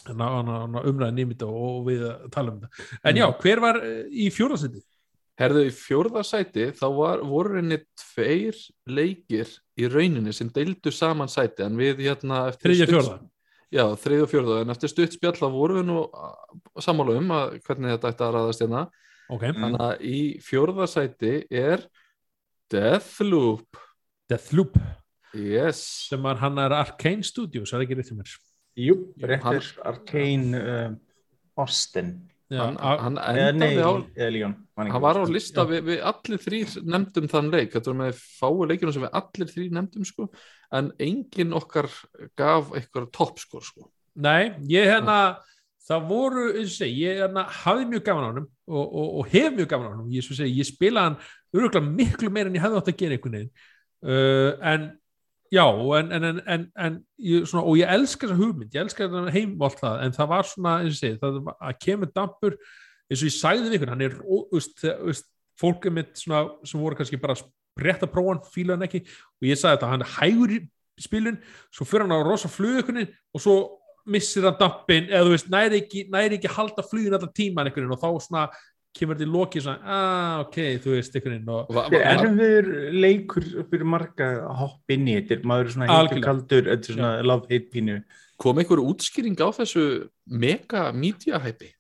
hérna, hérna, hérna umræðin í mitt og, við að tala um þetta en já, hver var eh, í fjórasetti? Herðu, í fjórða sæti þá var, voru henni tveir leikir í rauninni sem deildu saman sæti en við hérna eftir Þriðja fjórða. Já, þriðja og fjórða en eftir stutt spjall þá voru við nú sammála um að hvernig þetta ætti að ræðast hérna. Ok, Þannig að í fjórða sæti er Deathloop. Deathloop. Yes. Sem var hann er Arcane Studios, er það ekki rétt um mér? Jú, réttir Arcane uh, Austin já, Hann, hann nei, endaði á Hann var á lista, við, við allir þrýr nefndum þann leik, þetta var með fáu leikinu sem við allir þrýr nefndum sko, en enginn okkar gaf eitthvað toppskor sko. nei, ég hérna það voru, segi, ég hérna hafði mjög gaman á honum og, og, og hef mjög gaman á honum. Ég, ég spila hann öruglega miklu meira en ég hefði átt að gera einhvern veginn. Uh, en já, en, en, en, en, ég, svona, og ég elska þessa hugmynd, ég elska þetta heim og allt það, en það var svona, eins og segi það var- að kemur dampur, eins og ég sagði við hann er, ó- þú veist, þegar- þú veist, fólk er mitt svona, sem voru kannski bara rétt að prófa hann, fíla hann ekki og ég sagði þetta, hann er hægur í spilun svo fyrir hann á rosa flugukunni og svo missir hann dampin eða þú veist, næri ekki, næri ekki halda flugin allar tíman einhvern veginn og þá svona kemur þetta í loki svona, ah, ok, þú veist einhvern veginn Þetta er erfiður leikur fyrir marga að hoppa inn í þetta? Maður er svona heitur kaldur þetta er svona love hate pínu? Kom einhver útskýring á þessu mega media hæpi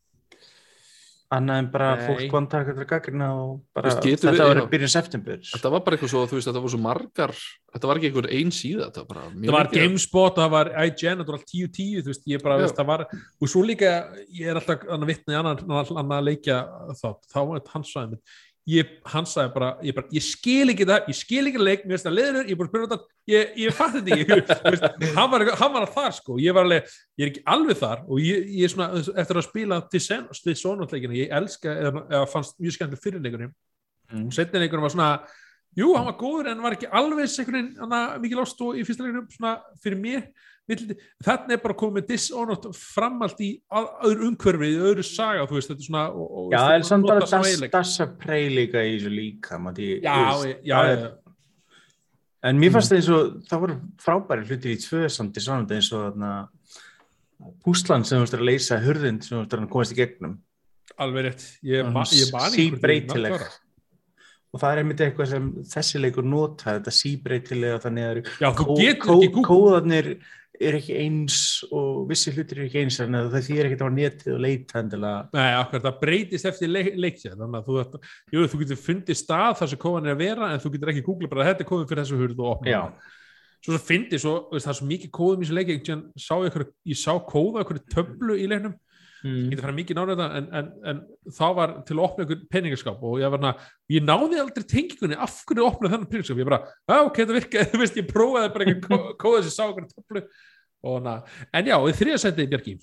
annað en bara Nei. fólk vann taka til að gagrina og bara veist, þetta var byrjun september. Þetta var bara eitthvað svo, þú veist, þetta voru svo margar þetta var ekki einhver ein síða þetta var, bara mjög það var mikið- GameSpot, það var IGN, það var allt 10-10, þú veist, ég bara, veist, það var og svo líka, ég er alltaf annar vittni annar, annar, leikja þá, þá var þetta hans svæðum ég, hann sagði bara ég, bara, ég skil ekki það, ég skil ekki leik mér finnst það leður, ég spila þetta ég, ég fatt þetta ekki, hann var, hann var þar sko, ég var alveg, ég er ekki alveg þar og ég, ég er svona, eftir að spila til sonatleikina, ég elska eða, eða fannst mjög skemmtileg fyrirleikunum Mm. og setni leikunum var svona jú, hann var góður en var ekki alveg mikið lást og í fyrsta leikunum fyrir mér, þarna er bara komið Dishonored framalt í að- öðru umhverfið, í öðru saga þú veist, þetta er svona og, og, Já, en samt eiginleika. dassa prey líka í þessu líka Matti, já, veist, já, já, er-. En mér fannst það eins og það voru frábæri hlutir í tvö samt svona eins og þarna púslan sem þú veist er að leysa hurðind sem þú veist er að komast í gegnum alveg rétt ég, ég síbreytileg. og það er einmitt eitthvað sem þessi leikur nota þetta síbreytilega þannig að já, er ekki eins og vissi hlutir er ekki eins þannig að það þýr ekki á netið og leita endilega. Nei, akkur, það breytist eftir leik, leiksið þannig að þú, ætti- jú, þú getur fundið stað þar sem kóðan er að vera en þú getur ekki googla bara þetta er kóðin fyrir þessu hurð og opna svo svo veist, það er svo mikið kóðum í þessu einhvern veginn sá ég sá kóða ykkur töflu í leiknum ég mm. geti fara mikið náður þetta en, en, en þá var til að opna ykkur peningaskap og ég var na, ég náði aldrei tengingunni af hverju opna þennan peningaskap, ég bara, já ok, þetta virkaði þú veist, ég prófaði bara eitthvað kó- kóða sem sá ykkur töflu en já, í þriða setið Bjarki,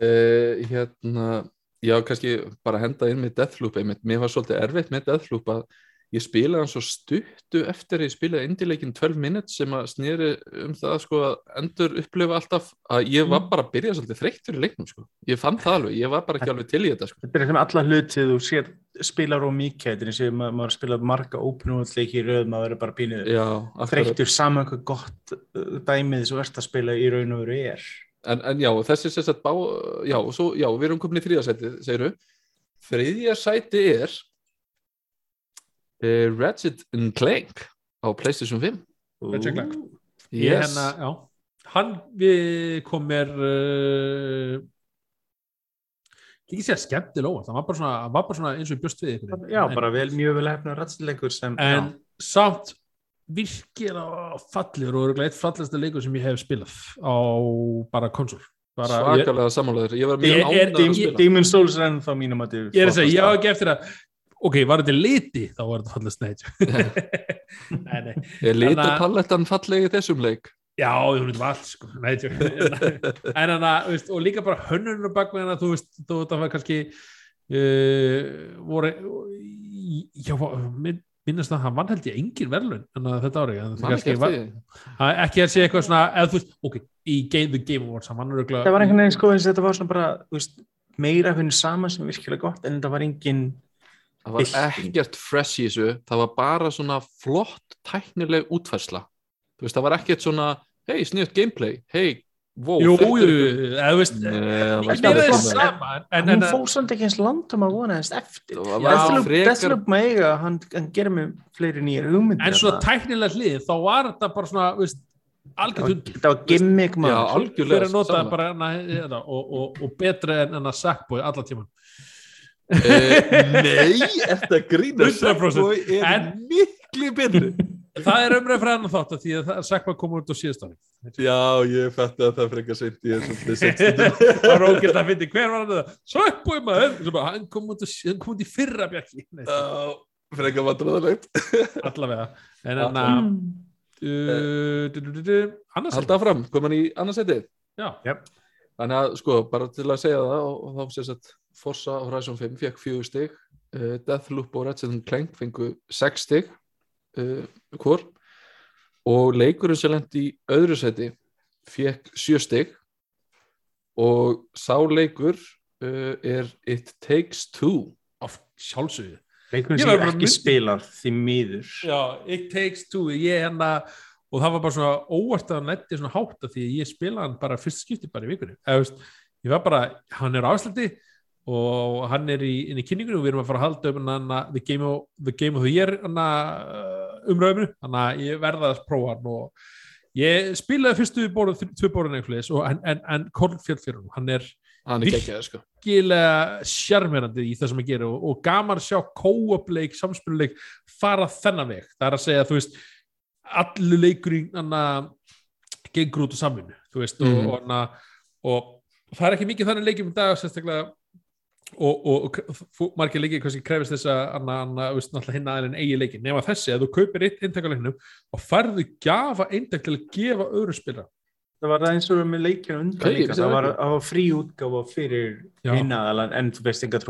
Uh, hérna, já, kannski bara henda inn með Deathloop einmitt. Mér var svolítið erfitt með Deathloop að ég spilaði hann svo stuttu eftir að ég spilaði indileikin 12 minutes sem að snýri um það sko að endur upplifa alltaf að ég var bara að byrja svolítið þreyttur í leiknum sko. Ég fann það alveg, ég var bara ekki alveg til í þetta sko. Þetta er sem alla hlutið þú sér spilar og mikið, þetta er og maður, spilar marga open world leiki í röð, maður er bara akkurat. þreyttur saman hvað gott uh, dæmið verðst að spila í raun og veru er En, en já, þessi bá, já, og svo, já, við erum komin í þriðja sæti, segiru. Þriðja sæti er uh, Ratchet and Clank á PlayStation 5. Ratchet and Clank. Yes. já hann við kom mér uh, ekki segja skemmtilega óvart, hann var bara svona, var bara svona eins og bjöst við ykkur Já, bara vel, mjög vel hefna rætsleikur sem en samt virkilega fallir og örugglega eitt fallegasta leikur sem ég hef spilað á bara ég, Svakalega sammálaður. Ég var mjög ánægður að ég- spila. Demon Souls er ennþá mínum að ég er að segja, ég á ekki eftir að ok, var þetta liti, þá var þetta nei, nei, Er lita Þannig að- palettan fallegi í þessum leik? já, ég veit allt sko, en hann að, og líka bara hönnunum bak með hann að þú veist, þú veist, það var kannski uh, voru já, minn, minnast að hann vann held ég engin verðlun en þetta ári, en það Man kannski ekki ekki að sé eitthvað svona, eða þú veist, ok, í Game, The Game Awards, Það var einhvern veginn sko þetta var svona bara þú veist, meira fyrir saman sem virkilega gott en þetta var engin Það var ekkert fresh í þessu, það var bara svona flott tæknileg útfærsla. Þú veist, það var ekkert svona, hei, sniðt gameplay, hei, wow, jú, þetta jú, jú, eða þú veist Nei, það er það sama en, hún fór samt ekki eins landum að vona þess eftir. Það Deathloop með eiga, hann, hann gerir mig fleiri nýjar hugmyndir en svona þarna. tæknilega hlið þá var þetta bara svona, þú veist algjörð hund þetta var gimmick Já, maður algjörlega. fyrir að nota bara hérna, og, og, og betra en að Sackboy alla tíman Eh, Nei, þetta grína 100%. Sackboy er En- miklu betri. það er umræð fyrir hann þátt af því að það- Sackboy kom út á síðast ári. Já, ég fætti að það frekar er seint það var ógæst að finna hver var hann það? Sackboy maður. Hann kom út, á- hann kom út í fyrra bjarki. Nei, Já, frekar vandræðalegt. allavega. En hann að uh, du- du- du- du- annars Halda fram, kom hann í annarsætið. já, Þannig að sko, bara til að segja það og, og þá sést að Forza Horizon 5 fekk fjögur stig uh, Deathloop og Ratchet Clank fengu sex stig uh, hvor. Og leikurinn sem lendi í öðru seti fekk sjö stig. Og sá leikur uh, er It Takes Two. Af sjálfsögðu. Leikurinn sem ekki mynd- spilar því miður. Já, It Takes Two. Ég hérna, og það var bara svona óvart að hann nætti svona hátt af því að ég spila hann bara fyrst skipti bara í veist, ég var bara, hann er á Íslandi og hann er í, inn í kynningunni og við erum að fara að halda um hann the game of the, game of the year umröðuminu, þannig að ég verða að prófa hann og ég spilaði fyrstu tvö bórun en, en, en Colin Fjell fyrir hann, hann er hann er sko. virkilega sjarmerandi í það sem að gera og, og gaman að sjá kóapleik, samspiluleik fara þennan veg, það er að segja þú veist, allu leikurinn anna, gengur út á samvinnu þú veist, Mhm. og, og, anna, og það er ekki mikið þannig leikjum í dag sérstaklega og, og, margir leikir kannski krefist þess að hinna aðeins eigi leikin nema þessi, að þú kaupir eitt eintækuleiknum og færðu gjafa eintæk til að gefa öðru spila Það var eins og með leikinu undan Hey, líka, það var, var frí útgáfa fyrir Já. einaðalan en þú veist enga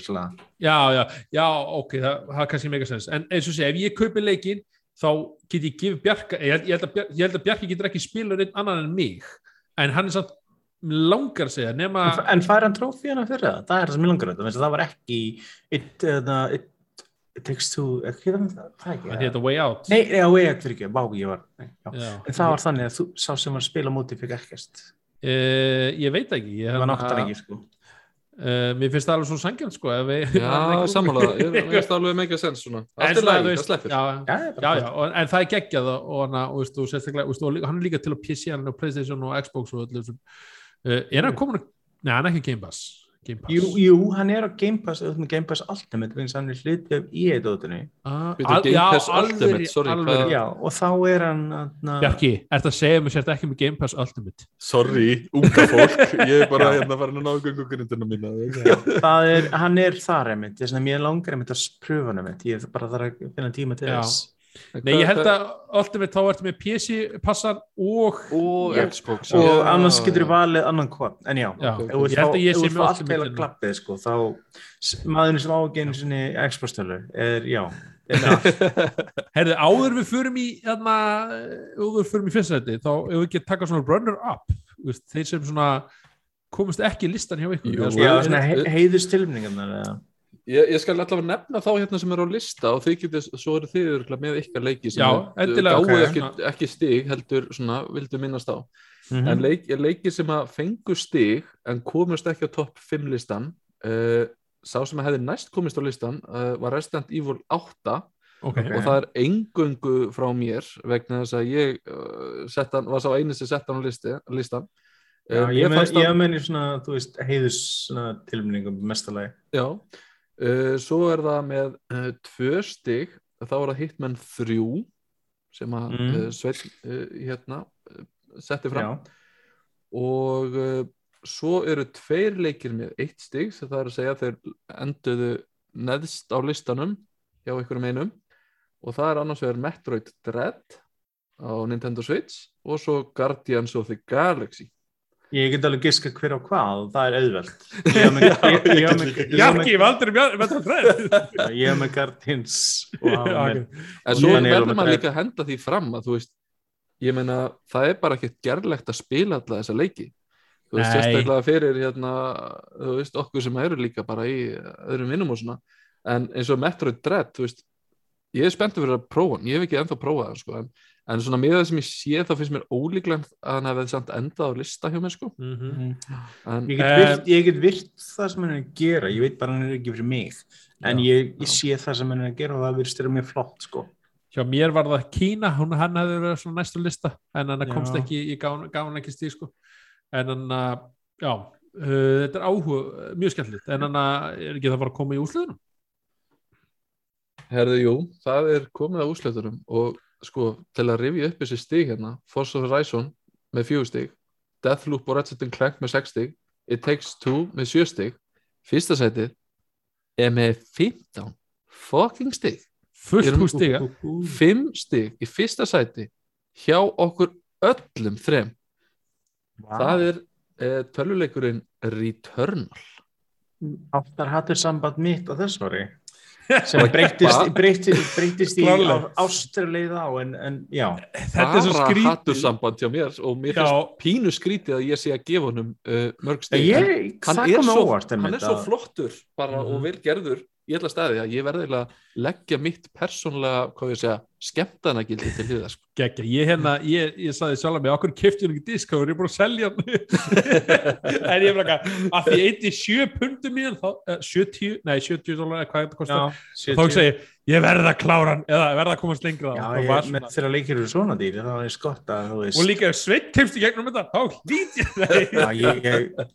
svona. já, já, já, ok, það, það er kannski mega sens en eins og sé, ef ég kaupi leikin þá get ég gefið Bjarka ég, ég, held að ég held að Bjarki getur ekki spila einn annan en mig en hann er samt langar að segja nema En, en fær hann trófi hana fyrir það? Það er það sem ég langar þetta, það var ekki it, uh, it, it takes two, ekki það, það er hann heita Way Out. Nei, já, ég fyrir ekki, vá, ég var nei. En það var þannig að þú, sá sem var að spila móti fikk ekkert. Uh, ég veit ekki ég, Það var náttar ekki, sko uh, mér finnst það alveg svona sangjant sko Já, sammála, ég ég veist alveg mega sens svona. Allt er læg, það sleppir. já, Já, já, og, en það er geggjað og, og, og, og og hann er líka til á PC, hann á Playstation og Xbox og öllu uh, er hann komin að, neða, hann er ekki Game Pass Jú, jú, hann er á Game Pass, auðvitað með Game Pass Ultimate, þess að hann er hluti af EA-dótinu. Ah, Game já, Pass alveg, Ultimate, sorry, alveg Já, og þá er hann... Na, Bjarki, ert að segja mér sért ekki með Game Pass Ultimate Sorry, unga fólk, ég er bara hérna að ná göngugrindina mína. Já, það er, hann er þar mér langar að pröfa hann ég bara þarf að finna tíma til Já. þess. Nei, ég held að Ultimate þá ertu með PC passan og Og. Xbox. Og já, annars getur já. valið annan hvað, en já, Já, þú ég held að ég sé þú vilt með fá allt Ultimate heila klappið, sko, þá maðurinn sem ágæðinu sinni Xbox-tölu er, já, er. Herði, áður við förum í hérna, áður við förum í fyrsta þetta þá ef við ekki taka svona runner up veist, þeir sem svona komist ekki í listan hjá ykkur Jú, já, svona- svona he heiðustilmningarnar, eða. Ég, ég skal allavega nefna þá hérna sem eru á lista og þið getið, svo eru þið örugglega með ykkar leiki sem Já, er- endilega, gáfu ok. ekki, ekki stig heldur svona, vildu minnast á Mhm. en leik, leiki sem að fengu stig en komust ekki á topp 5 listan uh, sá sem hefði næst komist á listan uh, var Resident Evil 8 okay. og það er engöngu frá mér vegna þess að ég uh, sett hann, var sá eini sem sett hann á listi, listan Já, ég, hann- ég meni svona, þú veist, heiðus svona tilmningum mestalagi. Já, svo er það með uh, tvö stig, þá er það Hitman 3 sem að Mm. Sveinn uh, hérna setti fram. Já, og svo eru tveir leikir með eitt sem það er að segja þeir enduðu neðst á listanum hjá einhverjum einum. Og það er annars vegar Metroid Dread á Nintendo Switch og svo Guardians of the Galaxy ég get alveg giska hver á hvað, það er auðvelt. Jarki, valdur það træð ég hef með ok. En svo verður maður líka að henda því fram að þú veist, ég meina það er bara ekkert gerlegt að spila alla þessa leiki. Þú veist, sérstaklega fyrir hérna, þú veist, okkur sem eru líka bara í öðrum vinnum og svona. En eins og Metroid Dread, þú veist ég er spenntur fyrir að prófa hann, ég hef ekki ennþá prófað hann sko, en, en svona með það sem ég sé þá finnst mér ólíklegt að hann hefði samt endað á lista hjá mér sko. Mhm. en, Ég get, Eh, virt, ég get virt það sem hann er að gera, ég veit bara hann er ekki fyrir mig, en Já, ég, ég sé það sem hann er að gera og það virðist vera mjög flott, sko. hjá mér var það Kína. Hún, hann hefði verið svona næstu lista. En hann Já. komst ekki, gaf hann ekki stíð sko. en hann að já, uh, þetta er áhuga mjög skemmtilegt, en hann að er ekki það bara að koma í úsliðunum Herðu, jú, það er komið á úsleitunum og sko, til að rifja upp þessi stig hérna, Forza Horizon með fjögur stig, Deathloop og Ratchet Clank með sex stig, It Takes Two með sjö stig, fyrsta sætið er með 15 fucking stig, fullt hús stiga. 5 stig í fyrsta sæti hjá okkur öllum þrem, það er eh, töluleikurinn Returnal. Áttar hattur samband mitt á þess ári sem breytist, breytist, breytist í ástraleið á en, en já, þetta er svo skrítið hattursamband hjá mér og mér finnst pínu skrítið að ég sé að gefa honum uh, mörg stig. Ég, hann er, hann er svo flottur bara Mhm. og vel gerður ég ætla að staði að ég verði að leggja mitt persónlega, hvað ég að segja skemmtanagildi til hliða sko. Gekja, ég hérna, ég, ég saði sjálf að mig okkur kefti hún ekki disk, þá er ég búin að selja hann? En ég bara að því eitt í sjö pundum mín þá, uh, 70, nei 70 dólar hvað þetta kostar, já, þá hugsa ég ég verða að klára hann, eða verða að komast lengra. Já, Það ég, var með, þegar leikir eru svona dýri þá er skott að þú veist og líka ef Sveit kemst í gegnum þetta, þá hlýt ég það Já,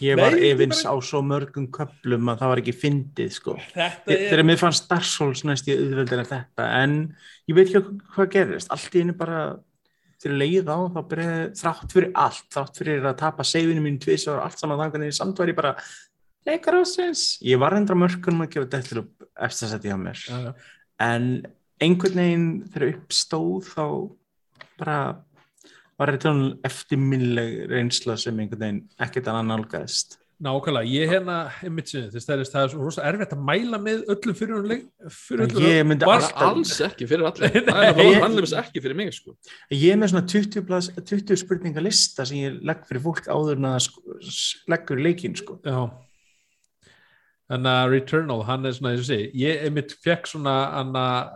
ég, var Nei, efins bara- á svo mörgum köplum að það var ekki fyndið sko. þetta Ég- er þegar mér fannst Souls næst í auðveldir en þetta en ég veit ekki hvað- gerist allt í einu bara til leið á þá byrjaði þrátt fyrir allt þrátt fyrir að tapa seifinu mínu tvis og allt saman þangan í samt var ég bara leikar ásins ég var endur á mörkunum að gefa Deathloop eftir að setja hjá mér Já, já. en einhvern veginn þegar upp stóð þá bara var þetta eftirminnileg reynsla sem einhvern veginn ekkert annað nálgæðist Nákvæmlega, ég hérna það er rosa erfitt að mæla með öllum fyrir hún leik ég myndi Var- alltaf alls ekki fyrir allir Nei, það er alveg ekki fyrir mig sko. ég er með svona 20, plas, 20 spurninga lista sem ég legg fyrir fólk áður en að sko, leggur leikinn sko. Já Þannig að Returnal, hann er svona, og sé, ég einmitt fekk svona, hann að,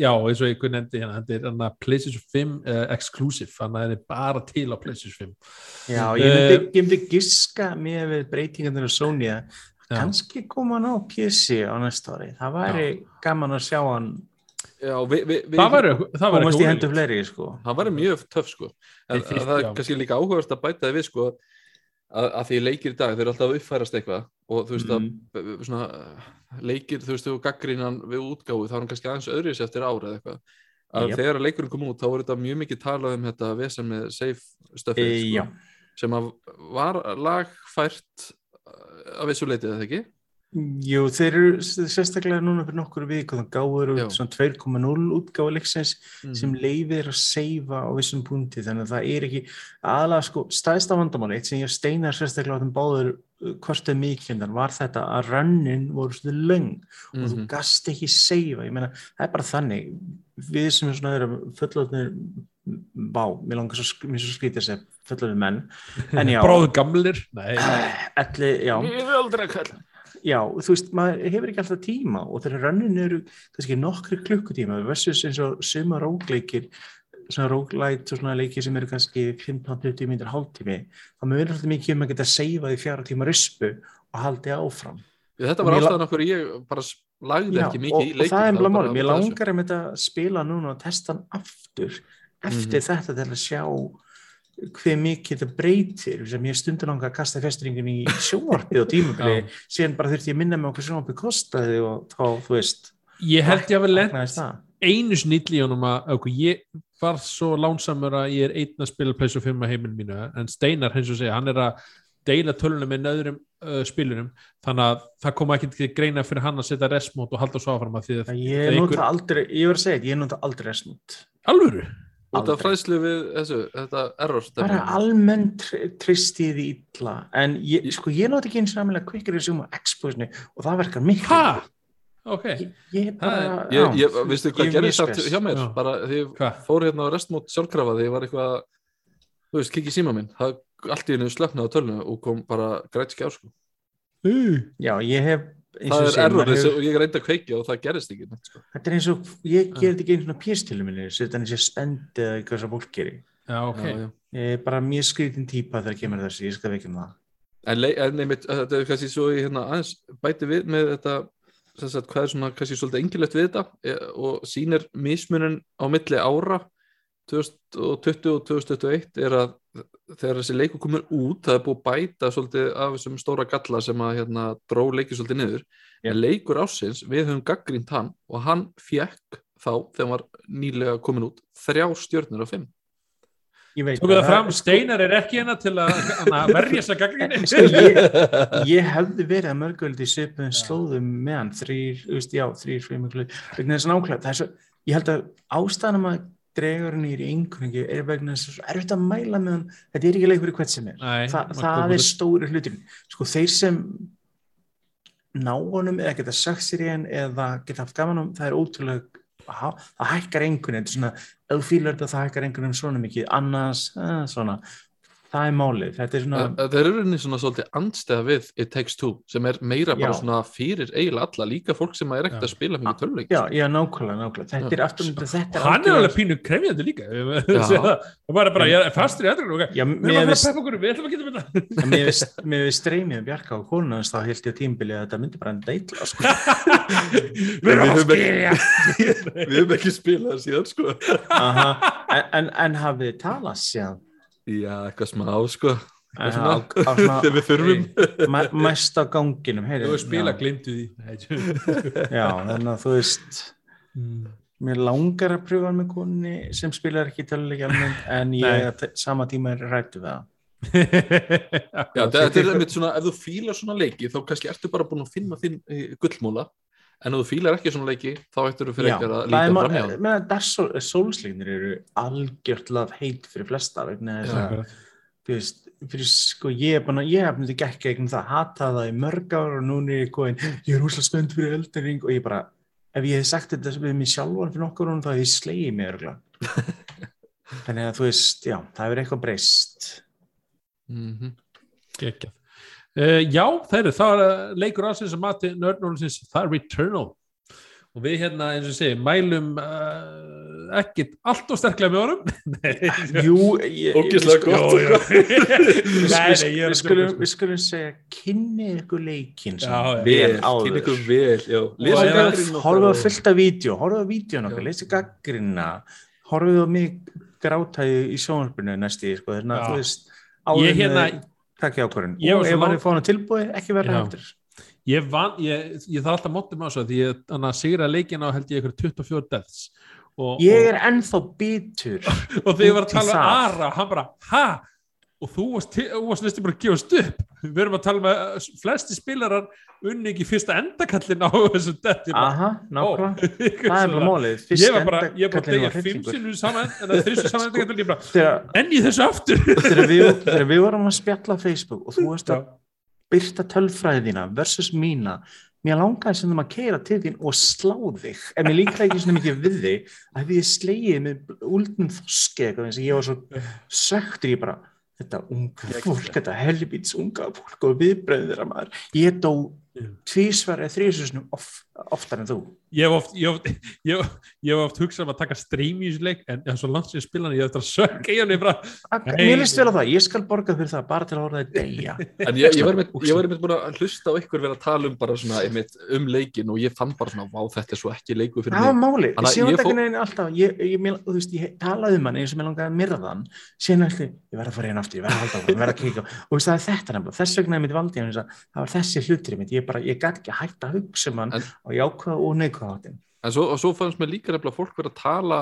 já, eins og einhvern nefndi hérna, hann er hann að PlayStation 5 uh, exclusive, hann er bara til á PlayStation 5. já, ég myndi, Eh, ég myndi giska með við breytingarnir á Sony að Já. kannski koma hann á PC á næsta ári það væri gaman að sjá hann Já, vi, vi, vi, Það væri, það væri komast í hendur fleiri sko. það væri mjög töff sko. en það er já. kannski líka áhugast að bæta við sko, að, því leikir í dag þeir eru alltaf að uppfærast eitthvað og þú veist Mm. að b- svona, uh, leikir, þú veist, þú gaggrínan við útgáfu þá er hann kannski aðeins öðruðs eftir ára eða eitthvað að Jöp. þegar leikurinn kom út þá var þetta mjög mikið talað um þetta vesen með safe stuffið e, sko, já, sem að var lagfært uh, að vissu leitið eða ekki Jú, þeir eru sérstaklega núna fyrir nokkur viku þannig gáður út svona 2.0 útgáfa leiksins mm. sem leifir að seifa á vissum punkti þannig að það er ekki aðalega sko stæðsta vandamáli, eitt sem ég steinar sérstaklega á þeim báður hvort er mikilvæg var þetta að rönnin voru svona löng og þú Mhm. gast ekki seifa, ég meina það er bara þannig. Við sem er svona erum fullotnir bá, mér langar svo, svo skrítið að segja fullotnir menn. En já, Bráðu gamlir, nei, allir, já. Ég vil aldrei að kalla Já, þú veist, maður hefur ekki alltaf tíma og þegar rönnin eru kannski nokkri klukkutíma versus eins og suma rógleikir svona róglæt og svona leikir sem eru kannski 15-20 mínútur hálftími þá mögur alltaf mikið um að geta seifað í fjara tíma rispu og haldi áfram. Þetta Og var ástæðan okkur ég bara lagði ekki og, mikið í og leikin það er bara af þessu. langar að þetta spila núna og testa hann aftur eftir þetta til að sjá hver mikið þetta breytir sem ég stundur langa að kasta festringin í sjónvarpið og tímabili Já. síðan bara þurfti ég að minna mig á hvað sjónvarpið kostaði og þá, þú veist ég held ég að við lent vaknaðist það. einu snill í honum að ok, ég var svo lánsamur að ég er einn að spila PlayStation 5 að heiminn mínu en Steinar hins og segja, hann er að deila tölunum með nöðrum uh, spilunum þannig að það kom ekki til greina fyrir hann að setja resmót og halda svo áfram að því að Það það Ég er einhver- aldrei, ég var að segja ég nota aldrei resmút. alvöru út af fræðslu við þessu, þetta error Bara stefnu. almennt tr- trist í illa, en ég, sko, ég nota ekki eins og aðmjölega kvikir í suma exposinu og það verkar miklu. ha? ok, Ég, ég bara, Ég, ég, veistu ég hvað gerðist mjög samt spes. hjá mér? Já. Bara því ég hvað? fór hérna á restmót sjálfkrafa því ég var eitthvað, þú veist, kikið síma minn. Það allt í hennu slöknaði á tölnu og kom bara græt skjár sko. Uh, Já, ég hef, Það og er segir, error maður hefur... hefur, og ég reyndi að kveikja og það gerist ekki. Sko. þetta er eins og, ég ger þetta ekki eins og pjæstilu minni, setja hann í sér spendi eða eitthvað sem fólk gerir. já, ok Já, já. Ég er bara mjög skrítin típa þegar kemur að þessu, ég skal veikja um það. En, lei- en einmitt, þetta er kannski svo ég hérna aðeins bæti við með þetta sem sagt, hvað er svona kannski svolítið engilegt við þetta e, og sýnir mismunin á milli ára 2020 og 2021 er að þegar þessi leikur komur út það er búið bæta svolítið af þessum stóra galla sem að hérna dró leikið svolítið niður. Já. en leikur ásins, við höfum gaggrínt hann og hann fekk þá þegar hann var nýlega komin út þrjá stjörnur af fimm. Ég veit Tóku það fram, Steinar er ekki hérna til að, verja þess að gaggrinni Sko, ég, ég hefði verið að mörgöldi svipuðum slóðum með hann þrýr, þú veist, já, þrýr frímiklu vegna þess að nákvæmlega, það er svo ég held að ástæðanum að dregurinn í einhverjum er vegna þess að svo erfitt að mæla með hann, þetta er ekki leikur í hvert sem er. Nei, Þa, það er stóri hlutin sko þeir sem ná honum eða geta sagt sér í hann eða geta haft gaman um, það er ótrúlega það það hækkar einhvern veginn. Svona, ef þú fílar þetta það hækkar einhvern veginn svona mikið. Annars, eh, svona það er málið, þetta er svona Það er rauninni svona svolítið andstæða við It Takes Two sem er meira bara Já. svona fyrir eiginlega alla, líka fólk sem er ekkert Já. að spila mikið töluleik Já, já, nákvæmlega, nákvæmlega. Þetta er aftur þetta er hann er alveg pínu krefjandi líka Já. það var bara, ég er fastur í aðrið okay. Já, við erum að fara að peppa okkur, við ætlum að geta þetta mér veist, mér veist streymið um Bjarka og hans þá held ég á tímbili að þetta myndi bara enda illa, sko. við að höfum ekki- Já, eitthvað smá sko Þegar við þurfum mæ, mæst á ganginum, heyri. þú spila, já. glimtu því Já, þannig að þú veist, Mm. mér langar að pröfa með konni sem spilar ekki töluleik almennt, en ég sama tíma er rættu við það. Já, þetta er einmitt svona, ef þú fílar svona leiki þá kannski ertu bara búin að finna þinn uh, gullmúla en þú fílar ekki svona leiki þá ættur þú fyrir ekkert að það er líta fram hjá það meðan Dark Souls-leiknir eru algjört love hate fyrir flesta vegna þess að þú veist, fyrir sko ég er að, hef myndið gekk gegnum það, hata það í mörg ár og núna er ég góðin, ég er úslega spennt fyrir eldering og ég bara, ef ég hef sagt þetta við mig sjálfan fyrir nokkur hún þá hef ég slegið örgla. Þannig að þú veist, já, það hefur eitthvað breyst. Mhm. Geggjað. Uh, já, það er það er uh, leikur ásins að mati nördnólusins, það er Returnal og við hérna, eins og ég segi, mælum uh, ekkit allt og sterklega með Nei, Jú, við gott. Við, er skulum, djóka, við skulum segja kynni ykkur já. Vel, áður. og- fullt af vídeo, horfðu á vídeo Já. leysi gaggrina horfðu á mig grátæði í sjónvarpinu næst í, sko, að þú veist Ég hérna- takk Ég var og ef hann er fáin að tilbúi ekki verða eftir ég, ég, ég þarf alltaf móttum á svo því ég þannig að sigra leikina á held ég ykkur 24 deaths og, ég er ennþá bitur og, þegar ég var að tala um það. Ara hann bara, ha? Og þú varst, þú varst næstum bara að gefast upp. Við erum að tala með uh, flesti spilarar unni ekki fyrsta endakallin á þessu bara, aha, nákvæmlega. Það er bara málið, ég var bara, ég var bara að degja fimm sinnum saman en það þrjusum saman endakallin ég bara, þegar, enn í þessu aftur? Þegar, við, við vorum að spjalla Facebook og þú Já. að byrta tölfræði þína versus mína mér langaði sem þeim að keira til þín og slá þig. En mér líkaði ekki svona mikið við þig að því ég slegið með úldnum þoski eitthvað eins og ég var svo söktur ég bara þetta unga fólk, þetta helbíts unga fólk og viðbröður þeirra maður ég dó. Tvísvar eða þrísusnum of, oftar en þú. Ég hef oft, oft, oft hugsað um að taka stream í þessu leik en það er svo langt sem ég spila hann ég hef eftir að sökka í hann ég bara, Nei. mér líst vel á það, ég skal borga fyrir það bara til að orða þið deyja. En ég, ég var einmitt ég var einmitt búin að hlusta á ykkur vera að tala um bara svona einmitt um leikin og ég fann bara svona, vá þetta er svo ekki leiku fyrir Það var mig máli, síðan þetta neginn alltaf, ég, ég, ég, þú veist, ég talaði um hann eins og mér langaði að myrða hann, síðan ætli, ég verð að fara bara, ég gæti ekki að hætta að hugsa um hann En- á jákvæða og neikvæða áttin. En svo, svo fannst mér líka nefnilega fólk vera að tala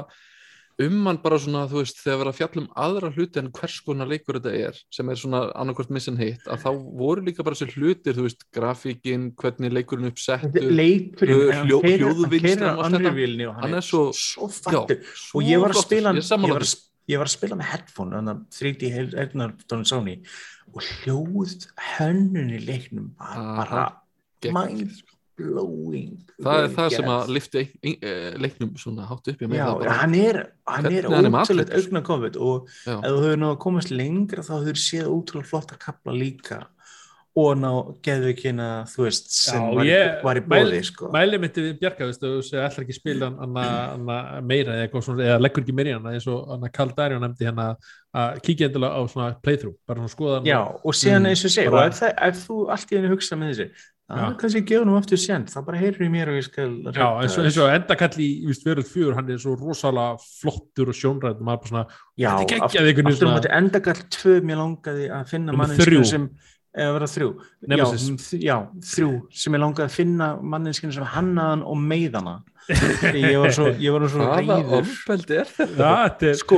um hann bara svona, þú veist, þegar vera að fjalla um aðra hluti en hvers konar leikur þetta er sem er svona annarkvort missin hitt að þá voru líka bara þessi hlutir, þú veist, grafíkin hvernig leikurinn uppsettur Leikurinn, uh, hljó- hann er svo- svo fattur. Og ég var að spila Ég ég var ég var að spila með headphone, þannig að 3D heyrnartónu Sony, og hljóð hönnun í leiknum bara Gegn- mind blowing. það er það sem að lifti eh, leiknum svona hátt upp Já, hann er, hann er er ótrúlega augna COVID og Já. ef þú hefur náðu að komast lengra þá hefur séð ótrúlega flotta kapla líka og ná geðvikina þú veist sem Já, var, í, ég- var í bóði sko. mæli myndi við Bjarka þú segir alltaf ekki spila meira eða, svona, eða leggur ekki meira eins og Karl Darjón nefndi hérna að kíkja endilega á svona playthrough bara svona skoða hann Já, og síðan Mm, eins og segja, og ef þú allt í henni hugsa með þessi Þá er kannski gefa nú aftur send, þá bara heyrir í mér og ég skal Já, eins og, eins og endakall í veröld fjör, hann er svo rosalega flottur og sjónræð og maður bara svona, Já, þetta er aftur, geggjað einhvern aftur veginn endagall tvö mér langaði að finna þrjú. sem eða vera þrjú. Já, já, þrjú sem ég langaði að finna manneskinu sem hannaðan og meiðana. Ég var svo, ég var svo hvaða reyður ofbeldi er þetta? Er sko,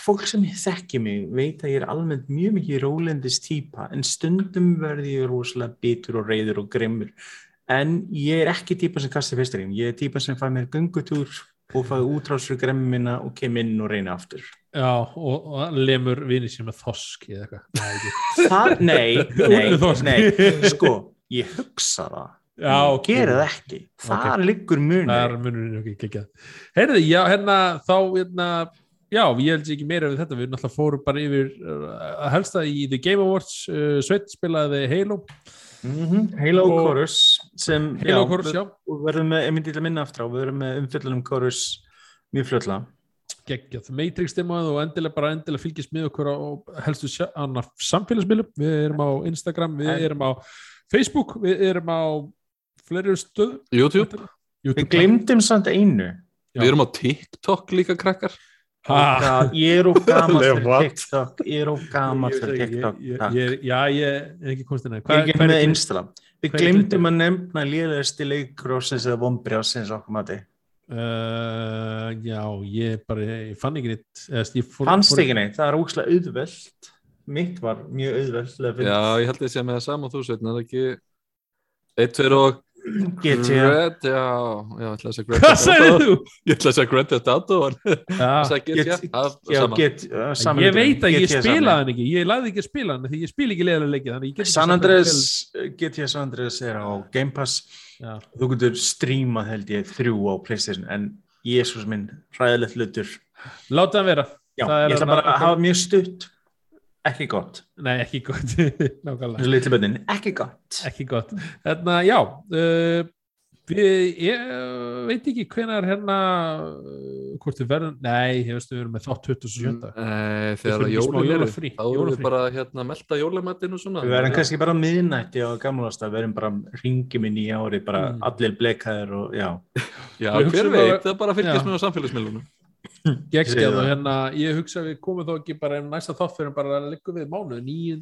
fólk sem þekki mig veit að ég er almennt mjög mikið rólendis típa en stundum verði ég rosalega bitur og reyður og grimmur. En ég er ekki típa sem kasti fyrsturinn ég er típa sem fæ mér göngutúr og fæ útrásur gremmi minna og kem inn og reyna aftur. Já, og, og lemur vinið sér með þosk eða eitthvað. Nei, nei, nei, sko, ég hugsa það. Já, ok. gera það ekki, það liggur munur Það er munurinn ekki ekki Heyrðu, já, hérna, þá hérna, já, ég held ekki meira við þetta. Við náttúrulega fórum bara yfir uh, að helsta í The Game Awards uh, Sveit spilaði Halo. Mhm, Halo Og- Chorus sem Halo já, Chorus, já, og verðum með, ég myndi til að minna aftur á við verðum með umfjöllunum Chorus mjög fljótla geggjað. Matrix demoð og endilega bara endilega fylgjast með okkur á helstu samfélagsmiðlum. Við erum á Instagram, við En- erum á Facebook, við erum á fleiri stöð. YouTube, við glemdum samt einu. Já. við erum á TikTok líka krakkar Ah. Ég er of gaman Alveg, fyrir? TikTok. Ég er of gaman fyrir TikTok. ég, ég, ég, Já, ég er ekki konstina ég er ekki með Instagram. Við er glemdum að nefna lélegasti leikur ásins eða vombri ásins okkur mati. Uh, já, ég bara ég fann ekki neitt. Fannst ekki neitt, það er ógslag auðvelt. Mitt var mjög auðveldlega Já, ég held að ég sé með það saman þú sveitn, er það ekki? 1, 2 og Red, já, já, ég ætla að segja Grand Hvað Auto. þú? Ég ætla að segja uh, saman Ég veit að ég saman. hann ekki, ég lagði ekki að spila hann því ég spila ekki leiðilega leikið. San Andreas, GTA San Andreas er á Game Pass. Þú getur streamað held ég þrjú á Playstation en Jésús minn, hræðilegt hlutur. Láta hann vera. Er ég ætla bara að hafa mjög stutt ekki gott, Nei, ekki gott. Nákvæmlega. Litlu bönnin ekki gott. Ekki gott. Hérna, já uh, við, ég veit ekki hvenar hérna uh, hvort við verðum, nei, ég veist við verðum með þátt 27. Nei, Við þegar jólin eru þá erum við bara hérna að melta jólamatinn og svona. Við verðum kannski bara miðnætti á gamlast að verðum bara ringjum inn í ári bara Mm. allir blekaðir og já. Já, hver veit, að- það bara fylgist Já. með samfélagsmiðlunum geggjað Segðu og hérna ég hugsa að við komum þó ekki bara um næsta þátt fyrir bara að liggum við mánuð 9.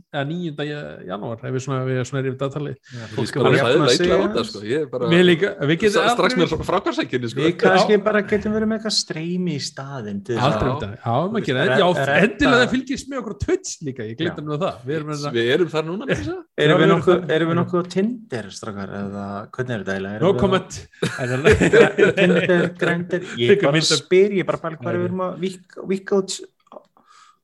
janúar ef við svona, við svona erum dagtali. Ég fólk er bara er sæðilega að illa á þetta sko. Ég bara við líka, við getum strax með frákvarsækjunni sko. við kannski bara getum verið með eitthvað streymi í þess aldrei um þetta, já, maður redda- endilega það fylgist með okkur Twitch líka, ég Já. glemta nú það. Við erum hérna þar núna Erum við nokkuð, erum- erum við nokkuð á Tinder, strákar, eða hvernig er þetta eiginlega? no comment. Tinder, Grindr, ég bara spyr, ég bara bara hvað við erum að víka út,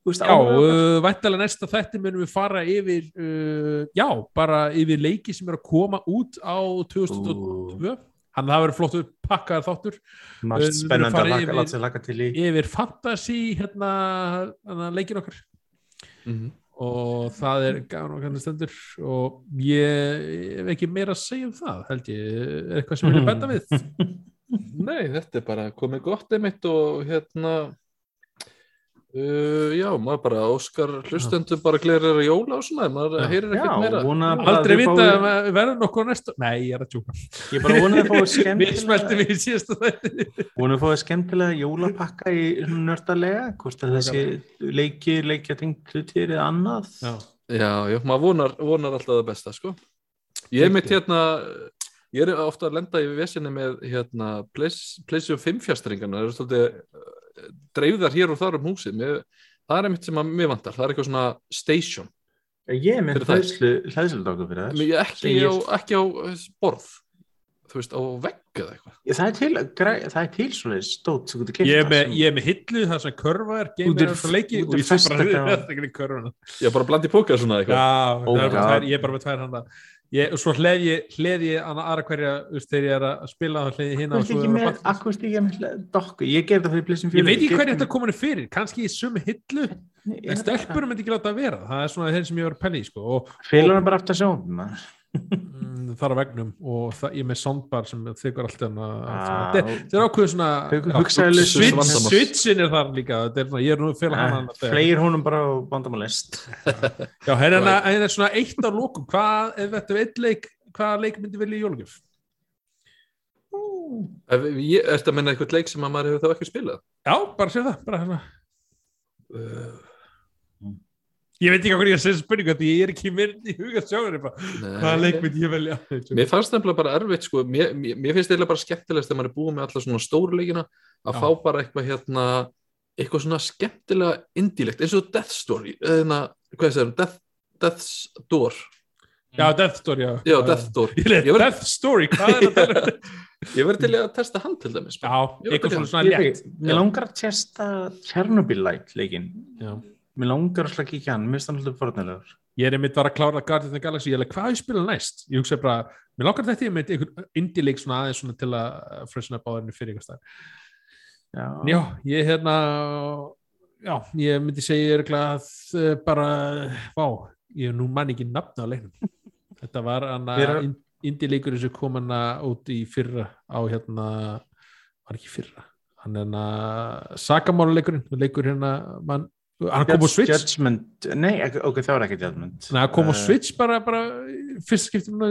Já, uh, væntalega næsta þætti munum við fara yfir uh, já, bara yfir leiki sem er að koma út á 2022 hann það verður flottur pakkaðar þáttur. Við erum spennandi að laka, yfir- láta sér laka til í. yfir fantasy hérna, hérna leikin okkar. Mhm. og það er gaman okkar stendur. Og ég hef ekki meira að segja um það held ég, er eitthvað sem við viljum benda við Nei, þetta er bara komið gott einmitt og hérna uh, já, maður bara Óskar hlustendur bara glerir að jóla og svona, maður Já. heyrir ekkert meira aldrei vita að við verðum nokkuð á næsta nei, ég er að tjúka Ég bara vona að smeltum skemmtilega, við í síðasta þætti vona að fáið skemmtilega jólapakka í nördalega, hvort að þessi leikir, leikjatengt hlutir eða annað. já, Já, já, maður vonar, vonar alltaf það besta sko. Ég mitt hérna ég er ofta að lenda í vesinni með hérna Playstation 5 fjastringana það eru svolítið uh, dreifðar hér og þar um húsið. Mér, það er einmitt sem að mér vantar, það er eitthvað svona station, Ég er með hlæðslu fyrir þess. Mér- ekki, ég- á, ekki á uh, borð þú veist, á vegg eða eitthvað. Það er til, græ- það er til svoleiðis stótt sem þú getur ég er það með, sem- ég er með hillu það sem körfa er geimir er- er svo leiki og er ég sé bara gaman. þetta ekki körfuna ég er bara blandi póka svona já, eitthvað það er bara God. tvær, ég er bara með tvær handa ég, og svo hleð ég, ég annað aðra hverja veist, þegar ég er að spila þá hleð ég hina Akkur ekki með, dokku, ég gerði það fyrir Playstation 4 ég veit ekki hverju þetta komin fyrir kannski í sömu hillu en stelpurum myndi ekki láta að vera. Það er svona þeir sem ég var að penni sko, og Félur hann bara aftur sjón mm, þar á vegnum og það, ég er með soundbar sem þykir alltaf hana, Ah, þetta þetta er ákveð svona switchin er þar líka þetta er svona, ég er nú að fela hana þegar. Fleir honum bara á bandamálist Já, hérna right. er svona eitt á lókum hvað, ef þetta er eitt leik hvaða leik myndi vilja í jólugjöf? Að menna eitthvað leik sem að maður hefur þá ekki spilað? Já, bara sér það, bara hérna Uh, Ég veit ekki hvað ég að segja spurningu því ég er ekki mynd í huga sjáður hvaða leik myndi ég velja? Mér fannst nefnilega bara erfitt sko, mér, mér, mér finnst þetta bara skemmtilegast þegar maður er búið með alla svona stóru leikina að Já. fá bara eitthvað hérna eitthvað svona skemmtilega indílegt eins og Death Story eða hvað segir, Death, Death's Door. Já, Death Story, já. Já, Death Door. Ég var- Death Story, hvað er þetta? Ég verði til að testa hann til dæmis. Já, eitthvað svona, létt. Mér langar að testa Chernobyl Light leikin Já. Mér langar að slaka ekki hann, mér finnst hann alltaf forðnilegur Ég er einmitt var að klára Guardians of the Galaxy. Ég er alveg, hvað ég spila næst? Ég hugsa bara, mér langar þetta ég með einhver indie leik svona aðeins svona til að upp á þenni fyrir ykkur stær Já, Já, ég hérna já, ég myndi segja örgulega að bara, vá ég nú man ekki nafna á leiknum. Þetta var hann Mér að er- indie leikurinn sem kom hann út í fyrra á hérna var ekki fyrra. Hann er hann sagamála leikurinn leikur hérna mann, hann kom á Switch. Judgment, nei, ekki- ok, það var ekki Judgment. Nei, hann kom á Eh, Switch bara, bara í fyrsta skiptum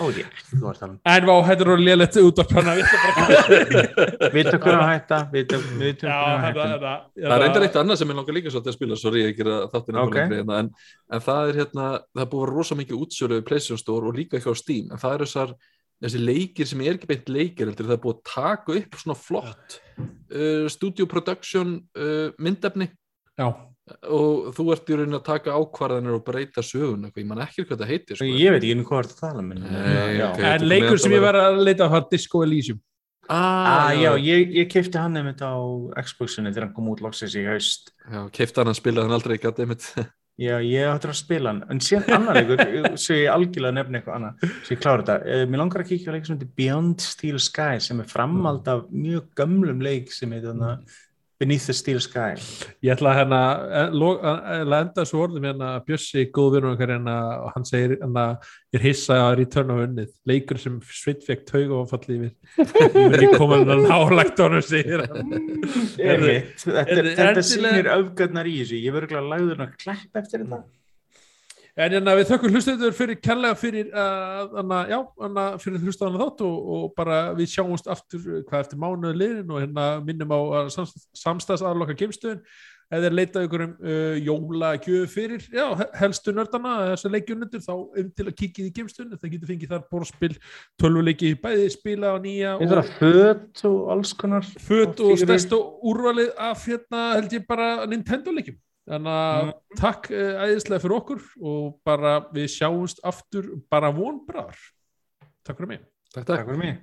Ó, ég, þú var það en vá, þetta er orðið lélætt út af hana Vita hver að hætta, Já, hver að hætta. Það er reyndar eitt annað sem ég langar líka svolítið að spila sorry, ég gera þáttinn Ok. okay. hérna, en, en það er hérna, það er búið að vera rosa mikið útsölu PlayStation Store og líka hjá Steam en það eru þessar, þessi leikir sem er ekki beint leikir, heldur, það er búið að taka upp svona flott uh, studio production uh, myndefni Já, og þú ert í rauninni að taka ákvarðanir og breyta sögun ég man ekki hvað það heitir sko. Ég veit ekki um hvað það tala menn, Nei, já. ok. En leikur sem ég var að leita fara Disco Elysium Ah, já, ég, ég kefti hann einmitt á Xboxinu þegar hann kom út loksins í haust. já, keifti hann að spila hann aldrei gæti einmitt Já, ég áttur að spila hann, en síðan annar leikur, svo ég algjörlega nefni eitthvað annað, svo ég klára þetta. Uh, mér langar að kíkja á leik sem heitir Beyond Steel Sky sem er framald af mjög gömlum leik sem heitir þarna Beneath the Steel Sky. Ég ætla að hérna eh, að að enda svo orðum hérna Bjössi, góðvinur okkar hérna og hann segir hérna ég er hissa að Return of unnið leikur sem Sveit fekk tauga og fallið yfir ég ekki koma hann nálagt honum segir hann. Þetta, er- þetta endilega- sýnir öfgarnar í þessu, ég verður ekki að lagður að klepp eftir þetta. En hérna við þökkum hlustendur fyrir kærlega fyrir uh, anna, já, anna, fyrir hlustaðan þátt og, og bara við sjáumst aftur uh, hvað eftir mánuðu liðin og hérna minnum á samstæðsaðloka geimstöðin. Eða leita ykkur um uh, jóla gjöf fyrir, já, he- helstu nördana þessu leikjunundur þá um til að kikið í geimstöðin það getur fengið þar borðspil tölvuleiki, bæði spila á nýja að föt og alls konar. föt og og stærst og úrvalið af hérna held ég bara Nintendo leikjum þannig að Mm. takk uh, æðislega fyrir okkur og bara við sjáumst aftur bara von brar takk fyrir mig Takk, takk. Takk fyrir mig.